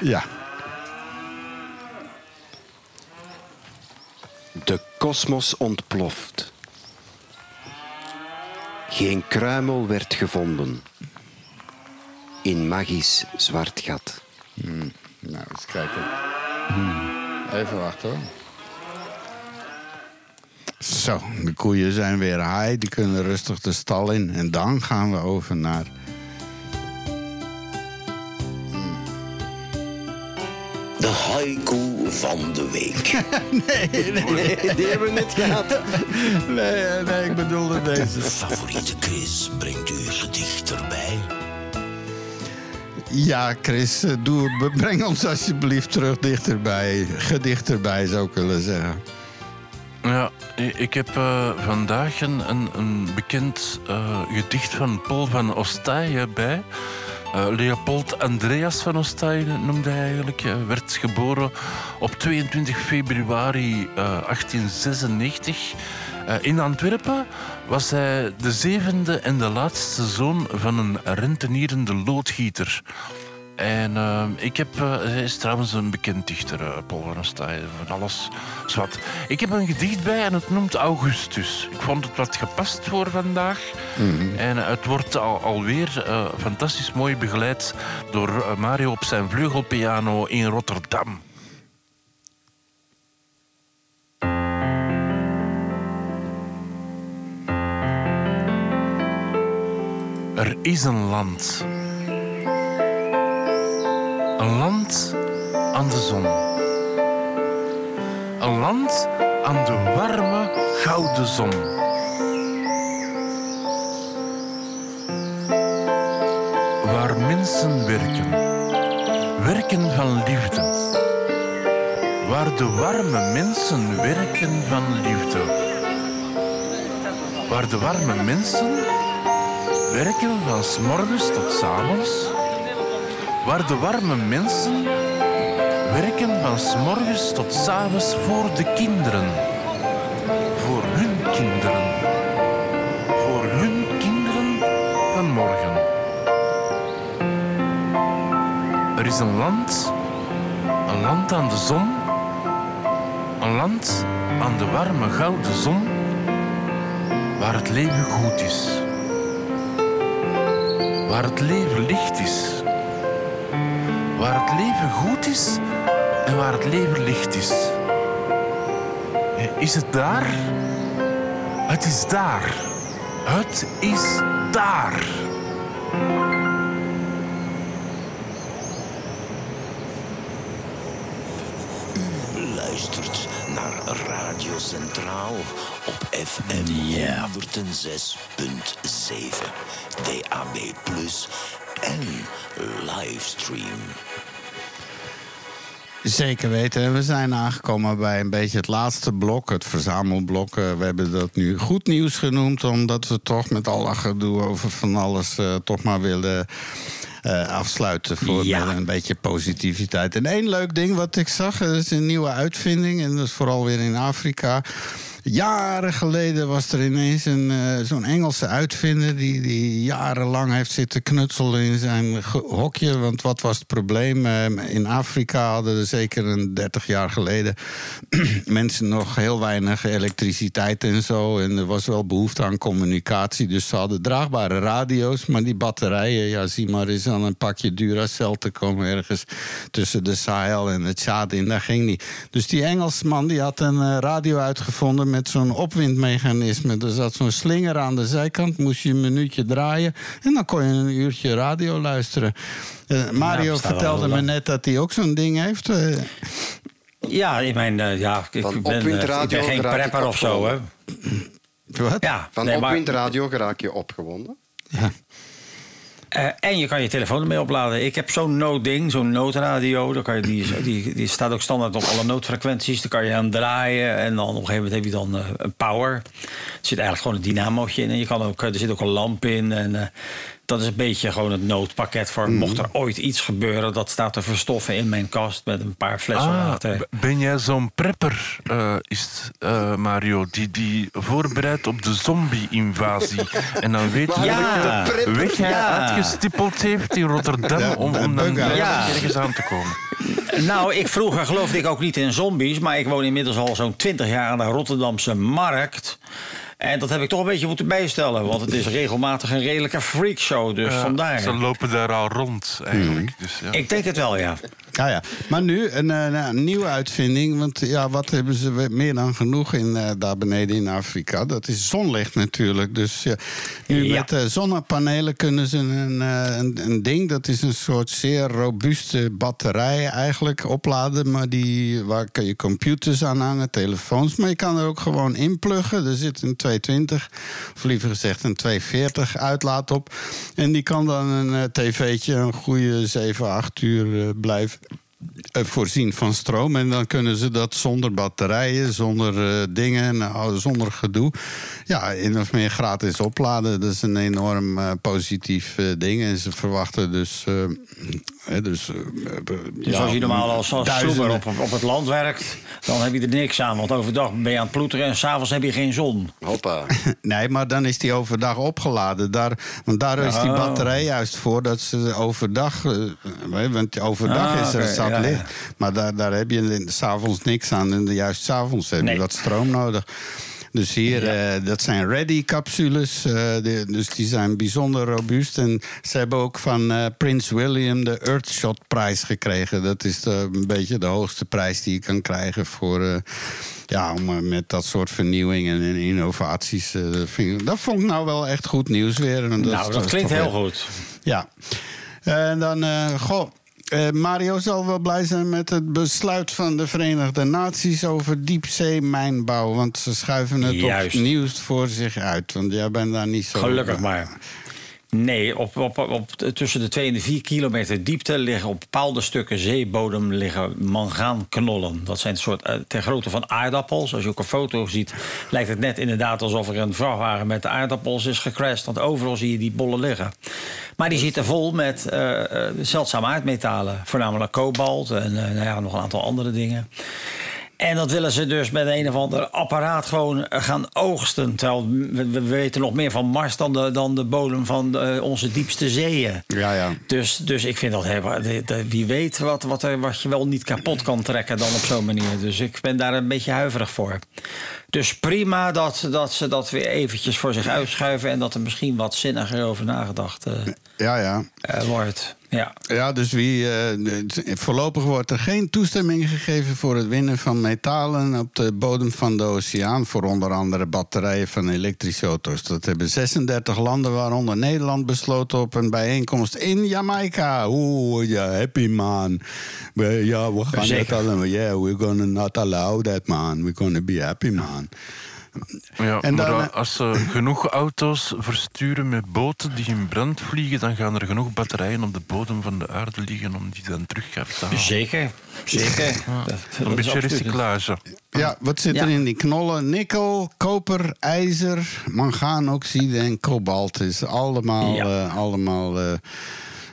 Ja. De kosmos ontploft. Geen kruimel werd gevonden. In magisch zwart gat. Nou, eens kijken. Even wachten hoor. Zo, de koeien zijn weer haai. Die kunnen rustig de stal in. En dan gaan we over naar... De haiku van de week. Nee, die hebben we net gehad. Nee, nee, ik bedoelde deze. Favoriete quiz brengt u gedicht erbij. Ja, Chris, eh, doe, breng ons alsjeblieft terug dichterbij. Gedicht erbij, zou ik willen zeggen. Ja, ik heb eh, vandaag een, een, bekend eh, gedicht van Paul van Ostaaije bij. Leopold Andreas van Ostaaije noemde hij eigenlijk. Werd geboren op 22 februari eh, 1896. Eh, in Antwerpen was hij de zevende en de laatste zoon van een rentenierende loodgieter. En eh, ik heb, eh, hij is trouwens een bekend dichter, Paul van Ostaaije, van alles zwart. Ik heb een gedicht bij en het noemt Augustus. Ik vond het wat gepast voor vandaag. En eh, het wordt al, alweer fantastisch mooi begeleid door Mario op zijn vleugelpiano in Rotterdam. Er is een land. Een land aan de zon. Een land aan de warme, gouden zon. Waar mensen werken. Werken van liefde. Waar de warme mensen werken van liefde. Waar de warme mensen werken van s morgens tot s avonds. Waar de warme mensen werken van s morgens tot s avonds voor de kinderen. Voor hun kinderen. Voor hun kinderen van morgen. Er is een land, een land aan de zon, een land aan de warme gouden zon, waar het leven goed is. Waar het leven licht is. Waar het leven goed is en waar het leven licht is. Is het daar? Het is daar. Het is daar. Luistert naar Radio Centraal op FM 106.7, DAB+, en livestream. Zeker weten. En we zijn aangekomen bij een beetje het laatste blok, het verzamelblok. Eh, We hebben dat nu goed nieuws genoemd, omdat we toch met al dat gedoe over van alles eh, toch maar willen eh, afsluiten voor Ja. met een beetje positiviteit. En één leuk ding wat ik zag, dat is een nieuwe uitvinding, en dat is vooral weer in Afrika. Jaren geleden was er ineens een, eh, zo'n Engelse uitvinder... Die, die jarenlang heeft zitten knutselen in zijn hokje. Want wat was het probleem? Eh, in Afrika hadden er zeker een 30 jaar geleden... mensen nog heel weinig elektriciteit en zo. En er was wel behoefte aan communicatie. Dus ze hadden draagbare radio's. Maar die batterijen, ja, zie maar eens aan een pakje Duracell te komen... ergens tussen de Sahel en het Tjaad in. Dat ging niet. Dus die Engelsman die had een eh, radio uitgevonden met zo'n opwindmechanisme. Er zat zo'n slinger aan de zijkant, moest je een minuutje draaien... en dan kon je een uurtje radio luisteren. Eh, Mario vertelde me net dat hij ook zo'n ding heeft. eh. Ja, in mijn, eh, ja, ik, ik ben, ik opwindradio ben geen ik prepper of zo, hè. wat? Ja, Van nee, maar- opwindradio raak je opgewonden. Eh, en je kan je telefoon ermee opladen. Ik heb zo'n noodding, zo'n noodradio. Daar kan je, die, die, die staat ook standaard op alle noodfrequenties. Daar kan je aan draaien. En dan op een gegeven moment heb je dan eh, een power. Er zit eigenlijk gewoon een dynamootje in. En je kan ook, er zit ook een lamp in. En, eh, Dat is een beetje gewoon het noodpakket voor mocht er ooit iets gebeuren. Dat staat te verstoffen in mijn kast met een paar flessen Ah, water. ben jij zo'n prepper, eh, is eh, Mario, die, die voorbereidt op de zombie-invasie? en dan weet je Ja. welke weg hij Ja. uitgestippeld heeft in Rotterdam Ja, om, om dan. Ja. ergens aan te komen. Nou, ik vroeger geloofde ik ook niet in zombies. Maar ik woon inmiddels al zo'n 20 jaar aan de Rotterdamse markt. En dat heb ik toch een beetje moeten bijstellen. Want het is regelmatig een redelijke freakshow. Dus Ja, vandaar. Ze lopen daar al rond, eigenlijk. Mhm. Dus, ja. Ik denk het wel, ja. Ja, ja. Maar nu een, eh, nou, een nieuwe uitvinding. Want ja, wat hebben ze meer dan genoeg in, eh, daar beneden in Afrika? Dat is zonlicht natuurlijk. Dus ja, nu Ja. met eh, zonnepanelen kunnen ze een, een, een ding... dat is een soort zeer robuuste batterij eigenlijk opladen. Maar die, waar kun je computers aan hangen, telefoons. Maar je kan er ook gewoon in pluggen. Er zit een 220, of liever gezegd een 240 uitlaat op. En die kan dan een eh, tv'tje een goede 7, 8 uur blijven voorzien van stroom. En dan kunnen ze dat zonder batterijen, zonder eh, dingen, nou, zonder gedoe. Ja, in of meer gratis opladen. Dat is een enorm eh, positief eh, ding. En ze verwachten dus. Eh, dus eh, Dus ja, als je normaal als, als duizenden- op, op het land werkt, dan heb je er niks aan. Want overdag ben je aan het ploeteren en s'avonds heb je geen zon. Hoppa. Nee, maar dan is die overdag opgeladen. Daar, want daar is die batterij juist voor dat ze overdag. eh, want overdag Ah, is er oké, zat ja, licht. ja. Maar daar, daar heb je s'avonds niks aan. En juist s'avonds heb je Nee. wat stroom nodig. Dus hier, eh, dat zijn ready-capsules. eh, dus die zijn bijzonder robuust. En ze hebben ook van eh, Prins William de Earthshot-prijs gekregen. Dat is de- een beetje de hoogste prijs die je kan krijgen voor. ja, om met dat soort vernieuwingen en innovaties. dat, ik- dat vond ik nou wel echt goed nieuws weer. En nou, is- dat klinkt heel goed. Ja. En dan, goh. Eh, Mario zal wel blij zijn met het besluit van de Verenigde Naties over diepzeemijnbouw. Want ze schuiven het Juist. opnieuw voor zich uit. Want jij bent daar niet zo. Gelukkig maar. Nee, op, op, tussen de 2 en de 4 kilometer diepte liggen op bepaalde stukken zeebodem liggen mangaanknollen. Dat zijn een soort eh, ter grootte van aardappels. Als je ook een foto ziet, lijkt het net inderdaad alsof er een vrachtwagen met aardappels is gecrashed. Want overal zie je die bollen liggen. Maar die zitten vol met eh, zeldzame aardmetalen. Voornamelijk kobalt en nou ja, nog een aantal andere dingen. En dat willen ze dus met een of ander apparaat gewoon gaan oogsten. Terwijl we, we weten nog meer van Mars dan de, dan de bodem van de- onze diepste zeeën. Ja, ja. Dus, dus ik vind dat heel, wie weet wat, wat, er, wat je wel niet kapot kan trekken dan op zo'n manier. Dus ik ben daar een beetje huiverig voor. Dus prima dat, dat ze dat weer eventjes voor zich uitschuiven... en dat er misschien wat zinniger over nagedacht eh, Ja, ja. eh, wordt. Ja. Ja, dus wie, eh, voorlopig wordt er geen toestemming gegeven voor het winnen van metalen op de bodem van de oceaan. Voor onder andere batterijen van elektrische auto's. Dat hebben 36 landen, waaronder Nederland, besloten op een bijeenkomst in Jamaica. Oeh, ja, happy man. We, ja, we gaan Zeker. allemaal. Yeah, we're gonna not allow that man. We're gonna be happy man. Ja, En maar dan, eh, eh, als ze genoeg auto's versturen met boten die in brand vliegen, dan gaan er genoeg batterijen op de bodem van de aarde liggen om die dan terug te halen. Zeker, zeker. Dat- dat Een is beetje recyclage. Ja, wat zit er Ja. in die knollen? Nikkel, koper, ijzer, mangaanoxide en kobalt. is allemaal. Ja. eh, allemaal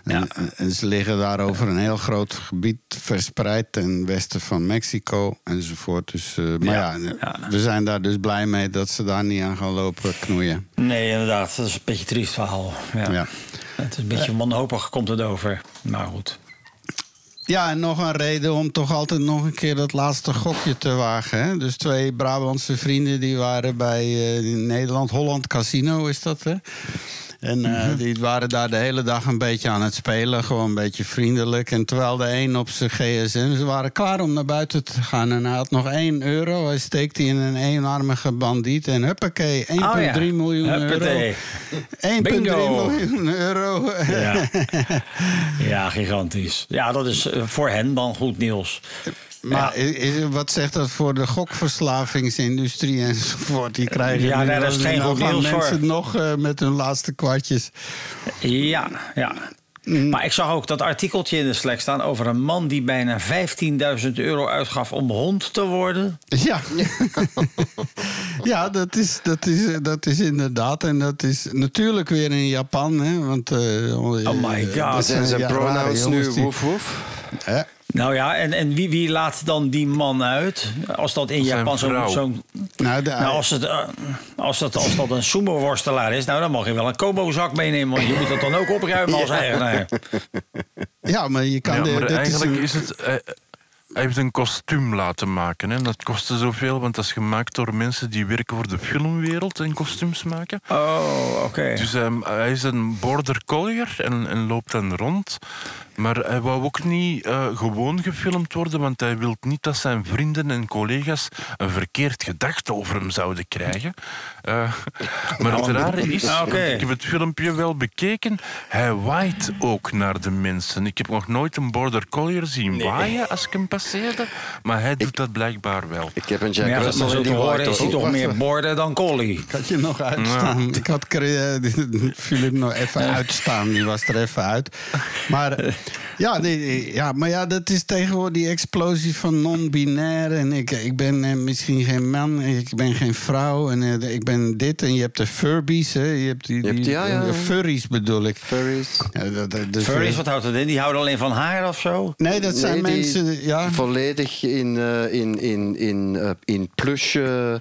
eh, en, en ze liggen daar over een heel groot gebied verspreid ten westen van Mexico enzovoort. Dus, eh, maar ja, Ja, ja. we zijn daar dus blij mee dat ze daar niet aan gaan lopen knoeien. Nee, inderdaad. Dat is een beetje een triest verhaal. Ja. Ja. Het is een beetje wanhopig komt het over. Maar goed. Ja, en nog een reden om toch altijd nog een keer dat laatste gokje te wagen. Hè? Dus twee Brabantse vrienden die waren bij eh, in Nederland, Holland Casino is dat, hè? En eh, die waren daar de hele dag een beetje aan het spelen, gewoon een beetje vriendelijk. En terwijl de een op zijn gsm, ze waren klaar om naar buiten te gaan. En hij had nog 1 euro, hij steekt die in een eenarmige bandiet. En huppakee, 1,3 Oh ja. miljoen Huppatee. euro. 1,3 Bingo. miljoen euro. Ja. ja, gigantisch. Ja, dat is eh, voor hen dan goed nieuws. Maar is- wat zegt dat voor de gokverslavingsindustrie enzovoort? Die krijgen Ja, nu daar is geen goed voor. mensen nog eh, met hun laatste kwartjes. Ja, ja. Maar ik zag ook dat artikeltje in de Slack staan over een man die bijna 15.000 euro uitgaf om hond te worden. Ja, ja dat, is, dat, is, dat is inderdaad. En dat is natuurlijk weer in Japan. Hè, want, eh, Oh my god. Zijn zijn ja, pronouns nu woef woef? Hè? Nou ja, en, en wie, wie laat dan die man uit? Als dat in Japan zo'n... Nou, de, nou, als, het, eh, als, dat, als dat een sumo-worstelaar is, nou, dan mag je wel een kobo-zak meenemen. Want je moet dat dan ook opruimen als eigenaar. ja, maar je kan... Ja, de- eigenlijk een- is, het... eh, hij heeft een kostuum laten maken. Hè. Dat kostte zoveel, want dat is gemaakt door mensen die werken voor de filmwereld en kostuums maken. Oh, oké. Dus ehm, hij is een border collier en, en loopt dan rond. Maar hij wou ook niet eh, gewoon gefilmd worden, want hij wil niet dat zijn vrienden en collega's een verkeerd gedachte over hem zouden krijgen. Eh, maar het rare is, Ah, ik heb het filmpje wel bekeken, hij waait ook naar de mensen. Ik heb nog nooit een border collier zien waaien als ik hem passeerde, maar hij doet dat blijkbaar wel. Ik heb een Jack ja, Russell die horen waait is hij toch meer borden dan collie. Ik had je nog uitstaan. Ik had Philip nog even uitstaan. Die was er even uit. Maar ja, die- ja, maar ja dat is tegenwoordig die explosie van non-binair. En ik, ik ben eh, misschien geen man, ik ben geen vrouw. En eh, ik ben dit. En je hebt de Furbies. Hè. Je hebt die, Je hebt- die- ja, ja. de furries bedoel ik. Furries. Ja, dat- dat- Furries, eh, wat houdt het in? Die houden alleen van haar of zo? Nee, dat zijn Nee, mensen. Ja, Volledig in, eh, in, in, in, eh, in plush, eh, eh,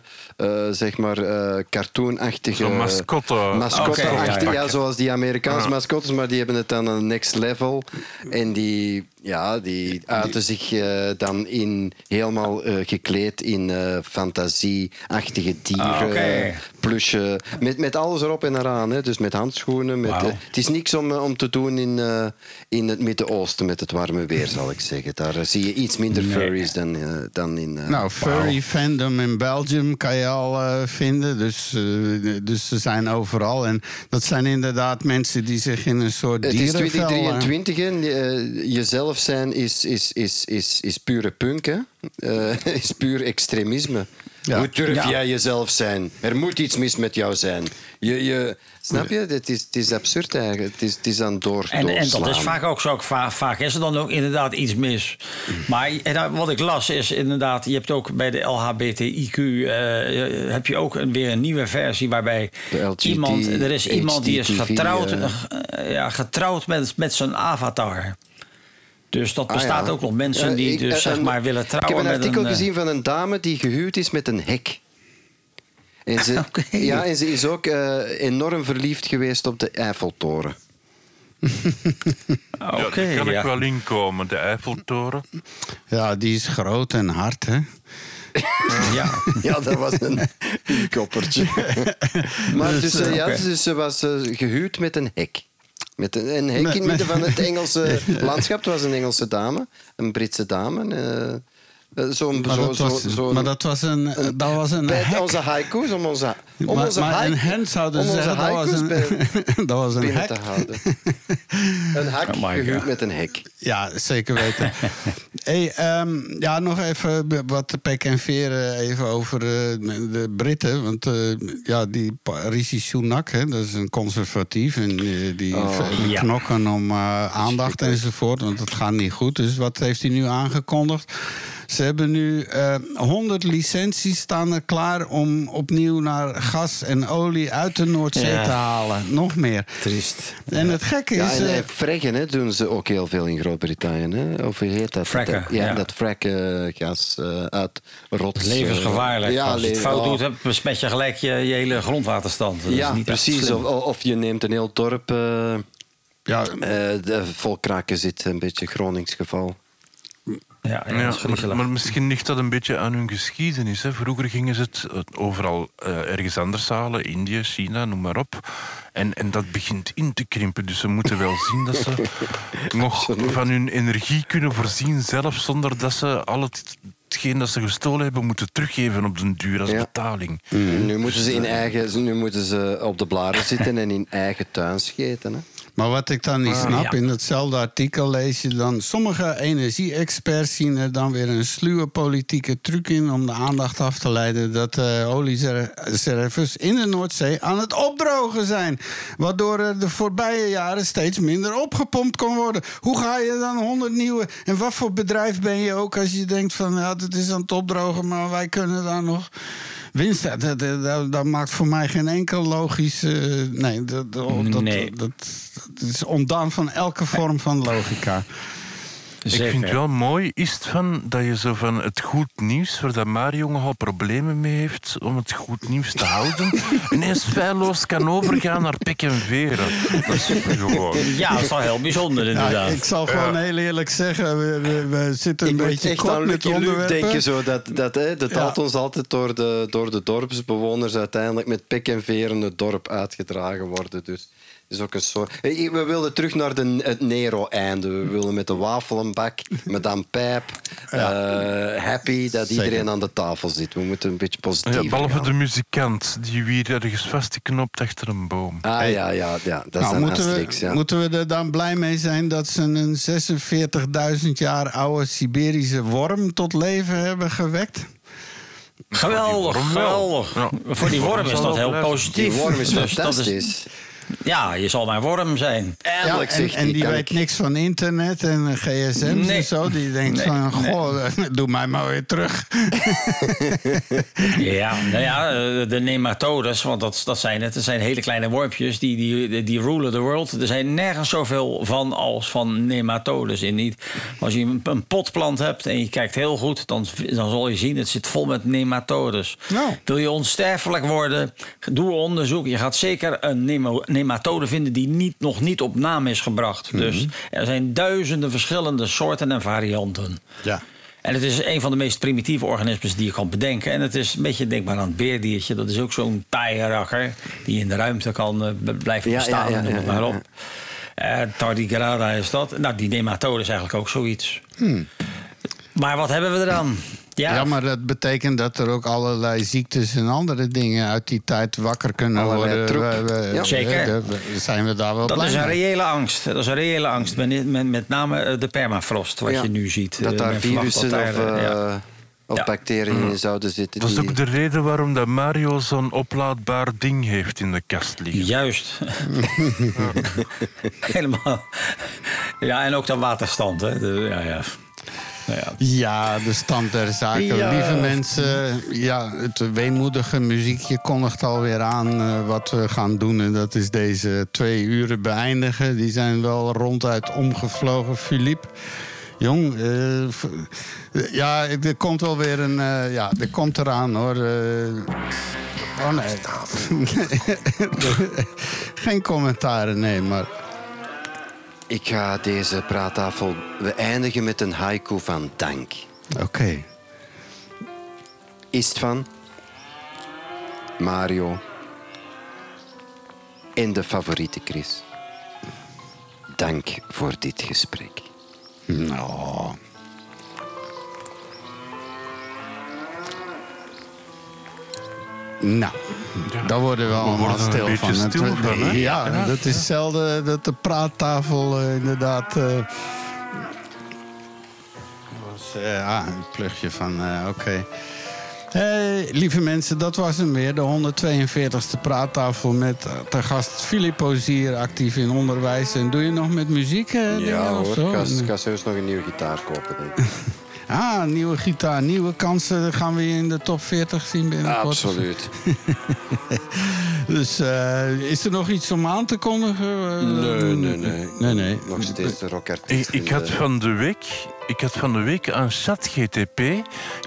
zeg maar, eh cartoonachtige... Zo'n mascotte. Mascotte-achtig, Oké, ja. ja, zoals die Amerikaanse mascottes, maar die hebben het dan een next level. En die, ja, die uiten zich eh, dan in, helemaal eh, gekleed in eh, fantasieachtige dieren. Ah, oké. eh, plusje, met, met alles erop en eraan. Hè. Dus met handschoenen. Met, eh, het is niks om, eh, om te doen in, eh, in het Midden-Oosten met het warme weer, zal ik zeggen. Daar eh, zie je iets minder furries dan, eh, dan in... eh, Nou, furry fandom in Belgium kan je al eh, vinden. Dus, eh, dus ze zijn overal. En dat zijn inderdaad mensen die zich in een soort Het is dierenvel... eh, 2023 en eh, jezelf zijn is, is, is, is, is pure punk, hè? Eh, is puur extremisme. Ja. Hoe durf Ja. jij jezelf zijn? Er moet iets mis met jou zijn. Je, je, snap je? Het is, het is absurd eigenlijk. Het is, het is aan door, En, en dat is vaak ook zo. Va- vaak is er dan ook inderdaad iets mis. Maar en wat ik las is inderdaad... je hebt ook bij de LHBTIQ... eh, heb je ook een, weer een nieuwe versie waarbij De LGT, iemand... Er is iemand die is getrouwd, eh. eh, ja, getrouwd met, met zijn avatar. Dus dat Ah, bestaat ja. ook nog mensen Eh, die ik- dus zeg maar willen trouwen Ik heb een met artikel een, eh, gezien van een dame die gehuwd is met een hek. En ze, ja, en ze is ook eh, enorm verliefd geweest op de Eiffeltoren. Oké, ja, daar kan ja. ik wel inkomen, de Eiffeltoren. Ja, die is groot en hard, hè? ja. Ja, dat was een koppertje. maar dus, ja, oké. dus ze was eh, gehuwd met een hek. Met een, midden van het Engelse landschap. Het was een Engelse dame, een Britse dame. Eh, zo'n, Maar zo, dat zo, maar dat was een, dat was een bij hek. onze haiku's, om onze, om maar, onze maar haiku- een hen zouden ze zeggen, dat was haiku's een, bij- dat was een hek. te houden. Een hek Oh God. met een hek. Ja, zeker weten. hey, ehm, ja, nog even wat pek en veren even over eh, de Britten. Want eh, ja, die Rishi Sunak, hè, dat is een conservatief. En die, Oh, ja. knokken om aandacht enzovoort. Want het gaat niet goed. Dus wat heeft hij nu aangekondigd? Ze hebben nu eh 100 licenties staan er klaar om opnieuw naar gas en olie uit de Noordzee Ja. te halen. Nog meer. Triest. En het gekke Ja, is... en eh, eh, hè, doen ze ook heel veel in Groot-Brittannië. hè. Of hoe heet dat? Fracken, ja, ja. dat frakken gas eh, uit rots. eh, Levensgevaarlijk. ja, Als je het fout oh. doet, heb- besmet je gelijk je, je hele grondwaterstand. Dat is Ja, niet echt precies. Of, of je neemt een heel dorp eh, ja, eh, de vol kraken zit, een beetje Gronings geval. Ja, ja, dat Ja, is maar, misschien ligt dat een beetje aan hun geschiedenis. Hè. Vroeger gingen ze het overal eh, ergens anders halen, Indië, China, noem maar op. En, en dat begint in te krimpen. Dus ze moeten wel zien dat ze nog van hun energie kunnen voorzien, zelf zonder dat ze al het, hetgeen dat ze gestolen hebben moeten teruggeven op den duur als Ja. betaling. En Nu moeten ze in eigen, nu moeten ze op de blaren zitten en in eigen tuin scheten. Hè. Maar wat ik dan niet Ah, snap, ja. in datzelfde artikel lees je dan... sommige energie-experts zien er dan weer een sluwe politieke truc in... om de aandacht af te leiden dat de oliereserves in de Noordzee aan het opdrogen zijn. Waardoor er de voorbije jaren steeds minder opgepompt kon worden. Hoe ga je dan 100 nieuwe... En wat voor bedrijf ben je ook als je denkt van... ja, het is aan het opdrogen, maar wij kunnen daar nog... Winst, uit. dat, dat, dat, dat maakt voor mij geen enkel logisch. eh, nee, dat, Nee. dat, dat is ontdaan van elke vorm van logica. Ik vind het wel mooi, is het van dat je zo van het goed nieuws, waar dat Mario nogal problemen mee heeft om het goed nieuws te houden, ineens feilloos kan overgaan naar pik en veren. Dat is. Ja, dat is wel heel bijzonder Ja, inderdaad. ik zal gewoon heel eerlijk zeggen, we, we, we zitten een Ik beetje echt kort aan met onderwerpen. denken. Zo, dat, dat, hè, dat Ja. ons altijd door de, door de dorpsbewoners uiteindelijk met pik en veren het dorp uitgedragen worden. Dus is ook een soort... Hey, We wilden terug naar de, het Nero-einde. We willen met de wafelenbak, Madame Pijp, eh, happy dat Zeker. iedereen aan de tafel zit. We moeten een beetje positief Ja, behalve gaan. de muzikant, die weer ergens vastgeknopt achter een boom. Ah ja, ja, ja, dat is Nou, een moeten, Asterix, we, ja. moeten we er dan blij mee zijn dat ze een 46.000 jaar oude Siberische worm tot leven hebben gewekt? Geweldig, geweldig. Ja. Voor die worm is dat heel positief. Die worm is Dus dat fantastisch. Ja, je zal mijn worm zijn. Eindelijk en, zegt en die weet ik- niks van internet en eh, gsm's Nee. en zo. Die denkt Nee, van, nee. goh, doe mij maar weer terug. Ja, nou ja, eh, de nematodes, want dat, dat zijn het. Dat zijn hele kleine wormpjes die, die, die rulen the world. Er zijn nergens zoveel van als van nematodes in. Niet. Als je een, een potplant hebt en je kijkt heel goed, dan, dan zal je zien, het zit vol met nematodes. Nou. Wil je onsterfelijk worden, doe onderzoek. Je gaat zeker een nemo- nematode vinden die niet, nog niet op naam is gebracht. Dus er zijn duizenden verschillende soorten en varianten. Ja. En het is een van de meest primitieve organismen die je kan bedenken. En het is een beetje denkbaar aan het beerdiertje. Dat is ook zo'n taaie rakker die in de ruimte kan eh, blijven bestaan. ja, ja, noem het ja, maar op. Eh, tardigrada is dat. Nou, die nematode is eigenlijk ook zoiets. Maar wat hebben we er dan? Ja, Ja. maar dat betekent dat er ook allerlei ziektes en andere dingen uit die tijd wakker kunnen Allerlei worden. troep. We- we- Ja. Zeker. we- we- Zijn we daar wel dat blij is een reële angst. Dat is een reële angst. Met, met, met name eh, de permafrost, wat Ja. je nu ziet. Dat Eh, daar virussen dat of, daar, eh, ja. of Ja. bacteriën in zouden zitten. Dat is die- ook de reden waarom dat Mario zo'n oplaadbaar ding heeft in de kast liggen. Juist. Helemaal. Ja, en ook de waterstand. Hè. De, ja, ja. Nou ja. Ja, de stand der zaken. Ja. Lieve mensen, ja, het weemoedige muziekje kondigt alweer aan eh, wat we gaan doen. En dat is deze twee uren beëindigen. Die zijn wel ronduit omgevlogen. Philippe, jong, eh, ja, er komt wel weer een... eh, ja, er komt eraan hoor. eh. oh nee. Geen commentaren, nee, maar... Ik ga deze praattafel... We eindigen met een haiku van dank. Oké. Is het van Mario en de favoriete Chris. Dank voor dit gesprek. Nou... Nou, daar worden we allemaal worden een stil beetje van. Stil van, hè? ja, dat is zelden dat de praattafel eh, inderdaad... eh, was, eh, ah, een plugje van, eh, oké. Hey, lieve mensen, dat was hem weer. De 142e praattafel met te gast Filippo Zier, actief in onderwijs. En doe je nog met muziek? eh, Ja of hoor, ik ga zelfs nog een nieuwe gitaar kopen. Denk ik. Ah, nieuwe gitaar, nieuwe kansen. Gaan we je in de top 40 zien binnenkort? Absoluut. Dus eh, is er nog iets om aan te kondigen? Eh, Nee, nee, nee. Nee, nee. Nog steeds de rockartiest. Ik, ik, had van de week, ik had van de week aan ChatGTP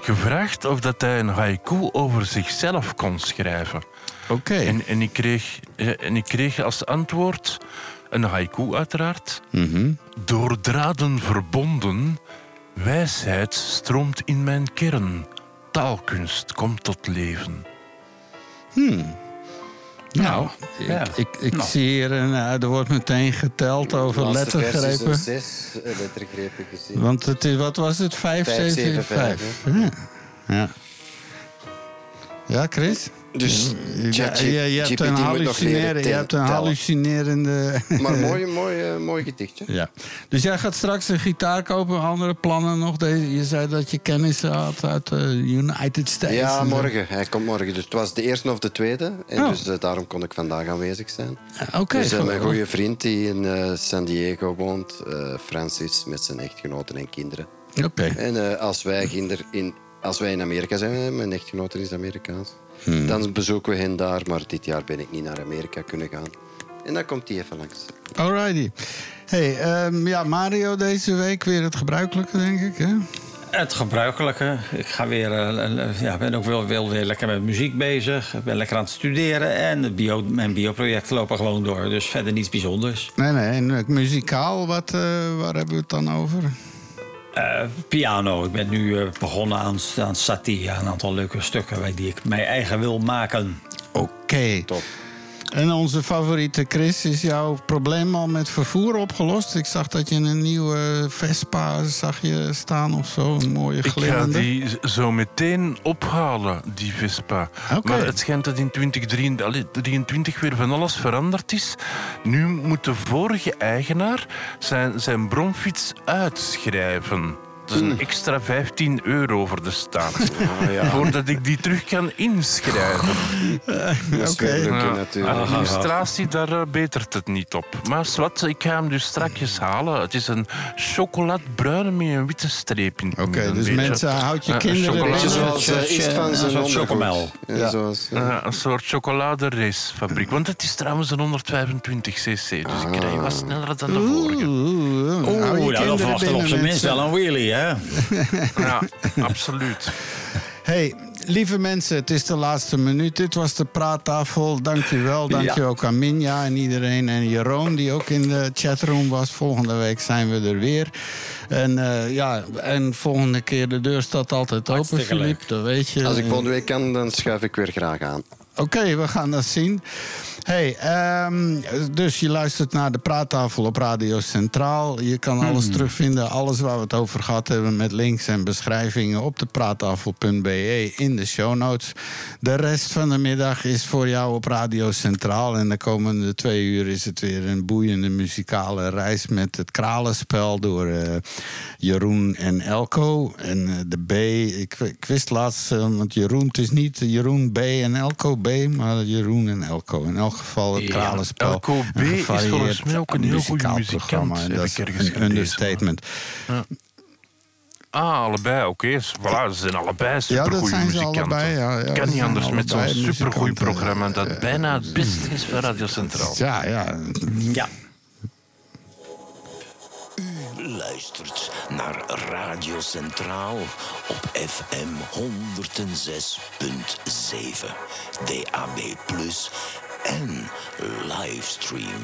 gevraagd of dat hij een haiku over zichzelf kon schrijven. Oké. En, en, ik kreeg, eh, en ik kreeg als antwoord een haiku uiteraard. Mhm. Door draden verbonden, wijsheid stroomt in mijn kern. Taalkunst komt tot leven. Nou, ja. ik, ik, ik Nou. zie hier, eh, er wordt meteen geteld over lettergrepen. zes eh, lettergrepen gezien. Want het is, wat was het? 5, Vijf, 7, zeven, 5. vijf, Ja. ja. Ja, Chris? Dus Ja, je, je hebt een, je hebt hallucinerende... Maar mooi, mooi, eh, mooi gedichtje. Ja. Dus jij gaat straks een gitaar kopen, andere plannen nog? Deze, je zei dat je kennis had uit de United States. Ja, morgen. Hij komt morgen. Dus het was de eerste of de tweede. En Oh. dus eh, daarom kon ik vandaag aanwezig zijn. Oké, dus eh, mijn goede vriend die in eh, San Diego woont, eh, Francis, met zijn echtgenoten en kinderen. Oké. En eh, als, wij kinder in, als wij in Amerika zijn, mijn echtgenote is Amerikaans, Hmm. dan bezoeken we hen daar. Maar dit jaar ben ik niet naar Amerika kunnen gaan. En dan komt hij even langs. Alrighty. Hey, ehm, ja, Mario deze week weer het gebruikelijke, denk ik. Hè? Het gebruikelijke. Ik ga weer, eh, ja, ben ook wel, wel weer lekker met muziek bezig. Ik ben lekker aan het studeren. En het bio, mijn bioprojecten lopen gewoon door. Dus verder niets bijzonders. Nee, nee. En eh, muzikaal, wat, eh, waar hebben we het dan over? Eh, piano. Ik ben nu eh, begonnen aan, aan Satie. Een aantal leuke stukken die ik mij eigen wil maken. Oké. Top. En onze favoriete Chris, is jouw probleem al met vervoer opgelost? Ik zag dat je een nieuwe Vespa zag je staan of zo. Een mooie Ik ga glimmende. die zo meteen ophalen, die Vespa. Maar het schijnt dat in 2023 weer van alles veranderd is. Nu moet de vorige eigenaar zijn, zijn bromfiets uitschrijven. Dat is een extra 15 euro voor de staat. Ah, ja. Voordat ik die terug kan inschrijven. Dat is Oké. lukken Ja. natuurlijk. Administratie, daar eh, betert het niet op. Maar wat, ik ga hem dus strakjes halen. Het is een chocoladebruine met een witte streep in het Oké, midden, een dus beetje. mensen, houd je kinderen chocolade. Beetje zoals Een soort- Istvan zijn een chocomel. Ja. Zoals. Eh, een soort chocoladeracefabriek. Want het is trouwens een 125 cc. Dus ik rij wat sneller dan de vorige. Oeh, Oeh, nou, dan kinderen verwachten we op zijn minst wel een wheelie, Ja, absoluut. Hey, lieve mensen, het is de laatste minuut. Dit was de praattafel. Dank je wel. Dank Ja. je ook aan Minja en iedereen. En Jeroen, die ook in de chatroom was. Volgende week zijn we er weer. En eh, ja, en volgende keer, de deur staat altijd open, Filip. leuk. Dat weet je. Als ik volgende week kan, dan schuif ik weer graag aan. Oké, we gaan dat zien. Hey, ehm, dus je luistert naar de praattafel op Radio Centraal. Je kan alles terugvinden, alles waar we het over gehad hebben... met links en beschrijvingen op de praattafel.be in de show notes. De rest van de middag is voor jou op Radio Centraal. En de komende twee uur is het weer een boeiende muzikale reis... met het kralenspel door eh, Jeroen en Elko. En eh, de B, ik, ik wist laatst, eh, want Jeroen, het is niet Jeroen B en Elko B... maar Jeroen en Elko. In elk geval het Ja, kralenspel. Elko B is volgens mij ook een heel goede muzikaal muzikant, heb dat ik is ergens een understatement. Ah, allebei, oké. Voilà, ze zijn allebei Ja, supergoeie dat zijn ze muzikanten. allebei, ja, ja, kan niet anders met zo'n supergoed programma... dat bijna het beste is van Radio Centraal. Ja, ja. Ja. luistert naar Radio Centraal op FM 106.7, DAB+, en livestream.